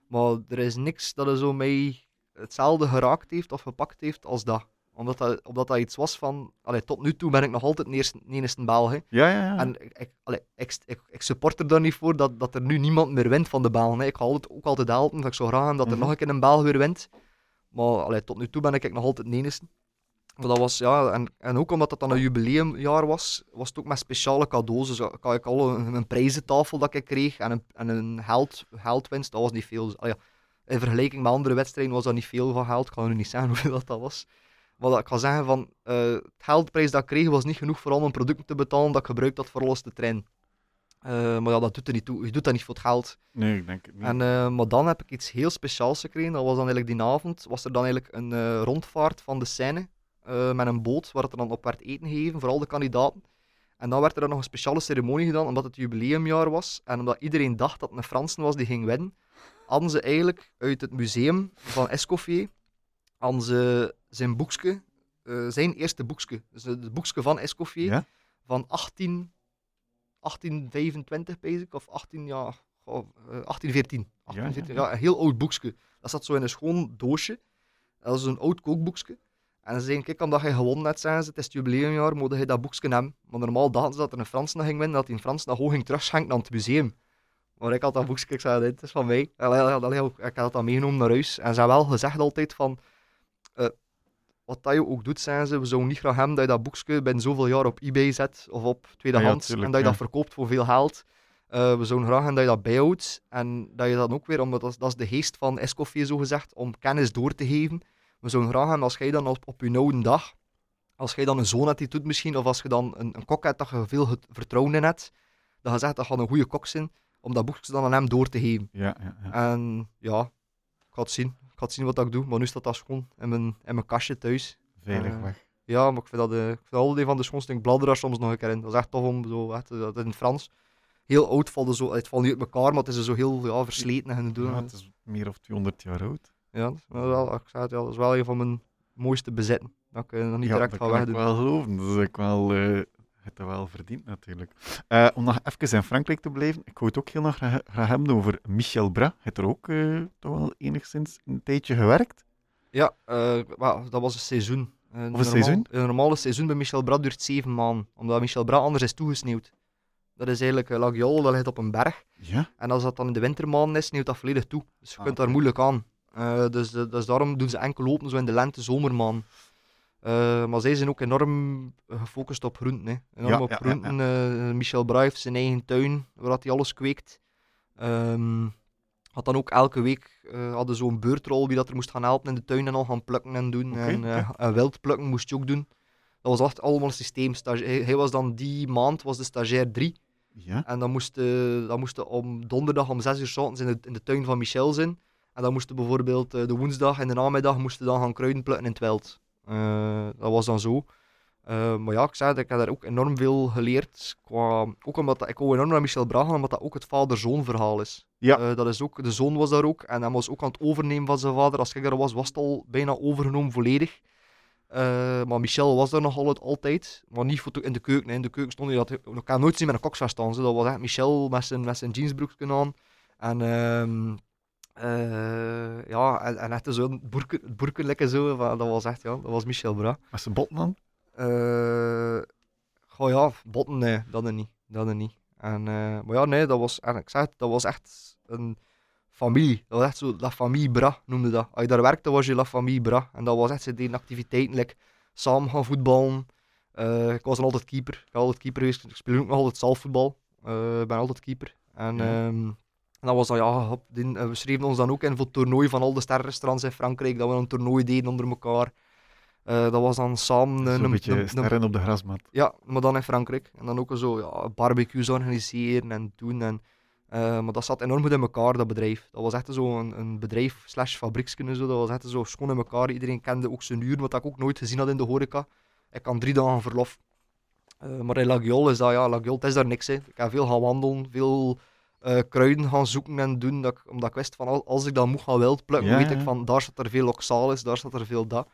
Maar er is niks dat er zo mij hetzelfde geraakt heeft of gepakt heeft als dat. Omdat dat, omdat dat iets was van... Allee, tot nu toe ben ik nog altijd de eerste, de eerste Belg.
Ja, ja, ja.
En ik, ik, allee, ik, ik, ik support er dan niet voor dat, dat er nu niemand meer wint van de Belgen. hè. Ik ga altijd, ook altijd helpen. Dat ik zou graag dat er
Mhm.
nog een keer een Belg weer wint. Maar allee, tot nu toe ben ik nog altijd de enige. Maar dat was, ja, en, en ook omdat het dan een jubileumjaar was, was het ook met speciale cadeaus. Dus ik had ik al een, een prijzentafel dat ik kreeg en een, en een geld, geldwinst. Dat was niet veel. Dus, ja, in vergelijking met andere wedstrijden was dat niet veel van geld. Ik kan nu niet zeggen hoeveel dat, dat was. Maar ik kan zeggen van, eh, het geldprijs dat ik kreeg was niet genoeg voor al mijn producten te betalen dat ik gebruikt had voor alles te trainen. Eh, maar ja, dat doet er niet toe. Je doet dat niet voor het geld.
Nee, ik denk het niet.
En, eh, maar dan heb ik iets heel speciaals gekregen. Dat was dan eigenlijk die avond, was er dan eigenlijk een eh, rondvaart van de Seine eh, met een boot waar het er dan op werd eten gegeven voor al de kandidaten. En dan werd er dan nog een speciale ceremonie gedaan, omdat het jubileumjaar was en omdat iedereen dacht dat het een Fransen was die ging winnen, hadden ze eigenlijk uit het museum van Escoffier hadden ze zijn boekje, eh, zijn eerste boekje, dus het boekje van Escoffier,
Ja?
van 18, 1825, pees ik, of 18, ja, goh, eh, 1814.
Ja, ja,
1814,
ja.
ja, een heel oud boekje. Dat zat zo in een schoon doosje. Dat is een oud kookboekje. En ze zeiden, kijk, omdat je gewonnen hebt, zeggen ze, het is het jubileumjaar, moet je dat boekje hebben. Maar normaal dachten ze dat er een Frans nog ging winnen, dat die een Frans nog gewoon ging terugschenken aan het museum. Maar ik had dat boekje, ik zei, dit is van mij. Ik had dat meegenomen naar huis. En ze hebben wel gezegd altijd van, eh, wat dat je ook doet, zijn ze, we zouden niet graag hebben dat je dat boekje binnen zoveel jaar op eBay zet, of op tweedehands,
tuurlijk,
en dat je
ja.
dat verkoopt voor veel geld. Eh, we zouden graag hebben dat je dat bijhoudt, en dat je dan ook weer, omdat dat, is- dat is de geest van Escoffier zo gezegd, om kennis door te geven. We zouden graag hebben als jij dan op, op je oude dag, als jij dan een zoon hebt die doet misschien, of als je dan een, een kok hebt dat je veel het- vertrouwen in hebt, dat je zegt dat je een goede kok zijn, om dat boekje dan aan hem door te geven.
Ja, ja, ja.
En ja, ik ga het zien. Ik ga het zien wat ik doe, maar nu staat dat schoon in mijn, in mijn kastje thuis.
Veilig
eh,
weg.
Ja, maar ik vind dat, eh, ik vind dat van de schoonste. Ik bladder daar soms nog een keer in. Dat is echt tof om zo, echt, eh, dat in het Frans. Heel oud valt zo, het valt niet uit elkaar, maar het is zo heel ja, versleten en doen.
Ja, het is meer of 200 jaar oud.
Ja, dat is wel, ik zei het, ja, dat is wel een van mijn mooiste bezitten. Dat ik eh, nog niet
ja,
direct
dat
ga
kan ik
wegdoen.
wel geloven. Dat is ook wel, eh het dat wel verdiend natuurlijk. Eh, om nog even in Frankrijk te blijven, ik wou het ook heel nog graag hebben over Michel Bras. Heeft er ook toch wel enigszins een tijdje gewerkt?
Ja, dat was een seizoen. Een
Of een seizoen?
Een normale seizoen bij Michel Bras duurt zeven maanden, omdat Michel Bras anders is toegesneeuwd. Dat is eigenlijk uh, Laguiole, dat ligt op een berg.
Ja?
En als dat dan in de wintermaanden is, sneeuwt dat volledig toe. Dus je
Ah,
kunt daar moeilijk aan. Eh, dus, dus daarom doen ze enkel lopen zo in de lente, zomermaan. Eh, maar zij zijn ook enorm gefocust op groenten. Hè. Enorm
Ja,
op
ja, ja,
groenten. Eh, Michel Bras heeft zijn eigen tuin, waar hij alles kweekt. Ehm, had dan ook elke week eh hadden zo'n beurtrol wie dat er moest gaan helpen in de tuin en al gaan plukken en doen. En, en wild plukken moest je ook doen. Dat was echt allemaal een systeem. Hij, hij was dan die maand was de stagiair 3.
Ja?
En dan moesten dan moesten om donderdag om 6 uur 's ochtends in de, in de tuin van Michel zijn. En dan moesten bijvoorbeeld eh, de woensdag en de namiddag moesten dan gaan kruiden plukken in het veld. Eh, dat was dan zo. Eh, maar ja, ik zei het, ik heb daar ook enorm veel geleerd. Qua, ook omdat dat, ik hou enorm naar Michel Braga, omdat dat ook het vader-zoon verhaal is.
Ja.
Dat is ook, de zoon was daar ook en hij was ook aan het overnemen van zijn vader. Als ik daar was, was het al bijna overgenomen volledig. Maar Michel was er nog altijd, altijd. Maar niet voor in de keuken. hè. In de keuken stond hij dat. Ik kan nooit zien met een koksvest staan. zo. Dat was echt Michel met zijn, met zijn jeansbroekje aan. En eh, ja, en, en echt zo'n boerke, het boerkenlekke zo. van- Dat was echt, ja, dat was Michel Bra.
Met zijn botten aan?
Eh goh ja, botten, nee, dat er niet. Dat er niet. En, eh, maar ja, nee, dat was, en ik zeg het, dat was echt een familie. Dat was echt zo, La Famille Bra noemde dat. Als je daar werkte, was je La Famille Bra. En dat was echt, ze deden activiteiten, like, samen gaan voetballen. Ik was dan altijd keeper. Ik ben altijd keeper geweest. Ik speel ook nog altijd zaalvoetbal. Ik ben altijd keeper. En,
Ja.
ehm, en dat was dan, ja, die- eh, we schreven ons dan ook in voor het toernooi van al de sterrenrestaurants in Frankrijk, dat we een toernooi deden onder elkaar. Eh, dat was dan samen...
Zo'n
een-
beetje sterren op de grasmat.
ja, maar dan in Frankrijk. En dan ook zo ja, barbecues organiseren en doen. En, eh, maar dat zat enorm goed in elkaar, dat bedrijf. Dat was echt zo een, een bedrijf slash fabriekskunde. Zo. Dat was echt zo schoon in elkaar. Iedereen kende ook zijn uur, wat ik ook nooit gezien had in de horeca. Ik kan drie dagen verlof. Eh, maar in Laguiole is dat, ja, Laguiole, het is daar niks. Hè. Ik heb veel gaan wandelen, veel eh, kruiden gaan zoeken en doen. Dat ik, omdat ik wist van, al- als ik dan moet gaan wild plukken,
Ja,
weet
ja.
ik van, daar staat er veel oxalis, daar staat er veel dat.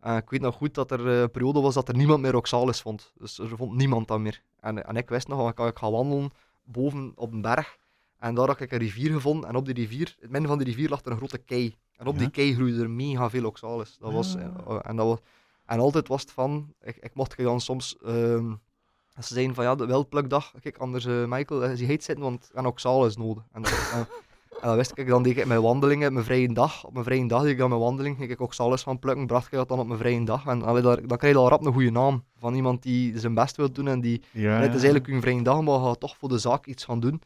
En ik weet nog goed dat er eh, een periode was dat er niemand meer oxalis vond. Dus er vond niemand dat meer. En, en ik wist nog, ik, ik ga wandelen boven op een berg. En daar had ik een rivier gevonden. En op die rivier, in het midden van die rivier lag er een grote kei. En op
Ja.
die kei groeide er mega veel oxalis. Dat was,
Ah.
eh, en dat was, En altijd was het van, ik, ik mocht dan soms, ehm, als ze zeiden van ja, de welplukdag, kijk, anders eh, Michael, uh, heet zitten, want en ook zaal is nodig. En, en, en dan wist ik, dan deed ik mijn wandelingen, mijn vrije dag, op mijn vrije dag deed ik dan mijn wandeling, ging ik ook zaal van plukken, bracht ik dat dan op mijn vrije dag. En allee, daar- dan krijg je al rap een goede naam van iemand die zijn best wil doen en die
Ja,
is eigenlijk een vrije dag, maar ga toch voor de zaak iets gaan doen.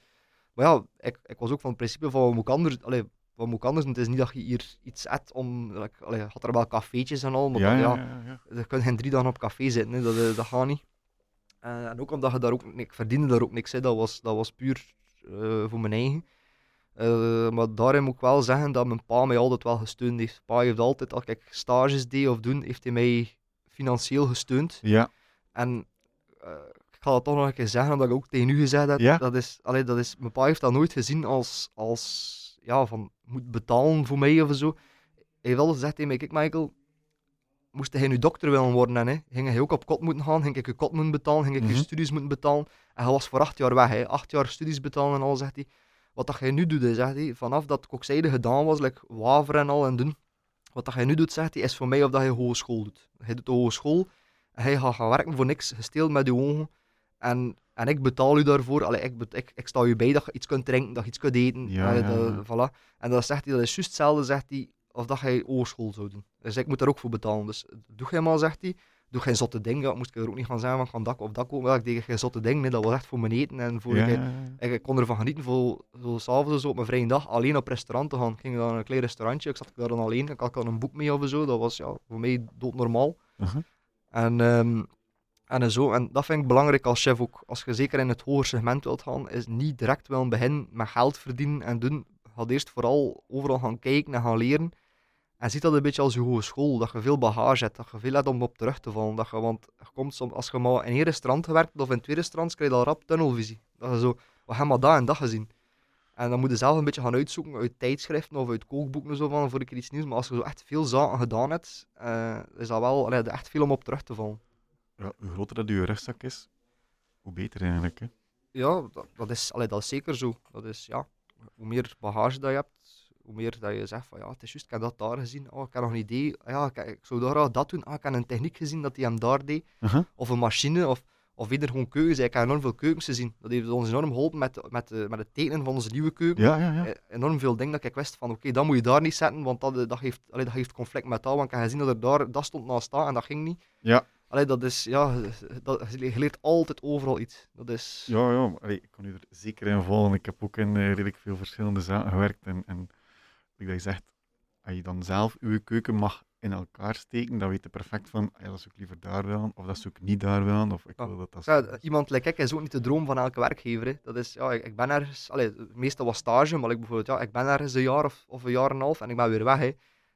Maar ja, ik, ik was ook van het principe van wat moet ik anders, allee, wat moet ik anders doen? Het is niet dat je hier iets hebt om, like, allee, had er wel cafeetjes en al, maar
ja,
dan,
ja,
ja, je kunt geen drie dagen op café zitten, hè. Dat, eh, dat gaat niet. Eh, en ook omdat je daar ook, ik verdiende daar ook niks, hè. Dat, was, dat was puur eh, voor mijn eigen. Eh, maar daarin moet ik wel zeggen dat mijn pa mij altijd wel gesteund heeft. Pa heeft altijd, als ik stages deed of doen, heeft hij mij financieel gesteund.
Ja,
En ik ga dat toch nog een keer zeggen, omdat ik ook tegen u gezegd heb.
Ja?
Dat is, allee, dat is, mijn pa heeft dat nooit gezien als, als ja, van moet betalen voor mij of zo. Hij heeft altijd gezegd tegen mij, kijk Michael, moest hij nu dokter willen worden, en, hè, ging hij ook op kot moeten gaan, ging ik je kot moeten betalen, ging ik
Mhm.
je studies moeten betalen. En hij was voor acht jaar weg, hè. acht jaar studies betalen en al, zegt hij. Wat dat jij nu doet, hè, zegt hij, vanaf dat kokzijde gedaan was, like waver en al en doen, wat dat jij nu doet, zegt hij, is voor mij of dat je hogeschool doet. Hij doet de hogeschool, en hij gaat gaan werken voor niks, gesteeld met je ogen. En, en ik betaal u daarvoor. Allee, ik, ik, ik sta je bij dat je iets kunt drinken, dat je iets kunt eten.
Ja,
Allee,
ja,
dat,
ja.
Voilà. En dat zegt hij, dat is juist hetzelfde, zegt hij, of dat jij hogeschool zou doen. Dus ik moet daar ook voor betalen. Dus doe jij maar, zegt hij. Doe geen zotte ding. Ja, moest ik er ook niet gaan zeggen, van kan dak of dak komen. Ja, ik deed geen zotte ding. Nee, dat was echt voor mijn eten. En voor
ja,
ik, kon ervan genieten, voor zo s'avonds zo op mijn vrije dag, alleen op restaurant te gaan. Ik ging dan naar een klein restaurantje, ik zat daar dan alleen. Ik had dan een boek mee of zo. Dat was ja, voor mij doodnormaal.
Uh-huh.
En, ehm, en zo, en dat vind ik belangrijk als chef ook. Als je zeker in het hoger segment wilt gaan, is niet direct wel beginnen met geld verdienen en doen. Ga eerst vooral overal gaan kijken en gaan leren. En ziet dat een beetje als je hogeschool, dat je veel bagage hebt, dat je veel hebt om op terug te vallen. Dat je, want je komt soms, als je maar in één restaurant gewerkt of in twee restaurants, krijg je al rap tunnelvisie. Dat je zo, we hebben maar dat en dat gezien. En dan moet je zelf een beetje gaan uitzoeken uit tijdschriften of uit kookboeken en zo van voor ik iets nieuws. Maar als je zo echt veel zaken gedaan hebt, eh, is dat wel allee, echt veel om op terug te vallen.
Ja, hoe groter dat je rugzak is, hoe beter eigenlijk. Hè?
Ja, dat, dat, is, allee, dat is zeker zo. Dat is, ja, hoe meer bagage dat je hebt, hoe meer dat je zegt van ja, het is juist, ik heb dat daar gezien. Oh, ik heb nog een idee. Ja, ik, ik zou daar graag dat doen. Ah, ik heb een techniek gezien dat hij hem daar deed.
Uh-huh.
Of een machine, of, of eerder gewoon keukens. Ik heb enorm veel keukens gezien. Dat heeft ons enorm geholpen met, met, eh, met het tekenen van onze nieuwe keuken.
Ja, ja, ja.
Eh, Enorm veel dingen dat ik wist van oké, dat moet je daar niet zetten, want dat, eh, dat, geeft, allee, dat geeft conflict met dat. Want ik heb gezien dat er daar, dat stond naast staan en dat ging niet.
Ja.
Allee, dat is, ja, dat, je leert altijd overal iets. Dat is...
Ja, ja, allee, ik kan u er zeker in volgen. Ik heb ook in redelijk veel verschillende zaken gewerkt. En, en dat je zegt, als je dan zelf je keuken mag in elkaar steken, dan weet je perfect van, ah ja, dat zou ik liever daar willen, of dat zou ik niet daar willen, of ik wil dat dat
Ja, iemand like ik is ook niet de droom van elke werkgever. Hè. Dat is, ja, ik, ik ben ergens, allee, meestal was stage, maar ik bijvoorbeeld, ja, ik ben ergens een jaar of, of een jaar en een half en ik ben weer weg. Hè.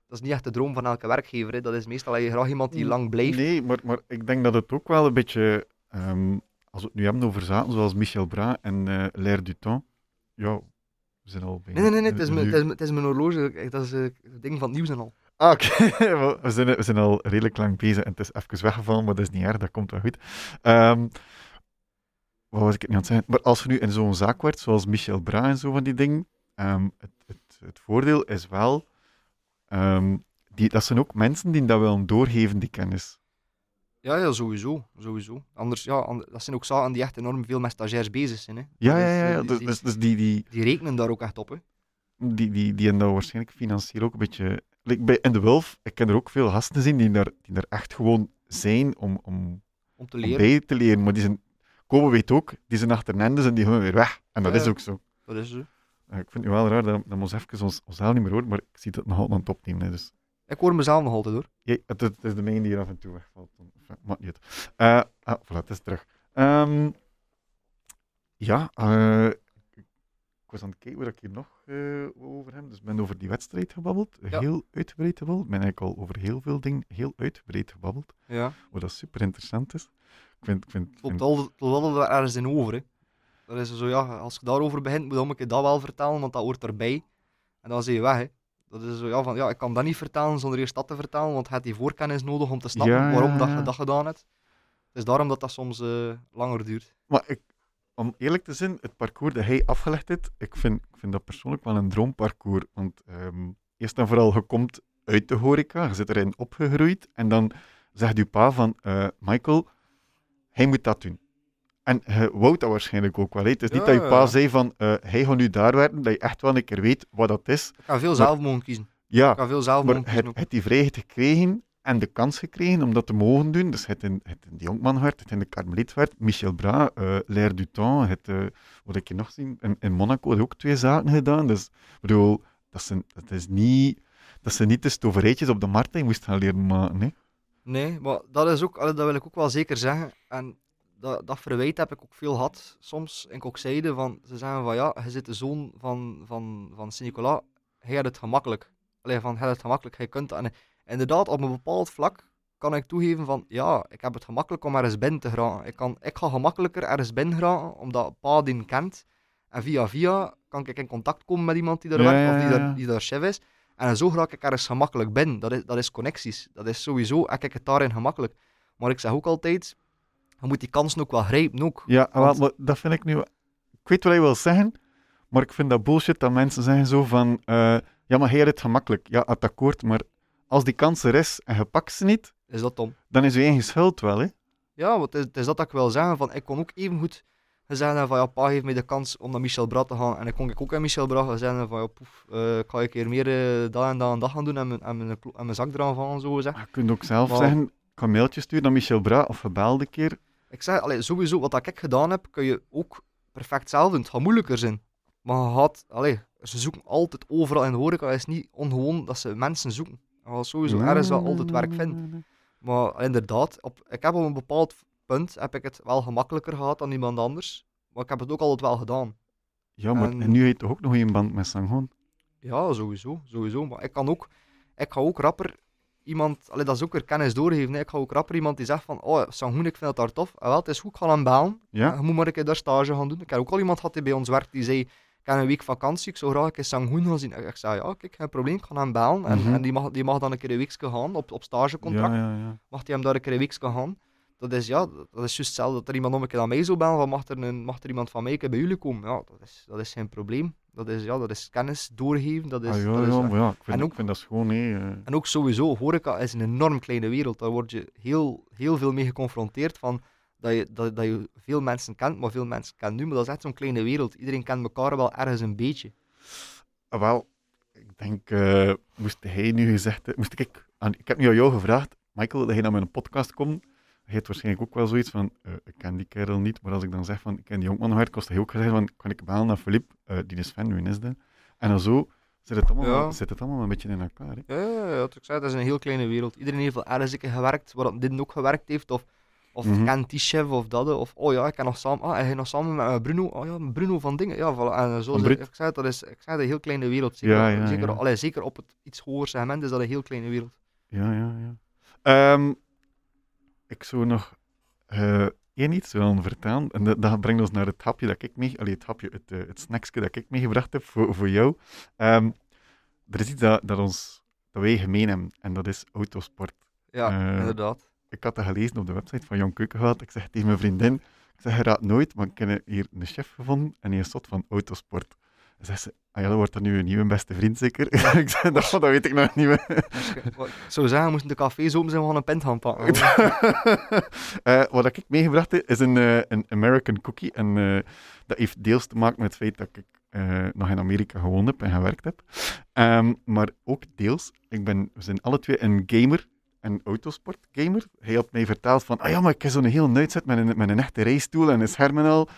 Dat is niet echt de droom van elke werkgever. Hè. Dat is meestal je graag iemand die lang blijft.
Nee, maar, maar ik denk dat het ook wel een beetje, ehm, als we het nu hebben over zaken zoals Michel Bras en eh L'air du temps, ja, we zijn al.
Nee, nee, nee, nee, het, is mijn, het, is, mijn- het is mijn horloge. Dat is eh, het ding van het nieuws en al.
Ah, oké. we, zijn, we zijn al redelijk lang bezig en het is even weggevallen, maar dat is niet erg, dat komt wel goed. Ehm, wat was ik het niet aan het zeggen? Maar als je nu in zo'n zaak werkt, zoals Michel Bras en zo van die dingen, ehm, het, het, het voordeel is wel, ehm, die, dat zijn ook mensen die dat willen doorgeven, die kennis.
Ja, ja, sowieso. sowieso. Anders, ja, dat zijn ook zaken die echt enorm veel met stagiairs bezig zijn. Hè.
Ja, ja, ja.
eh,
ja. Dus,
die,
dus, dus die, die,
die rekenen daar ook echt op. Hè.
die, die, die hebben dat waarschijnlijk financieel ook een beetje... Like bij In de Wolf, ik ken er ook veel gasten zien die daar, die daar echt gewoon zijn om, om,
Om te
om
leren.
bij te leren. Maar die zijn... Kobe weet ook, die zijn achter Nendes en die gaan weer weg. En dat
Ja,
is
ja.
ook zo.
Dat is zo.
Eh, Ik vind het nu wel raar dat, dat we ons even ons, onszelf niet meer horen, maar ik zie dat het nog altijd aan het opnemen. hè, Dus
Ik hoor mezelf nog altijd hoor.
Jij- het, het is de mijne die hier af en toe wegvalt. Maakt niet. Eh, ah, voilà, het is terug. Ehm, ja, eh, ik was aan het kijken waar ik hier nog eh, over heb. Dus ik ben over die wedstrijd gebabbeld.
Ja.
Heel uitgebreid gebabbeld. Ik ben eigenlijk al over heel veel dingen heel uitgebreid gebabbeld.
Ja.
Wat dat super interessant is. Ik vind, ik vind,
Het loopt ergens in over. Hè. Dat is zo, ja, als je daarover begint, moet ik dat wel vertellen, want dat hoort erbij. En dan zie je weg. Hè. Dat is zo, ja, van, ja, ik kan dat niet vertellen zonder eerst dat te vertellen, want je hebt die voorkennis nodig om te snappen
Ja,
waarom dat je dat gedaan hebt. Het is daarom dat dat soms eh, langer duurt.
Maar ik, om eerlijk te zijn, het parcours dat hij afgelegd heeft, ik vind, ik vind dat persoonlijk wel een droomparcours. Want ehm, eerst en vooral, je komt uit de horeca, je zit erin opgegroeid en dan zegt uw pa van, eh, Michael, hij moet dat doen. En je wou dat waarschijnlijk ook wel. hè. Het is niet dat je pa
ja.
zei van, eh, hij gaat nu daar werken, dat je echt wel een keer weet wat dat is.
Ik kan veel zelf mogen kiezen. Ik
Ja,
kan veel zelf
maar
ook.
heeft die vrijheid gekregen en de kans gekregen om dat te mogen doen. Dus het in, het in de Jonkman werd, het in de Carmeliet werd, Michel Bra, eh L'air du temps, het, eh, wat ik je nog zien, in, in Monaco had ook twee zaken gedaan. Dus ik bedoel, dat, zijn, dat is niet... Dat ze niet de stoverijtjes op de markt die moest gaan leren maken. Hè.
Nee, maar dat is ook, dat wil ik ook wel zeker zeggen. En dat, dat verwijt heb ik ook veel gehad soms. Ook zeiden van, ze zeggen van ja, je zit de zoon van, van, van Sint-Nicolas, hij had het gemakkelijk. Allee, van, hij had het gemakkelijk, hij kunt dat. En inderdaad, op een bepaald vlak kan ik toegeven van ja, ik heb het gemakkelijk om ergens binnen te geraken. Ik, kan, ik ga gemakkelijker ergens binnen geraken, omdat pa die kent. En via via kan ik in contact komen met iemand die daar
Ja,
werkt, of die daar,
ja.
die daar chef is. En zo raak ik ergens gemakkelijk binnen. Dat is, dat is connecties. Dat is sowieso, ik het daarin gemakkelijk. Maar ik zeg ook altijd, je moet die kansen ook wel grijpen ook.
Ja,
Want-
dat vind ik nu... Ik weet wat je wil zeggen, maar ik vind dat bullshit dat mensen zeggen zo van... eh, ja, maar hij het gemakkelijk. Ja, het akkoord, maar als die kans er is en je pakt ze niet,
Is dat dom?
dan is je eigen schuld wel, hè.
Ja, want het is, dat dat ik wil zeggen. Van, ik kon ook even goed zeggen van ja, pa heeft mij de kans om naar Michel Brat te gaan. En dan kon ik ook aan Michel Brat zeggen van ja, poef, eh, ik ga een keer meer eh, dat en dat en dat gaan doen en mijn, en mijn, en mijn zak eraan van, zo gezegd.
Maar je kunt ook zelf
Maar-
zeggen, ik ga een mailtje sturen naar Michel Bra of gebeld een keer.
Ik zeg, allee, sowieso, wat ik gedaan heb, kun je ook perfect zelf doen. Het gaat moeilijker zijn. Maar gaat, allee, ze zoeken altijd overal in de horeca. Het is niet ongewoon dat ze mensen zoeken. Je gaat sowieso ergens wel altijd werk vinden. Maar inderdaad, op, ik heb op een bepaald punt heb ik het wel gemakkelijker gehad dan iemand anders. Maar ik heb het ook altijd wel gedaan.
Ja, maar
En-
en nu je toch ook nog een band met Sangon?
Ja, sowieso, sowieso. Maar ik kan ook, ik ga ook rapper iemand, allee, dat is ook weer kennis doorgeven. hè. Ik ga ook rapper iemand die zegt van, oh, Sangoen, ik vind het daar tof. Ah, wel, het is goed, ik ga hem bellen.
Ja?
Je moet maar een keer daar stage gaan doen. Ik heb ook al iemand gehad die bij ons werkt die zei, ik heb een week vakantie, ik zou graag een keer Sangoen gaan zien. Ik ik zei, ja, kijk, geen probleem, ik ga hem bellen. En,
Mhm.
en die, mag, die mag dan een keer een weekje gaan, op, op stagecontract.
Ja, ja, ja.
Mag hij hem daar een keer een weekje gaan. Dat is, ja, dat is juist hetzelfde dat er iemand om een keer aan mij zou bellen, van mag er, een, mag er iemand van mij een keer bij jullie komen? Ja, dat is, dat is geen probleem. Dat is, ja, dat is kennis doorgeven, dat is...
Ah, ja,
dat is
ja, maar ja, ik vind,
En
ik
ook-
vind dat schoon, hè. eh.
en ook sowieso, horeca is een enorm kleine wereld. Daar word je heel, heel veel mee geconfronteerd van dat je, dat, dat je veel mensen kent, maar veel mensen kennen nu. Maar dat is echt zo'n kleine wereld. Iedereen kent elkaar wel ergens een beetje.
Ah, wel, ik denk, eh, moest hij nu gezegd moest ik, ik heb nu aan jou gevraagd, Michael, dat je naar mijn podcast komt. Hij heeft waarschijnlijk ook wel zoiets van, eh, ik ken die kerel niet, maar als ik dan zeg van, ik ken die jonkman hard, kost hij ook gezegd van, kan ik bellen naar Filip, Eh, die is fan, wie is dat? En dan zo zit het allemaal,
Ja.
zit het allemaal een beetje in elkaar. Hè?
Ja, ja, ja, wat ik zei, dat is een heel kleine wereld. Iedereen heeft wel ergens gewerkt, waar dit ook gewerkt heeft. Of, of kent die chef of dat. Of, oh ja, ik ken nog samen, ah, hij nog samen met eh, Bruno. Oh ja, Bruno van dingen. Ja, voilà. En zo ik zei, dat is, ik zei, een heel kleine wereld. Zeker,
Ja, ja,
zeker,
ja.
allee, zeker op het iets hoger segment is dat een heel kleine wereld.
Ja, ja, ja. Ehm, ik zou nog eh één iets willen vertellen. En dat, dat brengt ons naar het hapje dat ik mee... Allee, het hapje, het, eh, het snacksje dat ik meegebracht heb voor, voor jou. Ehm, er is iets dat, dat, ons, dat wij gemeen hebben. En dat is autosport.
Ja,
Eh,
inderdaad.
Ik had dat gelezen op de website van Jan Keukenhout. Ik zeg tegen mijn vriendin... Ik zeg, je raadt nooit, maar ik heb hier een chef gevonden en die is zot van autosport. En zegt ze, ah ja, dan wordt dat nu een nieuwe beste vriend zeker? ik dat, dat weet ik nog niet meer.
Zou zeggen, moesten de cafés open zijn, we gaan een pint gaan pakken.
Eh, wat ik meegebracht heb, is een, eh, een American cookie. En eh, dat heeft deels te maken met het feit dat ik nog in Amerika gewoond heb en gewerkt heb. Ehm, maar ook deels, ik ben, we zijn alle twee een gamer, een autosportgamer. Hij had mij verteld van, ah ja, maar ik heb zo'n heel uitzet met een, met een echte rijstoel en een scherm en al.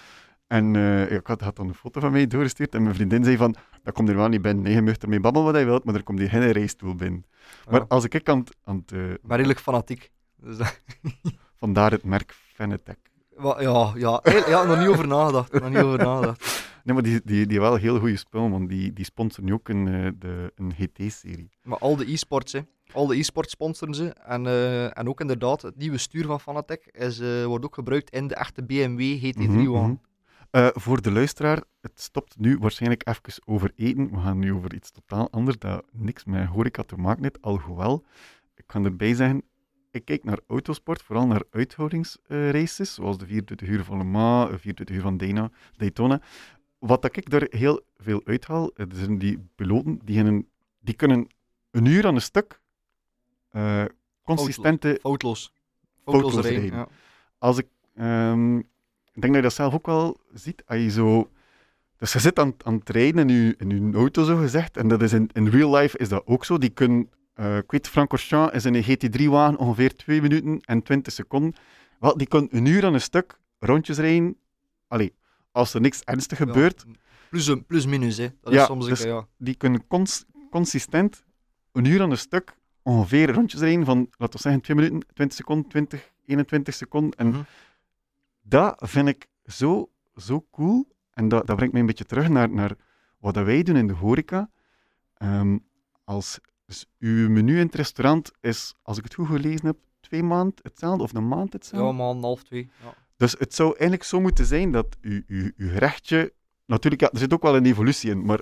En eh, ik had, had dan een foto van mij doorgestuurd en mijn vriendin zei van, dat komt er wel niet binnen. Nee, je mag ermee babbelen wat hij wilt, maar er komt hier geen rijstoel binnen. Maar
Ja.
als ik aan het, aan het, eh,
Maar redelijk fanatiek. Dus dat-
vandaar het merk Fanatec.
Ja, ja, ja, nog niet over nagedacht. Nog niet over nagedacht.
Nee, maar die, die, die wel heel goede spullen, want die, die sponsoren nu ook een, eh, de, een GT-serie.
Maar al de e-sports, hè. Al de e-sports sponsoren ze. En, en ook inderdaad, het nieuwe stuur van Fanatec is, wordt ook gebruikt in de echte BMW GT3-wagen.
Mhm, mhm. Eh, voor de luisteraar, het stopt nu waarschijnlijk even over eten. We gaan nu over iets totaal anders, dat niks met horeca te maken heeft, alhoewel, ik kan erbij zeggen, ik kijk naar autosport, vooral naar uithoudingsraces, zoals de 24 uur van Le Mans, de 24 uur van Daytona, Daytona. Wat dat ik daar heel veel uithaal, eh, zijn die piloten, die, een, die kunnen een uur aan een stuk eh, consistente
Foutloos.
Foutloos
rijden. Ja.
als ik, ehm, ik denk dat je dat zelf ook wel ziet, als je zo, dus je zit aan, aan het rijden in je, in je auto zo gezegd, en dat is in, in real life is dat ook zo, die kunnen, eh ik weet, Francorchamps is in een GT3-wagen ongeveer 2 minuten en 20 seconden, wel, die kunnen een uur aan een stuk rondjes rijden, allee, als er niks ernstig
Ja.
gebeurt,
Plus, plus minus, hè. Dat
Ja,
is soms een
dus-
ja.
die kunnen cons- consistent een uur aan een stuk ongeveer rondjes rijden van, laten we zeggen, 2 minuten, 20 seconden, 20, 21 seconden, en
Mhm.
Dat vind ik zo, zo cool. En dat, dat brengt mij een beetje terug naar, naar wat dat wij doen in de horeca. Ehm, als dus uw menu in het restaurant is, als ik het goed gelezen heb, twee maanden hetzelfde of een maand hetzelfde.
Ja, man, half twee. Ja.
Dus het zou eigenlijk zo moeten zijn dat uw, uw, uw gerechtje... Natuurlijk, ja, er zit ook wel een evolutie in, maar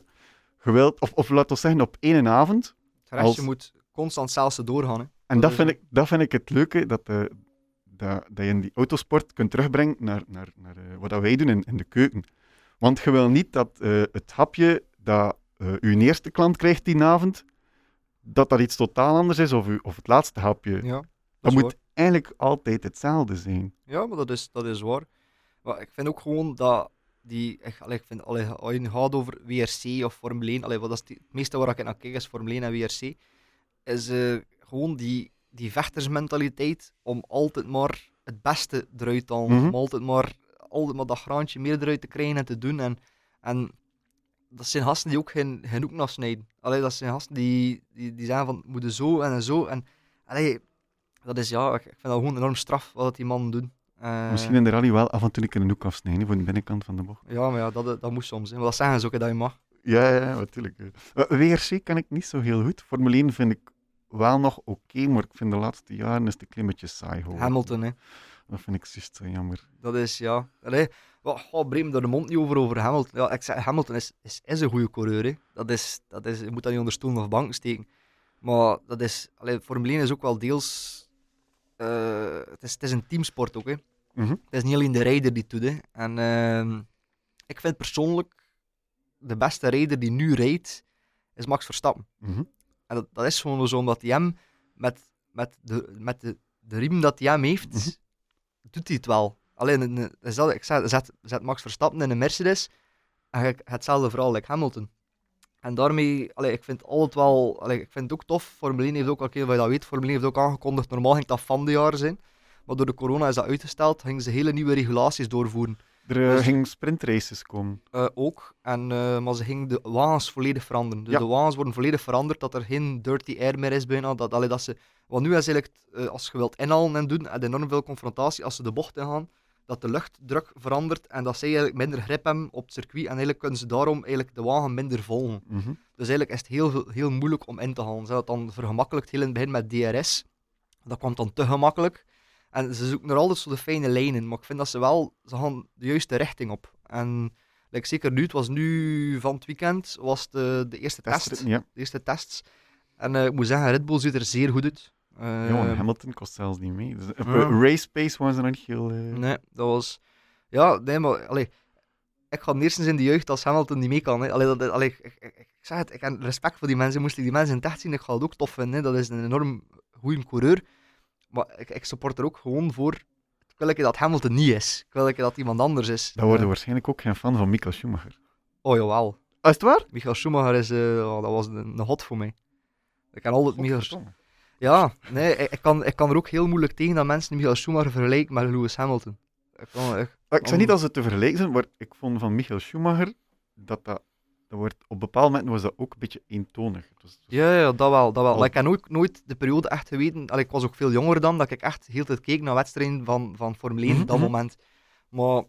geweld, of, of laten we zeggen op één avond.
Het gerechtje
Als-
moet constant zelfs doorgaan. Hè.
En
Dat
dat vind, ik, dat vind ik het leuke, dat, eh, dat, dat je in die autosport kunt terugbrengen naar, naar, naar eh, wat dat wij doen in, in de keuken. Want je wil niet dat eh, het hapje dat eh uw eerste klant krijgt die avond, dat dat iets totaal anders is, of, uw- of het laatste hapje.
Ja, dat,
moet
waar.
eigenlijk altijd hetzelfde zijn.
Ja, maar dat is, dat is waar. Maar ik vind ook gewoon dat die... Ik, allee, ik vind, allee, als je nu gaat over WRC of Formule 1, allee, wat is die, het meeste waar ik naar kijk is Formule 1 en WRC, is gewoon die, die vechtersmentaliteit om altijd maar het beste eruit te halen.
Mhm.
Om altijd maar, altijd maar dat graantje meer eruit te krijgen en te doen. En, en dat zijn gasten die ook geen, geen hoek afsnijden. Allee, dat zijn gasten die, die, die zeggen van, moeten zo en zo. En allee, dat is ja, ik, vind dat gewoon enorm straf wat die mannen doen. Eh,
Misschien in de rally wel af en toe een keer een hoek afsnijden voor de binnenkant van de bocht.
Ja, maar ja, dat, dat moet soms. Hè. Maar dat zeggen ze ook, hè, dat je mag.
Ja, ja, ja, natuurlijk. Eh, WRC kan ik niet zo heel goed. Formule 1 vind ik wel nog oké, maar ik vind de laatste jaren is klein beetje saai geworden.
Hamilton, hè.
Dat vind ik juist zo jammer.
Dat is, ja... Allee, oh, breem er de mond niet over, over Hamilton. Ja, ik zeg, Hamilton is, is, is een goede coureur, hè. Dat is, dat is... Je moet dat niet onder stoelen of banken steken. Maar dat is... Allee, Formule 1 is ook wel deels... eh, het, is, het is een teamsport ook, hè.
Mhm.
Het is niet alleen de rijder die het doet, hè. En ehm, ik vind persoonlijk... De beste rijder die nu rijdt, is Max Verstappen.
Mhm.
En dat, dat is gewoon zo omdat hij hem met, met, de, met de, de riem dat hij hem heeft,
Mhm.
doet hij het wel. Alleen, een- een- stel, ik zeg, zet, zet Max Verstappen in een Mercedes en je hetzelfde verhaal like Hamilton. En daarmee, allee, ik vind het altijd wel, allee, ik vind het ook tof. Formule 1 heeft ook, wat je dat weet, Formule 1 heeft ook aangekondigd, normaal ging dat van de jaar zijn. Maar door de corona is dat uitgesteld, gingen ze hele nieuwe regulaties doorvoeren.
Er eh,
Dus-
gingen sprintraces komen.
Eh, ook. En, eh, maar ze gingen de wagens volledig veranderen. Dus
Ja.
de wagens worden volledig veranderd, dat er geen dirty air meer is bijna. Dat, allee, dat ze, want nu is eigenlijk, als je wilt inhalen en doen, je enorm veel confrontatie als ze de bocht ingaan, dat de luchtdruk verandert en dat zij eigenlijk minder grip hebben op het circuit. En eigenlijk kunnen ze daarom eigenlijk de wagen minder volgen.
Mhm.
Dus eigenlijk is het heel, heel moeilijk om in te halen. Ze hadden het dan vergemakkelijkt heel in het begin met DRS. Dat kwam dan te gemakkelijk. En ze zoeken er altijd zo de fijne lijnen. Maar ik vind dat ze wel, ze gaan de juiste richting op. En like, zeker nu, het was nu van het weekend, was de, de eerste test.
Ja.
De eerste tests. En eh, ik moet zeggen, Red Bull ziet er zeer goed uit. Eh,
Johan Hamilton kost zelfs niet mee. Dus, eh, race pace waren ze nog niet heel... eh,
Nee, dat was... Ja, nee, maar... Allee, ik ga eerstens in de jeugd als Hamilton niet mee kan. Hè. Allee, dat, allee, ik, ik- ik zeg het, ik heb respect voor die mensen. Moest ik die mensen in het echt zien, ik ga het ook tof vinden. Hè. Dat is een enorm goede coureur. Maar ik, ik support er ook gewoon voor... Ik wil dat Hamilton niet is. Ik wil dat iemand anders is.
Dan worden
Eh,
waarschijnlijk ook geen fan van Michael Schumacher.
Oh, jawel.
Ah, is het waar?
Michael Schumacher is... eh, oh, dat was een, een hot voor mij. Ik kan altijd Michael...
Godverdomme.
Ja, nee, ik, ik kan, ik kan er ook heel moeilijk tegen dat mensen Michael Schumacher vergelijken met Lewis Hamilton. Ik kan, ik,
Ah, Ik zeg niet dat ze te vergelijken zijn, maar ik vond van Michael Schumacher dat dat... dat wordt, op bepaalde momenten was dat ook een beetje eentonig. Het was- het was-
Ja, ja, dat wel. Dat wel. Ik heb nooit, nooit de periode echt geweten. Allee, ik was ook veel jonger dan, dat ik echt heel tijd keek naar wedstrijden van, van Formule 1
Mhm,
op dat
mhm.
moment. Maar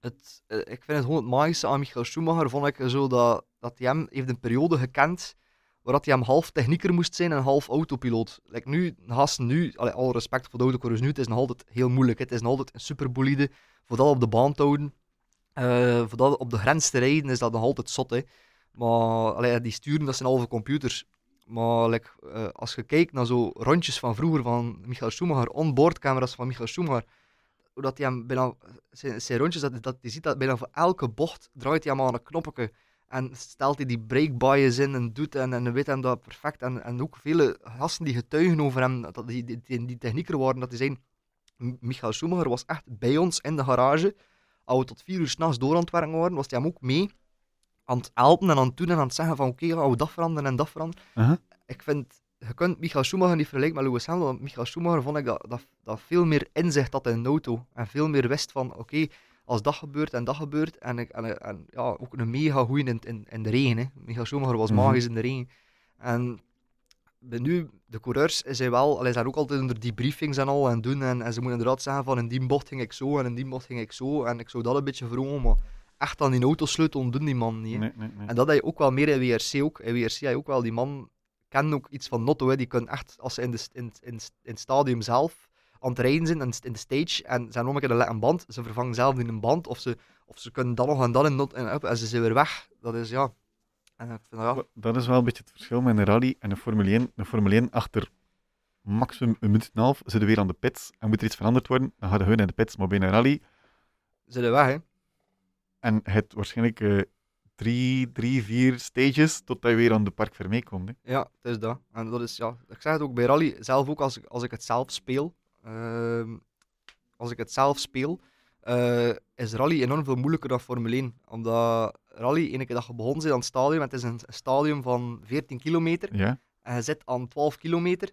het, eh, ik vind het gewoon het magische aan Michael Schumacher, vond ik zo dat, dat hij hem heeft een periode gekend waar hij hem half technieker moest zijn en half autopiloot. Like nu, gasten nu, allee, alle respect voor de autocoureurs nu, het is nog altijd heel moeilijk. Het is nog altijd een superbolide. Voor dat op de baan te houden, eh, dat op de grens te rijden, is dat nog altijd zot. Hè. Maar allee, die sturen, dat zijn halve computers. Maar eh, als je kijkt naar zo rondjes van vroeger van Michael Schumacher, onboardcamera's van Michael Schumacher, dat hij bijna, zijn, zijn rondjes, dat, dat, je ziet dat bijna voor elke bocht draait hij hem aan een knoppetje. En stelt hij die break bias in en doet en, en weet hem dat perfect. En, en ook vele gasten die getuigen over hem, dat die, die, die, die technieker waren, dat die zijn. Michael Schumacher was echt bij ons in de garage. Als we tot vier uur s'nachts door aan het werken waren, was hij hem ook mee aan het helpen en aan het doen en aan het zeggen van oké, gaan we dat veranderen en dat veranderen.
Uh-huh.
Ik vind, je kunt Michael Schumacher niet vergelijken met Lewis Hamilton, want Michael Schumacher vond ik dat, dat, dat veel meer inzicht had in een auto. En veel meer wist van oké, als dat gebeurt en dat gebeurt. En, ik- en, en ja, ook een mega goeie in, in, in de regen. Hè. Michael Schumacher was
Mhm.
magisch in de regen. En nu, de coureurs zijn wel, allee, zijn ook altijd onder die briefings en al en doen. En, en ze moeten inderdaad zeggen van in die bocht ging ik zo en in die bocht ging ik zo. En ik zou dat een beetje verhogen, maar echt aan die autosleutel doen die man niet. hè.
Nee, nee, nee.
En dat heb je ook wel meer in WRC ook. In WRC heb je ook wel die man, kennen ook iets van Notto. Hè. Die kunnen echt, als ze in, de, in, in, in het stadium zelf aan het rijden zijn, in, in de stage, en ze hebben nog een keer een band, ze vervangen zelf in een band, of ze, of ze kunnen dan nog en dan in not, en, en ze zijn weer weg. Dat is, ja... En ik vind dat,
Dat is wel een beetje het verschil met een rally en een Formule 1. Een Formule 1 achter maximum een minuut en een half zitten we weer aan de pits en moet er iets veranderd worden, dan gaan hun in de pits. Maar bij een rally
zijn weg, hè.
en het waarschijnlijk eh, drie, drie, vier stages totdat je weer aan de Park Vermeer komt. Hè.
Ja, het is dat. En dat is, ja, ik zeg het ook bij rally, zelf ook als ik, als ik het zelf speel. ehm, als ik het zelf speel, eh, is rally enorm veel moeilijker dan Formule 1. Omdat rally, ene keer dat je begonnen bent aan het stadium, het is een stadium van 14 kilometer,
Ja?
en je zit aan 12 kilometer,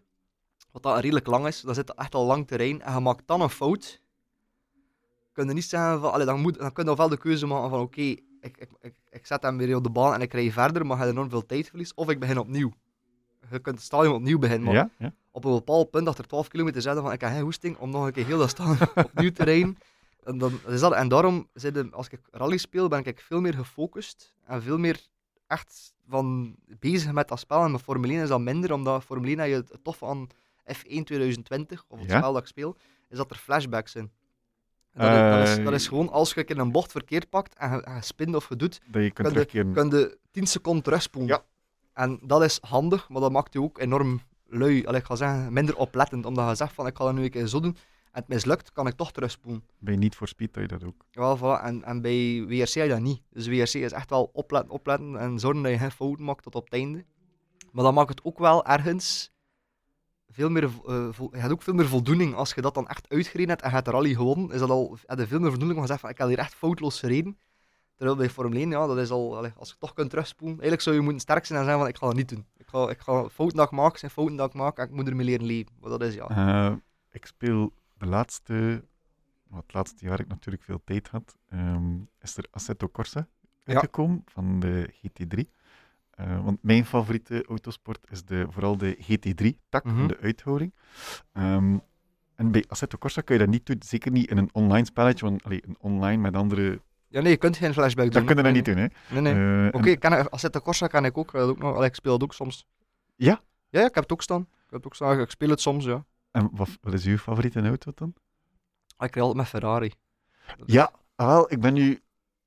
wat dat redelijk lang is, dan zit echt al lang terrein, en je maakt dan een fout, kun je niet zeggen van, allee, dan, moet, dan kun je wel de keuze maken van, oké, ik, ik, ik, ik zet hem weer op de baan en ik rij verder, maar je hebt enorm veel tijdverlies, of ik begin opnieuw. Je kunt het stadium opnieuw beginnen, maar
Ja? ja?
op een bepaald punt, dat er 12 kilometer zijn, van ik heb geen hoesting om nog een keer heel dat stadion opnieuw te rijden. En, dan, is dat, en daarom, als ik rally speel, ben ik veel meer gefocust en veel meer echt van bezig met dat spel. En met Formule 1 is dat minder, omdat Formule 1 heb je het toffe aan F1 2020, of het
Ja.
spel dat ik speel, is dat er flashbacks zijn. Dat, is, dat, is, dat is
Eh,
gewoon als je in een bocht verkeerd pakt en je, je spint of je doet,
Dat je kunt
de-
terugkeren.
kun je 10 seconden terugspoelen.
Ja.
En dat is handig, maar dat maakt je ook enorm lui. Allee, ik ga zeggen, minder oplettend, omdat je zegt van ik ga dat nu een keer zo doen en het mislukt, kan ik toch terugspoelen.
Bij Need for Speed dat je dat ook.
Wel, voilà. en, en bij WRC heb je dat niet. Dus WRC is echt wel opletten, opletten en zorgen dat je geen fouten maakt tot op het einde. Maar dat maakt het ook wel ergens veel meer, eh, je hebt ook veel meer voldoening als je dat dan echt uitgereden hebt en je hebt de rally gewonnen. Is dat al, heb je veel meer voldoening om te zeggen van ik heb hier echt foutloos gereden. Terwijl bij Formule 1, ja, dat is al, allee, als je toch kunt terugspoelen, eigenlijk zou je moeten sterk zijn en zeggen van ik ga dat niet doen. Ik ga, ik ga fouten dat ik maak, zijn fouten dat ik maak en ik moet ermee leren leven. Maar dat is ja.
Eh, ik speel de laatste, wat het laatste jaar ik natuurlijk veel tijd had, ehm, is er Assetto Corsa uitgekomen van de GT3. Eh, want mijn favoriete autosport is de, vooral de GT3-tak,
Mhm.
de uithouding. Ehm, en bij Assetto Corsa kun je dat niet doen, zeker niet in een online spelletje, want allee, een online met andere,
Ja, nee, je kunt geen flashback doen.
dat kunnen we
Nee,
niet doen. Hè.
Nee, nee.
Eh,
Oké, okay, Assetto Corsa kan ik ook, eh, ook nog. Allee, ik speel het ook soms.
Ja?
Ja, ja, ik heb het ook staan. Ik heb het ook staan. Ik speel het soms, ja.
En wat, wat is uw favoriete auto dan?
Ah, Ik rij altijd met Ferrari.
Ja, ah, wel, ik ben nu.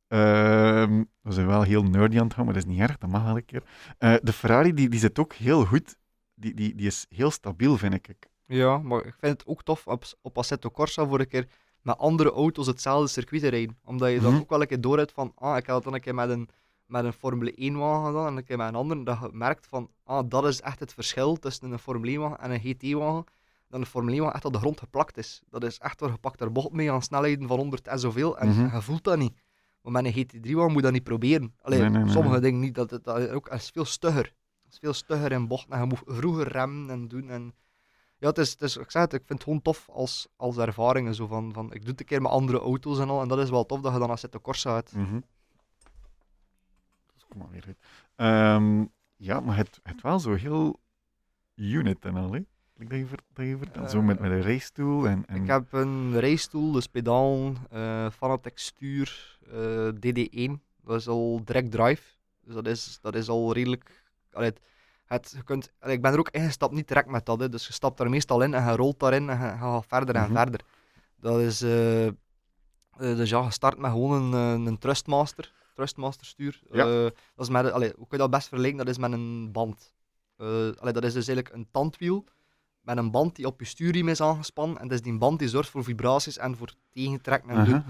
ehm, we zijn wel heel nerdy aan het gaan, maar dat is niet erg, dat mag wel een keer. Eh, de Ferrari die, die zit ook heel goed. Die, die, die is heel stabiel, vind ik.
Ja, maar ik vind het ook tof op, op Assetto Corsa voor een keer met andere auto's hetzelfde circuit te rijden. Omdat je dan
Mhm.
ook wel een keer door hebt van, ah, ik heb het dan een keer met een, met een Formule 1 wagen gedaan en een keer met een ander. Dat je merkt van, ah, dat is echt het verschil tussen een Formule 1 wagen en een GT wagen. Dat een Formule 1 wagen echt op de grond geplakt is. Dat is echt waar je pakt er bocht mee aan snelheden van 100 en zoveel en
Mhm.
je voelt dat niet. Maar met een GT3 wagen moet je dat niet proberen. Allee,
Nee, nee, nee,
sommige
nee.
dingen niet. Dat, dat, dat ook, het is veel stugger. Het is veel stugger in bocht en je moet vroeger remmen en doen. En, ja, het is, het is, ik zeg het, ik vind het gewoon tof als, als ervaringen. Zo van, van, ik doe het een keer met andere auto's en al. En dat is wel tof dat je dan Assetto Corsa hebt.
Mhm. Dat komt alweer uit. Ehm, ja, maar het, het wel zo heel unit en al, hè? Like Dat je, ver- dat je vertelt. Zo met, met een racestoel en... en...
Ik heb een racestoel, dus pedalen, eh Fanatec stuur, eh, DD1. Dat is al direct drive. Dus dat is, dat is al redelijk... Allee, het, het, je kunt, allee, ik ben er ook ingestapt, niet direct met dat. Hè. Dus je stapt er meestal in en je rolt daarin en je, je gaat verder en
Mhm.
verder. Dat is... eh, eh, dus ja, je start met gewoon een, eh, een Trustmaster. Trustmaster stuur.
Ja.
Eh, dat is met, allee, hoe kun je dat best vergelijken? Dat is met een band. Eh, allee, dat is dus eigenlijk een tandwiel met een band die op je stuurriem is aangespannen. En dat is die band die zorgt voor vibraties en voor tegentrekken en doen.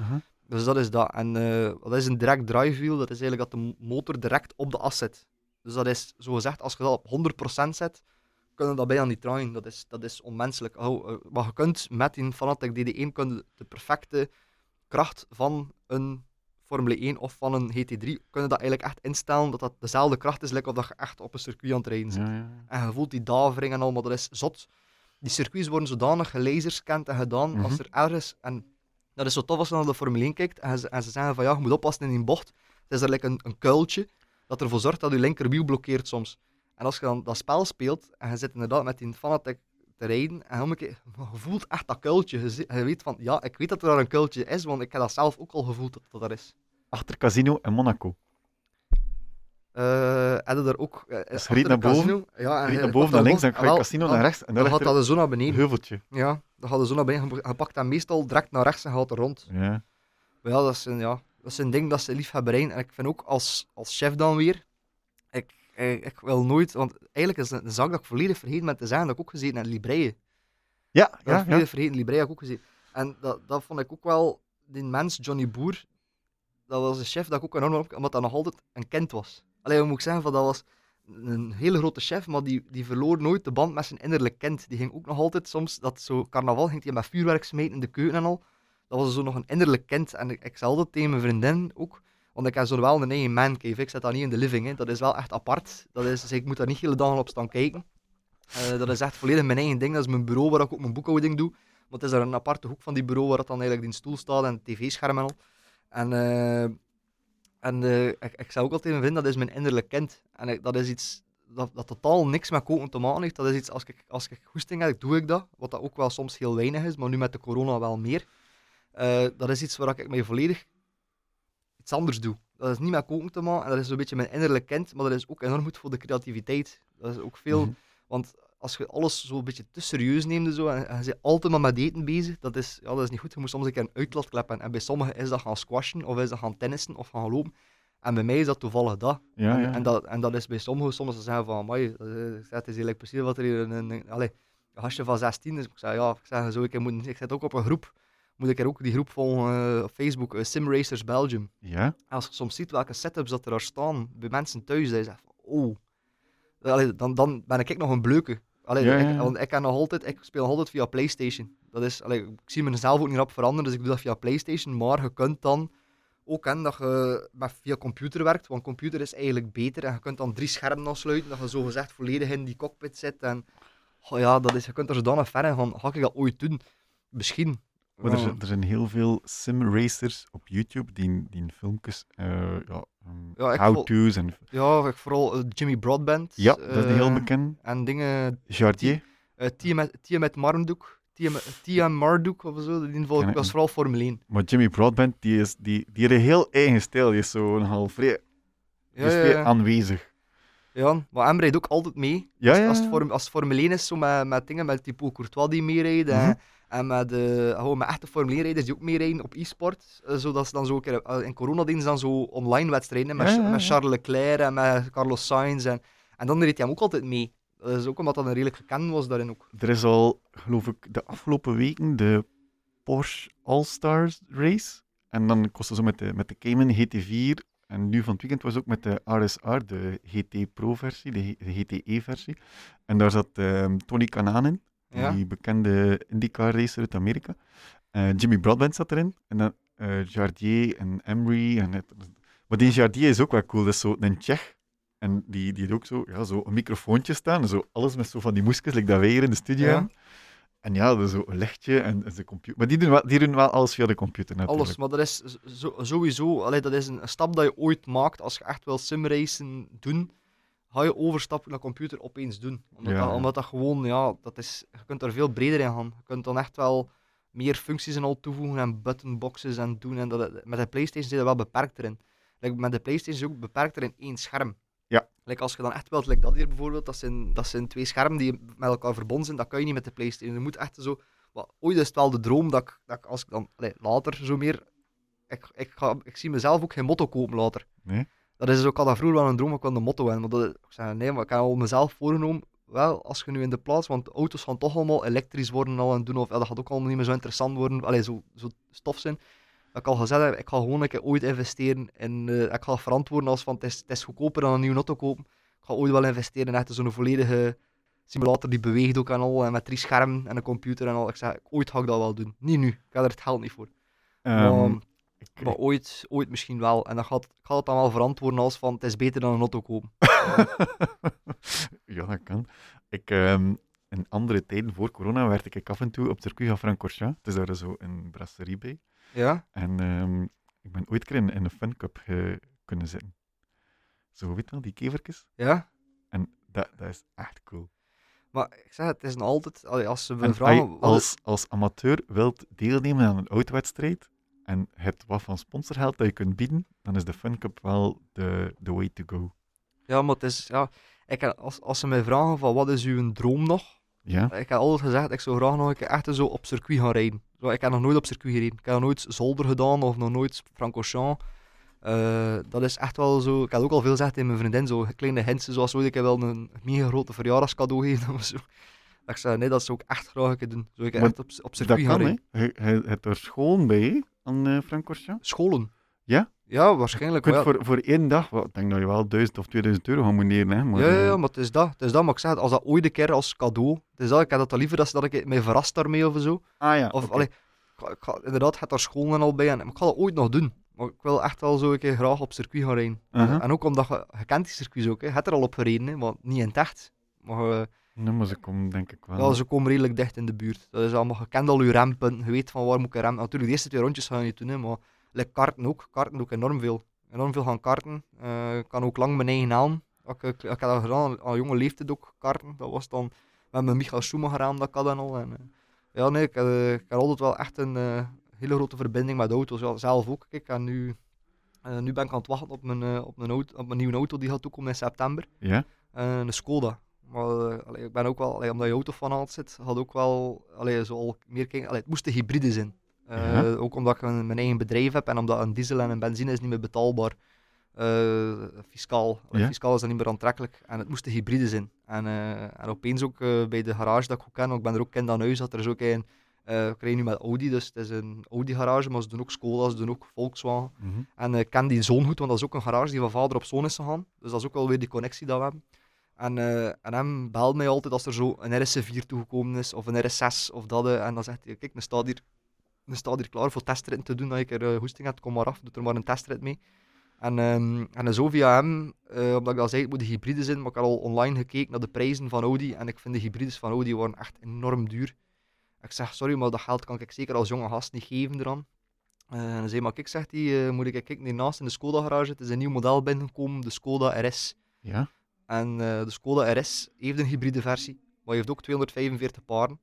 Dus dat is dat. En eh, dat is een direct drive wheel. Dat is eigenlijk dat de motor direct op de as zit. Dus dat is, zo gezegd, als je dat op 100% zet, kunnen dat bijna niet draaien. Dat is, dat is onmenselijk. Oh, eh, maar je kunt met die Fanatec DD1 kun de perfecte kracht van een Formule 1 of van een GT3, kunnen dat eigenlijk echt instellen dat dat dezelfde kracht is, of dat je echt op een circuit aan het rijden zit.
Ja, ja.
En je voelt die davering en al, maar dat is zot. Die circuits worden zodanig gelaserscand en gedaan als
Mhm.
er ergens... En dat is zo tof als je naar de Formule 1 kijkt en ze, en ze zeggen van ja, je moet oppassen in die bocht. Het is er like een, een kuiltje dat ervoor zorgt dat je linkerwiel blokkeert soms. En als je dan dat spel speelt en je zit inderdaad met die Fanatec te rijden en om je voelt echt dat kuiltje. Je weet van ja, ik weet dat er daar een kuiltje is, want ik heb dat zelf ook al gevoeld dat dat er is.
Achter Casino en Monaco.
Heb je daar ook... eh,
Dus reed naar boven,
ja, en
naar boven, naar links, dan ga je Casino naar rechts. En
Dan gaat dat zo naar beneden.
heuveltje.
Ja, dan gaat er zo naar beneden. Je- pakt dat meestal direct naar rechts en gaat er rond.
Ja.
Maar ja, dat is een, ja, dat is een ding dat ze liefhebberij. En ik vind ook als, als chef dan weer, ik, ik, ik wil nooit, want eigenlijk is het een zaak dat ik volledig vergeten ben te zeggen, dat ik ook gezeten heb in Libreie.
Ja,
Dat
ja,
ik
ja.
volledig vergeten, Libreie heb ik ook gezeten. En dat, dat vond ik ook wel, die mens, Johnny Boer, dat was een chef dat ik ook enorm op, omdat dat nog altijd een kind was. Alleen moet ik zeggen, van, dat was een hele grote chef, maar die, die verloor nooit de band met zijn innerlijk kind. Die ging ook nog altijd soms, dat zo carnaval ging hij met vuurwerk smijten in de keuken en al. Dat was zo nog een innerlijk kind. En ik, ik zei tegen mijn vriendin ook, want ik heb zo wel een eigen man cave. Ik zit dat niet in de living, hè. dat is wel echt apart. Dat is, ik moet daar niet hele dagen op staan kijken. Eh, dat is echt volledig mijn eigen ding. Dat is mijn bureau waar ik ook mijn boekhouding doe. Maar het is daar een aparte hoek van die bureau waar dat dan eigenlijk die stoel staat en tv-scherm en al. En, eh, en eh, ik, ik zou ook altijd vinden, dat is mijn innerlijk kind. En ik- dat is iets dat, dat totaal niks met koken te maken heeft. Dat is iets, als ik, als ik goesting heb, doe ik dat. Wat dat ook wel soms heel weinig is, maar nu met de corona wel meer. Eh, dat is iets waar ik mij volledig iets anders doe. Dat is niet met koken te maken en dat is een beetje mijn innerlijk kind, maar dat is ook enorm goed voor de creativiteit. Dat is ook veel,
Mhm.
want als je alles zo een beetje te serieus neemt en zo, en, en je bent altijd maar met eten bezig, dat is, ja, dat is niet goed. Je moet soms een keer een uitlaatklep hebben. En bij sommigen is dat gaan squashen, of is dat gaan tennissen, of gaan lopen. En bij mij is dat toevallig dat.
Ja,
en,
ja.
en, dat, en dat is bij sommigen soms ze zeggen van, amai, is, het is eigenlijk precies wat er hier een, een, een, allee, een gastje van 16 is. Ik zeg, ja, ik zeg zo, ik, moet, ik zit ook op een groep, moet ik er ook die groep volgen eh, op Facebook, eh, Sim Racers Belgium.
Ja,
En als je soms ziet welke setups dat er daar staan bij mensen thuis, dat je zegt van, oh, allee, dan, dan ben ik nog een bleuke. Allee,
Ja, ja,
Ik, want ik, kan nog altijd, ik speel nog altijd via PlayStation. Dat is, allee, ik zie mezelf ook niet op veranderen, dus ik doe dat via PlayStation. Maar je kunt dan ook hè, dat je met, via computer werkt, want computer is eigenlijk beter. En je kunt dan drie schermen afsluiten, dat je zo gezegd volledig in die cockpit zit. En oh ja, dat is, je kunt er zodanig ver in gaan. Ga ik dat ooit doen? Misschien.
Maar er, er zijn heel veel sim-racers op YouTube die, die filmpjes, eh ja, um,
Ja,
how-to's en...
Ja, ik vooral eh, Jimmy Broadbent.
Ja, dat is een heel
eh,
bekend.
En dingen
Jardier.
Uh, Tia met, Tia Marduk of zo. Die volg was
niet.
vooral Formule 1.
Maar Jimmy Broadbent, die, is, die, die heeft een heel eigen stijl. Die is zo nogal vrij, die
Ja,
is
ja,
vrij aanwezig.
ja, maar hem rijdt ook altijd mee.
Ja,
als,
ja,
als, het als het Formule 1 is, zo met, met dingen met Thibaut Courtois die meerijdt. en-
Mhm.
En met, gewoon met echte Formule 1 rijders die ook meerijden op e-sport. eh, zodat ze dan zo een keer, eh, in corona deden ze dan zo online wedstrijden. Met,
Ja,
met Charles Leclerc en met Carlos Sainz. En, en dan reed hij hem ook altijd mee. Dat is ook omdat dat een redelijk gekend was daarin ook.
Er is al, geloof ik, de afgelopen weken de Porsche All-Stars race. En dan kostte zo met de, met de Cayman GT4. En nu van het weekend was ook met de RSR, de GT Pro-versie, de, G- de GTE-versie. En daar zat ehm, Tony Kanaan in,
Ja.
die bekende IndyCar-racer uit Amerika. Eh, Jimmy Broadbent zat erin. En dan eh, Jardier en Emery. En het, maar die Jardier is ook wel cool. Dat is zo een Tsjech. En die, die heeft ook zo, ja, zo een microfoontje staan. Zo, alles met zo van die moesjes, like dat wij hier in de studio
Ja.
hebben. En ja, dat is zo een lichtje en, en de computer. Maar die doen, wel, die doen wel alles via de computer natuurlijk.
Alles, maar dat is zo- sowieso, allee, dat is een, een stap dat je ooit maakt als je echt wil simracen doen. Ga je overstappen naar computer opeens doen. Omdat,
Ja,
dat, omdat dat gewoon, ja, dat is, je kunt er veel breder in gaan. Je kunt dan echt wel meer functies en al toevoegen en buttonboxes en doen. En dat, met de PlayStation zit je wel beperkt erin. Like, met de PlayStation is ook beperkt in één scherm.
Ja.
Like, als je dan echt wilt, like dat hier bijvoorbeeld, dat zijn, dat zijn twee schermen die met elkaar verbonden zijn, dat kan je niet met de PlayStation. Je moet echt zo. Ooit is het wel de droom dat ik, dat ik als ik dan allee, later zo meer. Ik, ik, ga, ik zie mezelf ook geen motto kopen later.
Nee?
Dat is ook al dat vroeger wel een droom, ik wil een motto hebben. Maar dat, ik zeg, nee, maar ik heb al mezelf voorgenomen. Wel, als je nu in de plaats, want auto's gaan toch allemaal elektrisch worden al en doen, of ja, dat gaat ook allemaal niet meer zo interessant worden, allee, zo, zo stof zijn. Dat ik al gezegd heb, ik ga gewoon een keer ooit investeren in... eh, ik ga verantwoorden als van, het is, het is goedkoper dan een nieuwe auto kopen. Ik ga ooit wel investeren in echt zo'n volledige simulator die beweegt ook en al, en met drie schermen en een computer en al. Ik zeg, ooit ga ik dat wel doen. Niet nu, ik heb er het geld niet voor.
Ehm,
maar, maar ooit, ooit misschien wel. En dan gaat, ik ga het dan wel verantwoorden als van, het is beter dan een auto kopen.
ja, dat kan. Ik, ehm, in andere tijden voor corona werd ik af en toe op het circuit van Francorchamps. Het is daar zo een brasserie bij.
Ja?
En ehm, ik ben ooit keer in, in een Fun Cup ge- kunnen zitten. Zo, weet je wel, die kevertjes.
Ja?
En dat, dat is echt cool.
Maar ik zeg, het is nog altijd, als ze me
En
vragen...
als als, als amateur wilt deelnemen aan een autowedstrijd en het wat van sponsorgeld dat je kunt bieden, dan is de Fun Cup wel de, the way to go.
Ja, maar het is, ja, ik, als, als ze mij vragen van wat is uw droom nog,
Ja?
ik heb altijd gezegd, ik zou graag nog een keer echt zo op circuit gaan rijden. Zo, ik heb nog nooit op circuit gereden. Ik heb nog nooit Zolder gedaan of nog nooit Francorchamps. Eh dat is echt wel zo, ik heb ook al veel gezegd in mijn vriendin, zo kleine hints, zoals ooit ik heb wel een mega grote verjaardagscadeau geven of zo. Dat ik zei, nee, dat zou ik echt graag een keer doen. Zou ik
Maar
echt op, op
Dat
circuit gaan
kan,
rijden.
je hebt er school bij, aan eh Francorchamps.
Scholen.
Ja?
Ja,
Je
waarschijnlijk
kunt
wel.
voor, voor één dag, wel, ik denk dat je wel 1000 of 2000 euro gaat moeten hè. Maar,
ja, ja,
eh,
ja, maar het is dat. Het is dat, maar ik zeg het, als dat ooit een keer als cadeau, het is dat, ik heb dat liever dat, ze- dat ik mij verrast daarmee of zo.
Ah ja,
Of, allee, ik ga, ik ga- inderdaad, het daar school en al bij, en maar ik ga dat ooit nog doen. Maar ik wil echt wel zo een keer graag op circuit gaan rijden. En ook omdat je, je kent die circuits ook, hè. je hebt er al op gereden, hè, maar niet in het echt. Maar eh,
Nee, maar ze komen denk ik wel.
ja, ze komen redelijk dicht in de buurt. Dat is allemaal, je kent al je rempunten, je weet van waar moet ik remmen. Natuurlijk, de eerste twee rondjes ga je niet doen, hè, maar like karten ook. Karten ik enorm veel. Enorm veel gaan karten. Eh, Ik kan ook lang mijn eigen aan. Ik, ik, ik heb dat gedaan aan jonge leeftijd ook, karten. Dat was dan met mijn Michael Schumacher aan, dat ik had en al. En, eh, ja, nee, ik, eh, ik heb altijd wel echt een hele grote verbinding met auto's. Ja, zelf ook. Kijk, en nu, nu ben ik aan het wachten op mijn, op, mijn auto, op mijn nieuwe auto die gaat toekomen in september.
Ja?
Eh, een Skoda. Maar eh, allee, ik ben ook wel, allee, omdat je auto van altijd zit, had ook wel allee, zo al meer kijken. Allee, het moest een hybride zijn. Eh,
Ja.
Ook omdat ik een- mijn eigen bedrijf heb en omdat een diesel en een benzine is niet meer betaalbaar. eh, fiscaal.
Ja.
Fiscaal is dan niet meer aantrekkelijk. En het moest een hybride zijn. En, en opeens ook bij de garage dat ik ook ken, ik ben er ook kind aan huis, dat er is ook een. ik rij nu met Audi, dus het is een Audi garage, maar ze doen ook Skoda, ze doen ook Volkswagen.
Mhm.
En ik ken die zoon goed, want dat is ook een garage die van vader op zoon is gegaan. Dus dat is ook wel weer die connectie dat we hebben. En, eh, en hem belt mij altijd als er zo een RS4 toegekomen is, of een RS6 of dat. eh, en dan zegt hij, kijk, ik sta hier, ik sta hier klaar voor testritten te doen. Dat ik er eh, hoesting heb, kom maar af, doe er maar een testrit mee. En, ehm, en zo via hem, omdat ik al zei, het moet een hybride zijn, maar ik had al online gekeken naar de prijzen van Audi. En ik vind de hybrides van Audi waren echt enorm duur. Ik zeg, sorry, maar dat geld kan ik zeker als jonge gast niet geven eraan. Eh, en hij zei, maar kijk, zegt hij, moet ik kijken hiernaast in de Skoda garage. Het is een nieuw model binnengekomen, de Skoda RS.
Ja?
En eh, de Skoda RS heeft een hybride versie, maar heeft ook 245 paarden.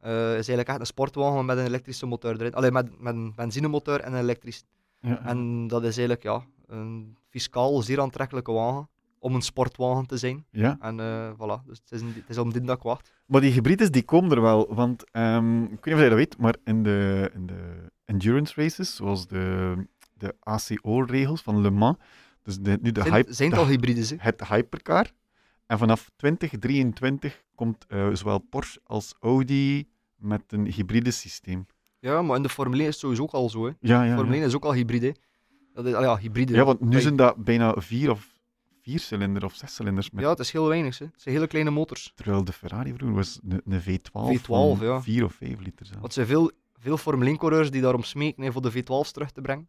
Eh is eigenlijk echt een sportwagen met een elektrische motor erin. Alleen met, met een benzinemotor en een elektrisch.
ja.
En dat is eigenlijk ja, een fiscaal zeer aantrekkelijke wagen om een sportwagen te zijn.
ja.
En eh, voilà, dus het is, een, het is om dit dat wacht.
Maar die hybrides die komen er wel, want ehm, ik weet niet of je dat weet, maar in de, in de endurance races, zoals de, de ACO-regels van Le Mans, dus de, nu de
Zijn,
hype,
zijn het al hybrides? hè?
het hypercar, en vanaf 2023 komt eh, zowel Porsche als Audi met een hybride systeem.
Ja, maar in de Formule 1 is het sowieso ook al zo. Hè.
Ja, ja,
Formule
ja.
1 is ook al hybride. Dat is, ah ja, hybride.
ja want nu zijn dat bijna vier of vier cilinder of zes cilinders. Met,
Ja, het is heel weinig. Hè. Het zijn hele kleine motors.
Terwijl de Ferrari vroeger was een, een V12,
V12,
van
ja.
4 of 5 liter. zelfs.
Want er zijn veel, veel Formule 1-coureurs die daarom smeken hè, voor de V12's terug te brengen.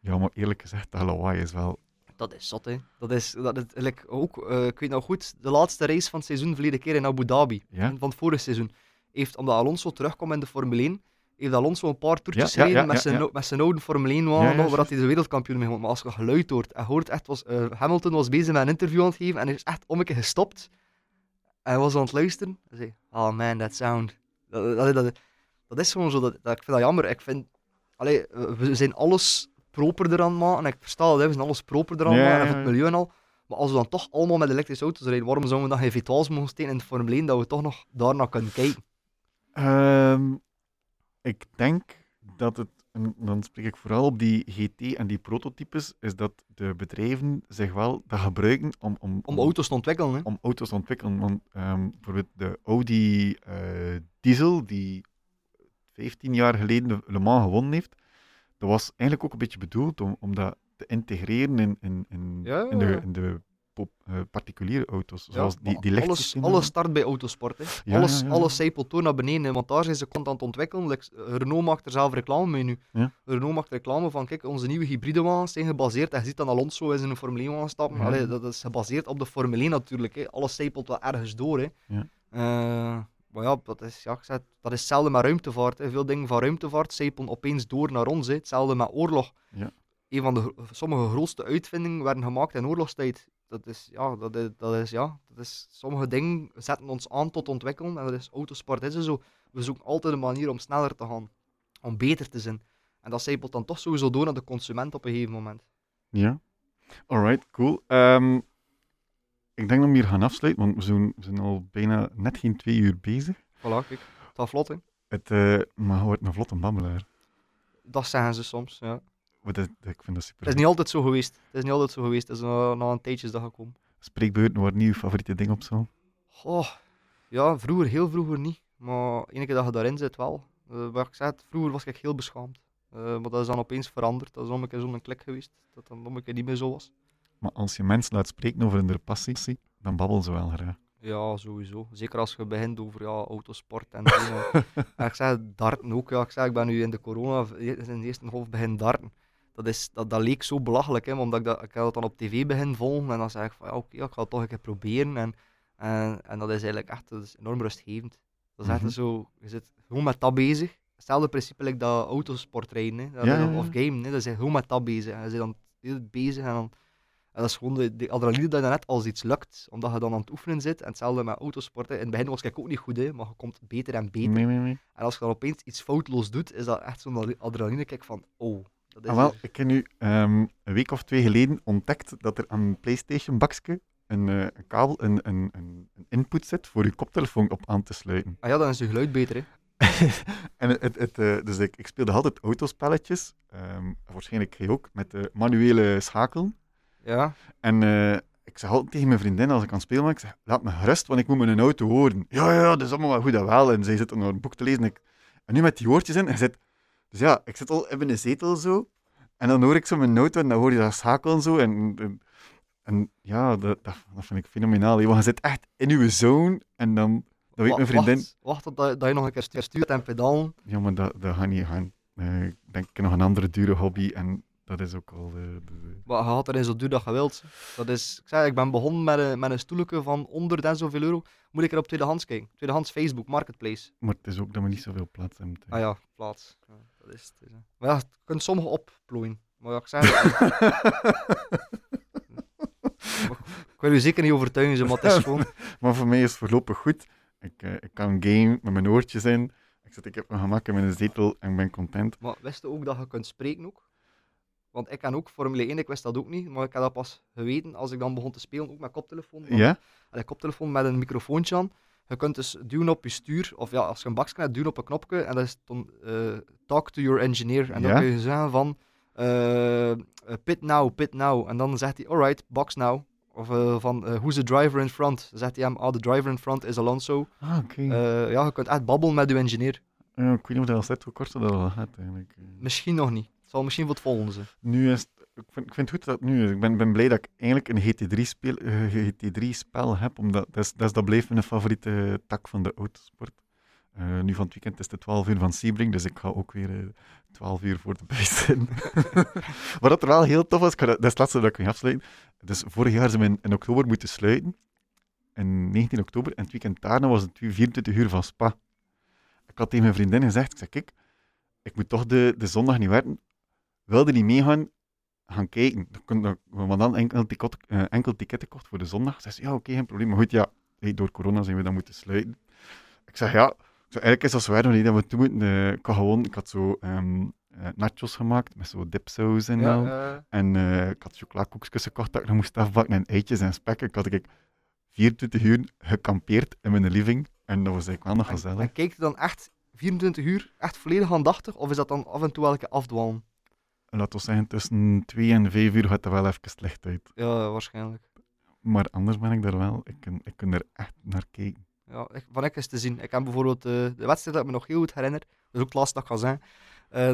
Ja, maar eerlijk gezegd, dat lawaai is wel...
Dat is zot, hè. Dat is, dat is like, ook, eh, ik weet nog goed, de laatste race van het seizoen, verleden keer in Abu Dhabi,
Ja?
van het vorige seizoen, heeft, omdat Alonso terugkwam in de Formule 1, heeft Alonso een paar toertjes
ja,
gereden
ja,
met, zijn, met zijn oude Formule 1 wagen, waar hij de wereldkampioen mee won. Maar als je geluid hoort, en hoort echt, was, eh, Hamilton was bezig met een interview aan het geven, en hij is echt om een keer gestopt, en hij was aan het luisteren, en zei, oh man, that sound. Dat, dat, dat, dat is gewoon zo, dat, dat, ik vind dat jammer. Ik vind, allee, we zijn alles proper eraan maken. En ik versta dat, hè, we zijn alles proper eraan
Ja,
maken
ja,
en het milieu en al. Maar als we dan toch allemaal met elektrische auto's rijden, waarom zouden we dan geen V12's mogen steken in de Formule 1, dat we toch nog daarna kunnen kijken?
Ehm, ik denk dat het, en dan spreek ik vooral op die GT en die prototypes, is dat de bedrijven zich wel dat gebruiken om, om,
Om auto's te ontwikkelen, hè.
om auto's te ontwikkelen. Want ehm, bijvoorbeeld de Audi eh, Diesel, die 15 jaar geleden de Le Mans gewonnen heeft, dat was eigenlijk ook een beetje bedoeld om, om dat te integreren in, in, in,
Ja,
in de, in de pop- eh, particuliere auto's. Zoals die, die
alles, alles start bij autosport. Hè. Alles, alles zijpelt door naar beneden. Want daar zijn ze constant aan het ontwikkelen. Like, eh, Renault maakt er zelf reclame mee nu. Renault maakt reclame van, kijk, onze nieuwe hybride wagens zijn gebaseerd. En je ziet dan Alonso is in een Formule 1 wagen stappen. Allee, dat is gebaseerd op de Formule 1 natuurlijk. Hè. Alles zijpelt wel ergens door. Hè.
Ja.
Maar ja, dat is, ja, ik zeg, het, dat is hetzelfde met ruimtevaart. Hè. Veel dingen van ruimtevaart zijpelen opeens door naar ons. Hè. Hetzelfde met oorlog.
Ja.
Een van de sommige grootste uitvindingen werden gemaakt in oorlogstijd. Dat is, ja, dat is, dat is, ja, dat is, sommige dingen zetten ons aan tot ontwikkelen. En dat is autosport is er zo. We zoeken altijd een manier om sneller te gaan. Om beter te zijn. En dat zijpelt dan toch sowieso door naar de consument op een gegeven moment.
Ja. Alright, cool. Ehm, ik denk dat we hier gaan afsluiten, want we zijn, we zijn al bijna net geen twee uur bezig.
Voilà, kijk. Het gaat vlot, hè.
Het, eh maar wordt een vlotte babbelaar.
Dat zeggen ze soms, ja.
Dat, ik vind dat super.
Het is niet altijd zo geweest. Het is niet altijd zo geweest. Het is na, na een tijdje dat gekomen.
Spreekbeurten, waar niet je favoriete ding op zo?
Goh, ja, vroeger, heel vroeger niet. Maar één keer dat je daarin zit, wel. Eh, wat ik zei, vroeger was ik heel beschaamd. Eh, maar dat is dan opeens veranderd. Dat is om een keer zo'n klik geweest. Dat dan om een keer niet meer zo was.
Maar als je mensen laat spreken over hun passie, dan babbelen ze wel graag.
Ja, sowieso. Zeker als je begint over ja, autosport en dingen. en ik zeg darten ook. Ja. Ik, zeg, ik ben nu in de corona, in de eerste golf begin darten. Dat, is, dat, dat leek zo belachelijk, hè, omdat ik dat, ik had dat dan op tv begin volgen. En dan zeg ik van, ja, oké, ja, ik ga het toch een keer proberen. En, en, en dat is eigenlijk echt dat is enorm rustgevend. Dat is echt
Mhm.
zo, je zit gewoon met dat bezig. Hetzelfde principe like dat autosport rijden, hè. Dat
Ja,
is- of game. Hè. Dat is gewoon met dat bezig. En je zit dan heel bezig en dan... En dat is gewoon de, de adrenaline dat je net als iets lukt, omdat je dan aan het oefenen zit. En hetzelfde met autosporten. In het begin was ik ook niet goed, hè, maar je komt beter en beter.
Nee, nee, nee.
En als je dan opeens iets foutloos doet, is dat echt zo'n adrenaline kick van, oh, dat is
Ah, wel, ik heb nu ehm, een week of twee geleden ontdekt dat er aan een PlayStation-bakje een, eh, een kabel, een, een, een, input zit voor je koptelefoon op aan te sluiten.
Ah ja, dan is je geluid beter, hè.
en het, het, het, eh, dus ik, ik speelde altijd autospelletjes, ehm, waarschijnlijk jij ook, met de manuele schakelen.
Ja.
En eh, ik zeg altijd tegen mijn vriendin als ik aan het spelen ben, ik zeg, laat me gerust, want ik moet mijn auto horen. Ja, ja, dat is allemaal wel goed en wel. En zij zit dan een boek te lezen. En, ik, en nu met die oortjes in, en zit, dus ja, ik zit al in een zetel zo. En dan hoor ik zo mijn auto en dan hoor je dat schakelen zo. En, en, en ja, dat, dat, dat vind ik fenomenaal. hè, Want je zit echt in je zone en dan, dan weet mijn vriendin...
Wacht, wacht tot dat, dat je nog een keer stu- stuurt en pedalen.
Ja, maar dat, dat gaat niet gaan. Eh, ik denk, ik heb nog een andere dure hobby en dat is ook al... de de- de-
Maar je had erin zo duur dat je wilt. Dat is, ik zei, ik ben begonnen met een, met een stoelje van onder en zoveel euro. Moet ik er op tweedehands kijken. Tweedehands Facebook, Marketplace.
Maar het is ook dat we niet zoveel plaats hebben.
Ah ja, plaats. Ja, dat is het. Maar ja, je kunt sommige opplooien. Maar ja, ik zeg ik wil u zeker niet overtuigen, ze, maar het is gewoon...
Maar voor mij is het voorlopig goed. Ik, eh, ik kan game met mijn oortjes in. Ik zit ik heb mijn gemak in mijn zetel en ik ben content.
Maar wist je ook dat je kunt spreken ook? Want ik kan ook Formule 1, ik wist dat ook niet, maar ik heb dat pas geweten als ik dan begon te spelen, ook met koptelefoon.
Ja?
Allee, koptelefoon met een microfoontje aan. Je kunt dus duwen op je stuur, of ja, als je een bakje hebt, duwen op een knopje en dat is dan eh, talk to your engineer. En dan kun je zeggen van eh, eh, pit now, pit now. En dan zegt hij, alright, box now. Of van eh, who's the driver in front? Dan zegt hij hem, ah, the driver in front is Alonso.
Ah, oké.
Ja, je kunt echt babbelen met je engineer.
Ja, ik weet niet of dat al kort dat al gaat eigenlijk.
Misschien nog niet. Zal misschien het volgende zijn.
Nu is ik, vind, ik vind het goed dat nu. Ik ben, ben blij dat ik eigenlijk een GT3-spel GT3 spel heb, omdat dat is, dat, dat blijft mijn favoriete tak van de autosport. Eh, nu van het weekend is het 12 uur van Sebring, dus ik ga ook weer eh 12 uur voor de buis zitten. maar wat er wel heel tof was, ik dat, dat is het laatste dat ik ga afsluiten. Dus vorig jaar zijn we in, oktober moeten sluiten. In 19 oktober. En het weekend daarna was het 24 uur van Spa. Ik had tegen mijn vriendin gezegd, ik zeg, kijk, ik moet toch de, de zondag niet werken. Wilde niet meegaan, gaan kijken. Dan kon, dan, want dan enkel, ticket, eh, enkel ticketten kocht voor de zondag. Ze zei, ja, oké, geen probleem. Maar goed, ja, hey, door corona zijn we dan moeten sluiten. Ik zeg, ja, ik zeg, eigenlijk is dat zwaar nog niet dat we toe moeten. eh, ik, had gewoon, ik had zo eh, nachos gemaakt met zo dipsaus en al. En ik had chocolakoekjes gekocht dat ik nog moest afbakken en eitjes en spekken. Ik had ik 24 uur gekampeerd in mijn living. En dat was eigenlijk wel nog
en,
gezellig.
en kijk je dan echt 24 uur, echt volledig aandachtig? Of is dat dan af en toe welke afdwalen?
Laten we zeggen, tussen 2 en 5 uur gaat dat wel even slecht uit.
Ja, waarschijnlijk.
Maar anders ben ik daar wel. Ik kan, ik kan er echt naar kijken.
Ja, ik, van ik is te zien. Ik heb bijvoorbeeld eh, de wedstrijd dat ik me nog heel goed herinner. Dat is ook het laatste dat ik ga zijn.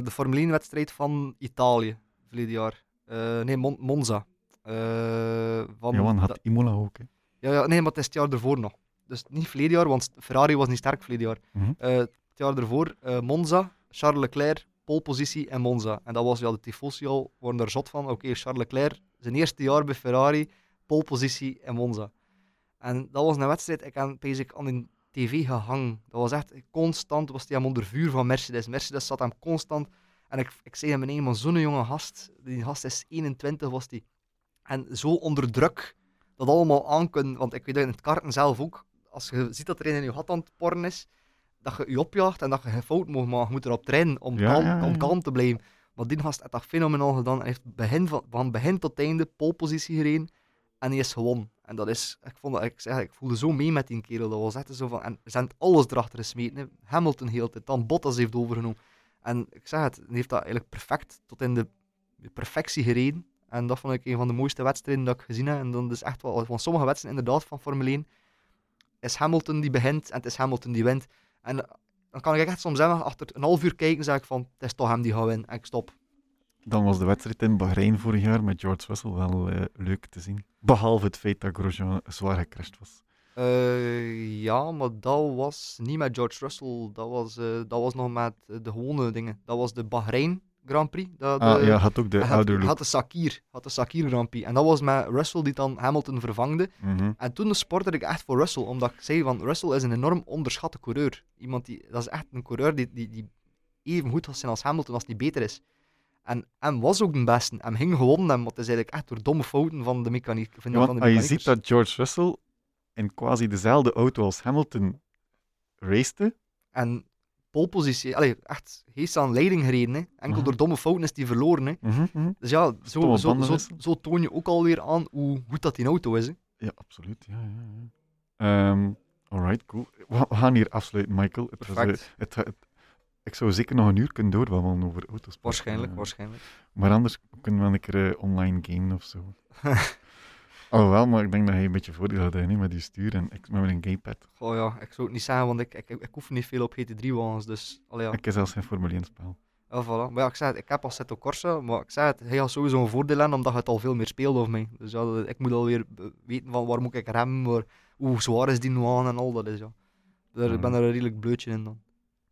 De Formule 1-wedstrijd van Italië, verleden jaar. Eh, nee, Mon- Monza. Eh, van
Johan
da-
had Imola ook. Hè.
ja, ja, nee, maar het is het jaar ervoor nog. Dus niet verleden jaar, want Ferrari was niet sterk verleden jaar.
Mhm.
Het jaar ervoor, Monza, Charles Leclerc, polepositie en Monza. En dat was ja, de tifosi al, waren daar zot van. Oké, Charles Leclerc, zijn eerste jaar bij Ferrari, polepositie en Monza. En dat was een wedstrijd, ik ik aan de tv gehangen. Dat was echt constant, was hij hem onder vuur van Mercedes. Mercedes zat hem constant. En ik, ik zei hem nee, maar zo'n jonge gast, die gast is 21 was die. En zo onder druk, dat allemaal aankunnen. Want ik weet dat in het karten zelf ook, als je ziet dat er een in je gat aan het porren is, dat je je opjaagt en dat je geen fout mag maken. Je moet erop trainen om,
Ja,
kalm,
ja, ja,
om kalm te blijven. Maar die gast heeft dat fenomenaal gedaan. Hij heeft begin van, van begin tot einde polepositie gereden en hij is gewonnen. En dat is, ik, vond dat, ik, zeg, ik voelde zo mee met die kerel. Dat was echt zo van, en ze zijn alles erachter gesmeten. hè. Hamilton heel tijd, dan Bottas heeft overgenomen. En ik zeg het, hij heeft dat eigenlijk perfect, tot in de perfectie gereden. En dat vond ik een van de mooiste wedstrijden dat ik gezien heb. En dan is echt wel, van sommige wedstrijden inderdaad van Formule 1, is Hamilton die begint en het is Hamilton die wint. En eh, dan kan ik echt soms zeggen, achter een half uur kijken, zeg ik van, het is toch hem die gaat winnen. En ik stop.
Dan was de wedstrijd in Bahrein vorig jaar met George Russell wel eh, leuk te zien. Behalve het feit dat Grosjean zwaar gecrashed was.
Eh, ja, maar dat was niet met George Russell. Dat was, dat was nog met de gewone dingen. Dat was de Bahrein Grand Prix. Dat,
Ah
de-
ja, had ook de
had,
ouder
de Sakir, had de Sakir Grand Prix. En dat was met Russell die dan Hamilton vervangde.
Mhm.
En toen sportte ik echt voor Russell, omdat ik zei van Russell is een enorm onderschatte coureur. Iemand die, dat is echt een coureur die, die, die even goed gaat zijn als Hamilton als hij beter is. En hem was ook de beste. Hem ging gewonnen, maar het is eigenlijk echt door domme fouten van de mechaniek. Van,
Ja,
van
want
de
als je ziet dat George Russell in quasi dezelfde auto als Hamilton racete,
En polepositie, allee, echt, hij is aan leiding gereden. Hè. Enkel
Mhm.
door domme fouten is hij verloren. Hè.
Mhm, mhm.
Dus ja, zo, zo, zo, zo toon je ook alweer aan hoe goed dat die auto is. Hè.
Ja, absoluut. Ja, ja, ja. Ehm, alright, cool. We, gaan hier afsluiten, Michael. Het was, eh, het, het- ik zou zeker nog een uur kunnen doorbabbelen over auto's.
Waarschijnlijk, waarschijnlijk.
Maar anders kunnen we een keer eh, online gamen of zo. Alhoewel, maar ik denk dat hij een beetje voordeel had niet, met die stuur en ik, met mijn gamepad.
Oh ja, ik zou het niet zeggen, want ik, ik, ik, ik hoef niet veel op GT3-wagens. Dus, allee, ja.
Ik heb zelfs geen Formule 1 spel.
Ja, voilà. Maar ja, ik zei het, ik heb Assetto Corsa, maar ik zei het, hij had sowieso een voordeel hebben, omdat het al veel meer speelde of mij. Dus ja, dat- ik moet alweer weten van waar moet ik remmen, waar, hoe zwaar is die nu aan en al dat is, ja. Daar, Ik ben
Mhm.
er een redelijk bleutje in dan.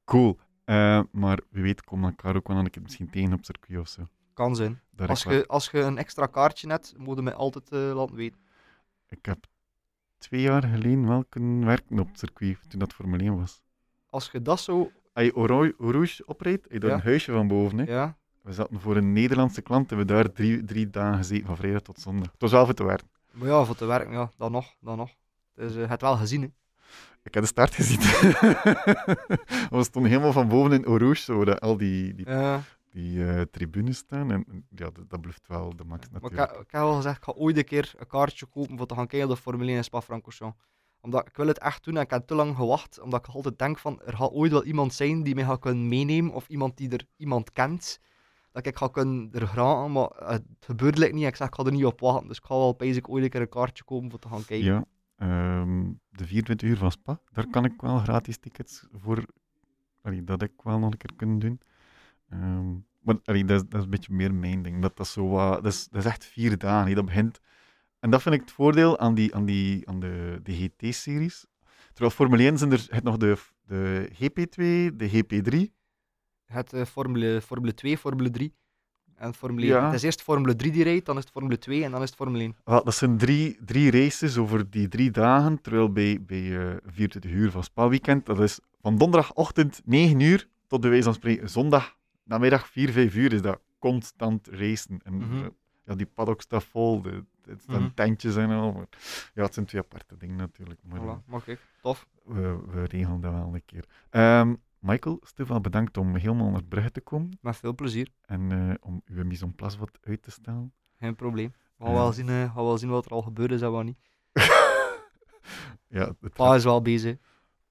Cool. Eh, maar wie weet komen elkaar ook wel een keer misschien tegen op circuit of zo.
Kan zijn. Als je, als je een extra kaartje hebt, moet je mij altijd eh, laten weten.
ik heb twee jaar geleden wel kunnen werken op het circuit, toen dat Formule 1 was.
Als je dat zo,
Als je Rouge oprijdt, je
Ja.
een huisje van boven. Hè.
ja,
We zaten voor een Nederlandse klant en we daar drie, drie dagen gezeten, van vrijdag tot zondag. Het was wel voor te werken.
maar ja, voor te werken, ja, dan nog, dan nog. Dus je hebt het wel gezien, hè.
Ik heb de start gezien. we stonden helemaal van boven in Rouge, zo, dat al die, die,
Ja,
die eh, tribunes staan. En ja, dat, dat blijft wel de max
maar ik,
natuurlijk.
heb- ik heb al gezegd, ik ga ooit een keer een kaartje kopen voor te gaan kijken op de Formule 1 in Spa-Francorchamps. Omdat ik wil het echt doen en ik heb te lang gewacht, omdat ik altijd denk van, er gaat ooit wel iemand zijn die mij gaat kunnen meenemen, of iemand die er iemand kent, dat ik ga kunnen er geraken, maar het gebeurt niet. Ik zeg, ik ga er niet op wachten, dus ik ga wel basic ooit een keer een kaartje kopen voor te gaan kijken.
Ja, ehm, de 24 uur van Spa, daar kan ik wel gratis tickets voor. Allee, dat ik wel nog een keer kunnen doen. Ehm, maar allee, dat, is, dat is een beetje meer mijn ding. Dat, dat, is zo wat, dat, is, dat is echt vier dagen. hè, Dat begint. En dat vind ik het voordeel aan, die, aan, die, aan de, de GT-series. Terwijl Formule 1 zijn er je hebt nog de, de GP2, de GP3.
Het eh, Formule, Formule 2, Formule 3 en Formule 1.
Ja.
Het is eerst Formule 3 die rijdt, dan is het Formule 2 en dan is het Formule 1.
Wel, dat zijn drie, drie races over die drie dagen. Terwijl bij, bij eh 24 uur van Spa Weekend, dat is van donderdagochtend 9 uur tot bij wijze van spreken zondag namiddag 4, 5 uur is dat constant racen. En
Mhm.
eh, ja, die paddock staat vol, de, het staan
Mhm.
tentjes en al. Maar, ja, het zijn twee aparte dingen natuurlijk. Maar eh,
Voilà, mag ik. Tof.
we, we regelen dat wel een keer. Ehm, Michael, Stefan, bedankt om helemaal naar Brugge te komen
Met veel plezier.
en eh, om uw mise en place wat uit te stellen.
Geen probleem. We gaan, wel zien, gaan wel zien wat er al gebeurd is en wat niet.
ja,
Pa is wel bezig.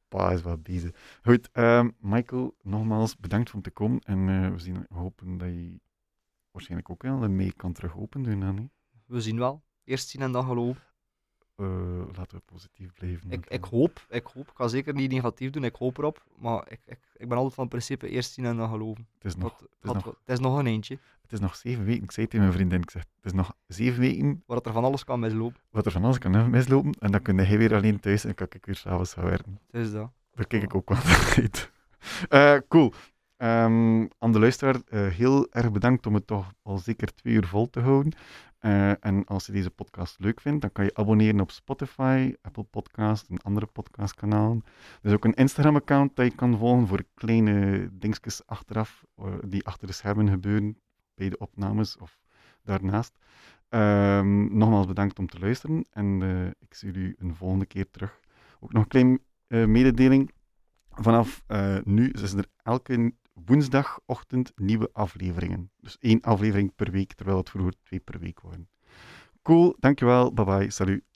Pa is wel bezig. Goed, ehm, Michael, nogmaals bedankt om te komen. En eh, we, zien, hopen dat je waarschijnlijk ook wel mee kan terug open dan.
We zien wel. Eerst zien en dan geloven.
Eh, laten we positief blijven.
Ik, ik hoop, ik hoop, ik ga zeker niet negatief doen, ik hoop erop. Maar ik, ik, ik ben altijd van het principe eerst zien en dan geloven.
Het is nog, het is nog,
had- het is nog een eentje,
het is nog zeven weken. Ik zei tegen mijn vriendin, ik zeg, het is nog zeven weken
het er van alles kan mislopen.
wat er van alles kan mislopen. En dan kun hij weer alleen thuis en kan ik weer s'avonds gaan werken.
Het is dat.
Daar kijk ik ook wel naar uit. Eh, cool. Ehm, aan de luisteraar, eh, heel erg bedankt om het toch al zeker twee uur vol te houden. Eh, en als je deze podcast leuk vindt, dan kan je abonneren op Spotify, Apple Podcast en andere podcastkanalen. Er is ook een Instagram-account dat je kan volgen voor kleine dingetjes achteraf, eh, die achter de schermen gebeuren bij de opnames of daarnaast. Ehm, nogmaals bedankt om te luisteren en eh, ik zie jullie een volgende keer terug. Ook nog een klein eh, mededeling. Vanaf nu is er elke woensdagochtend nieuwe afleveringen. Dus één aflevering per week, terwijl het vroeger twee per week waren. Cool, dankjewel, bye bye, salut.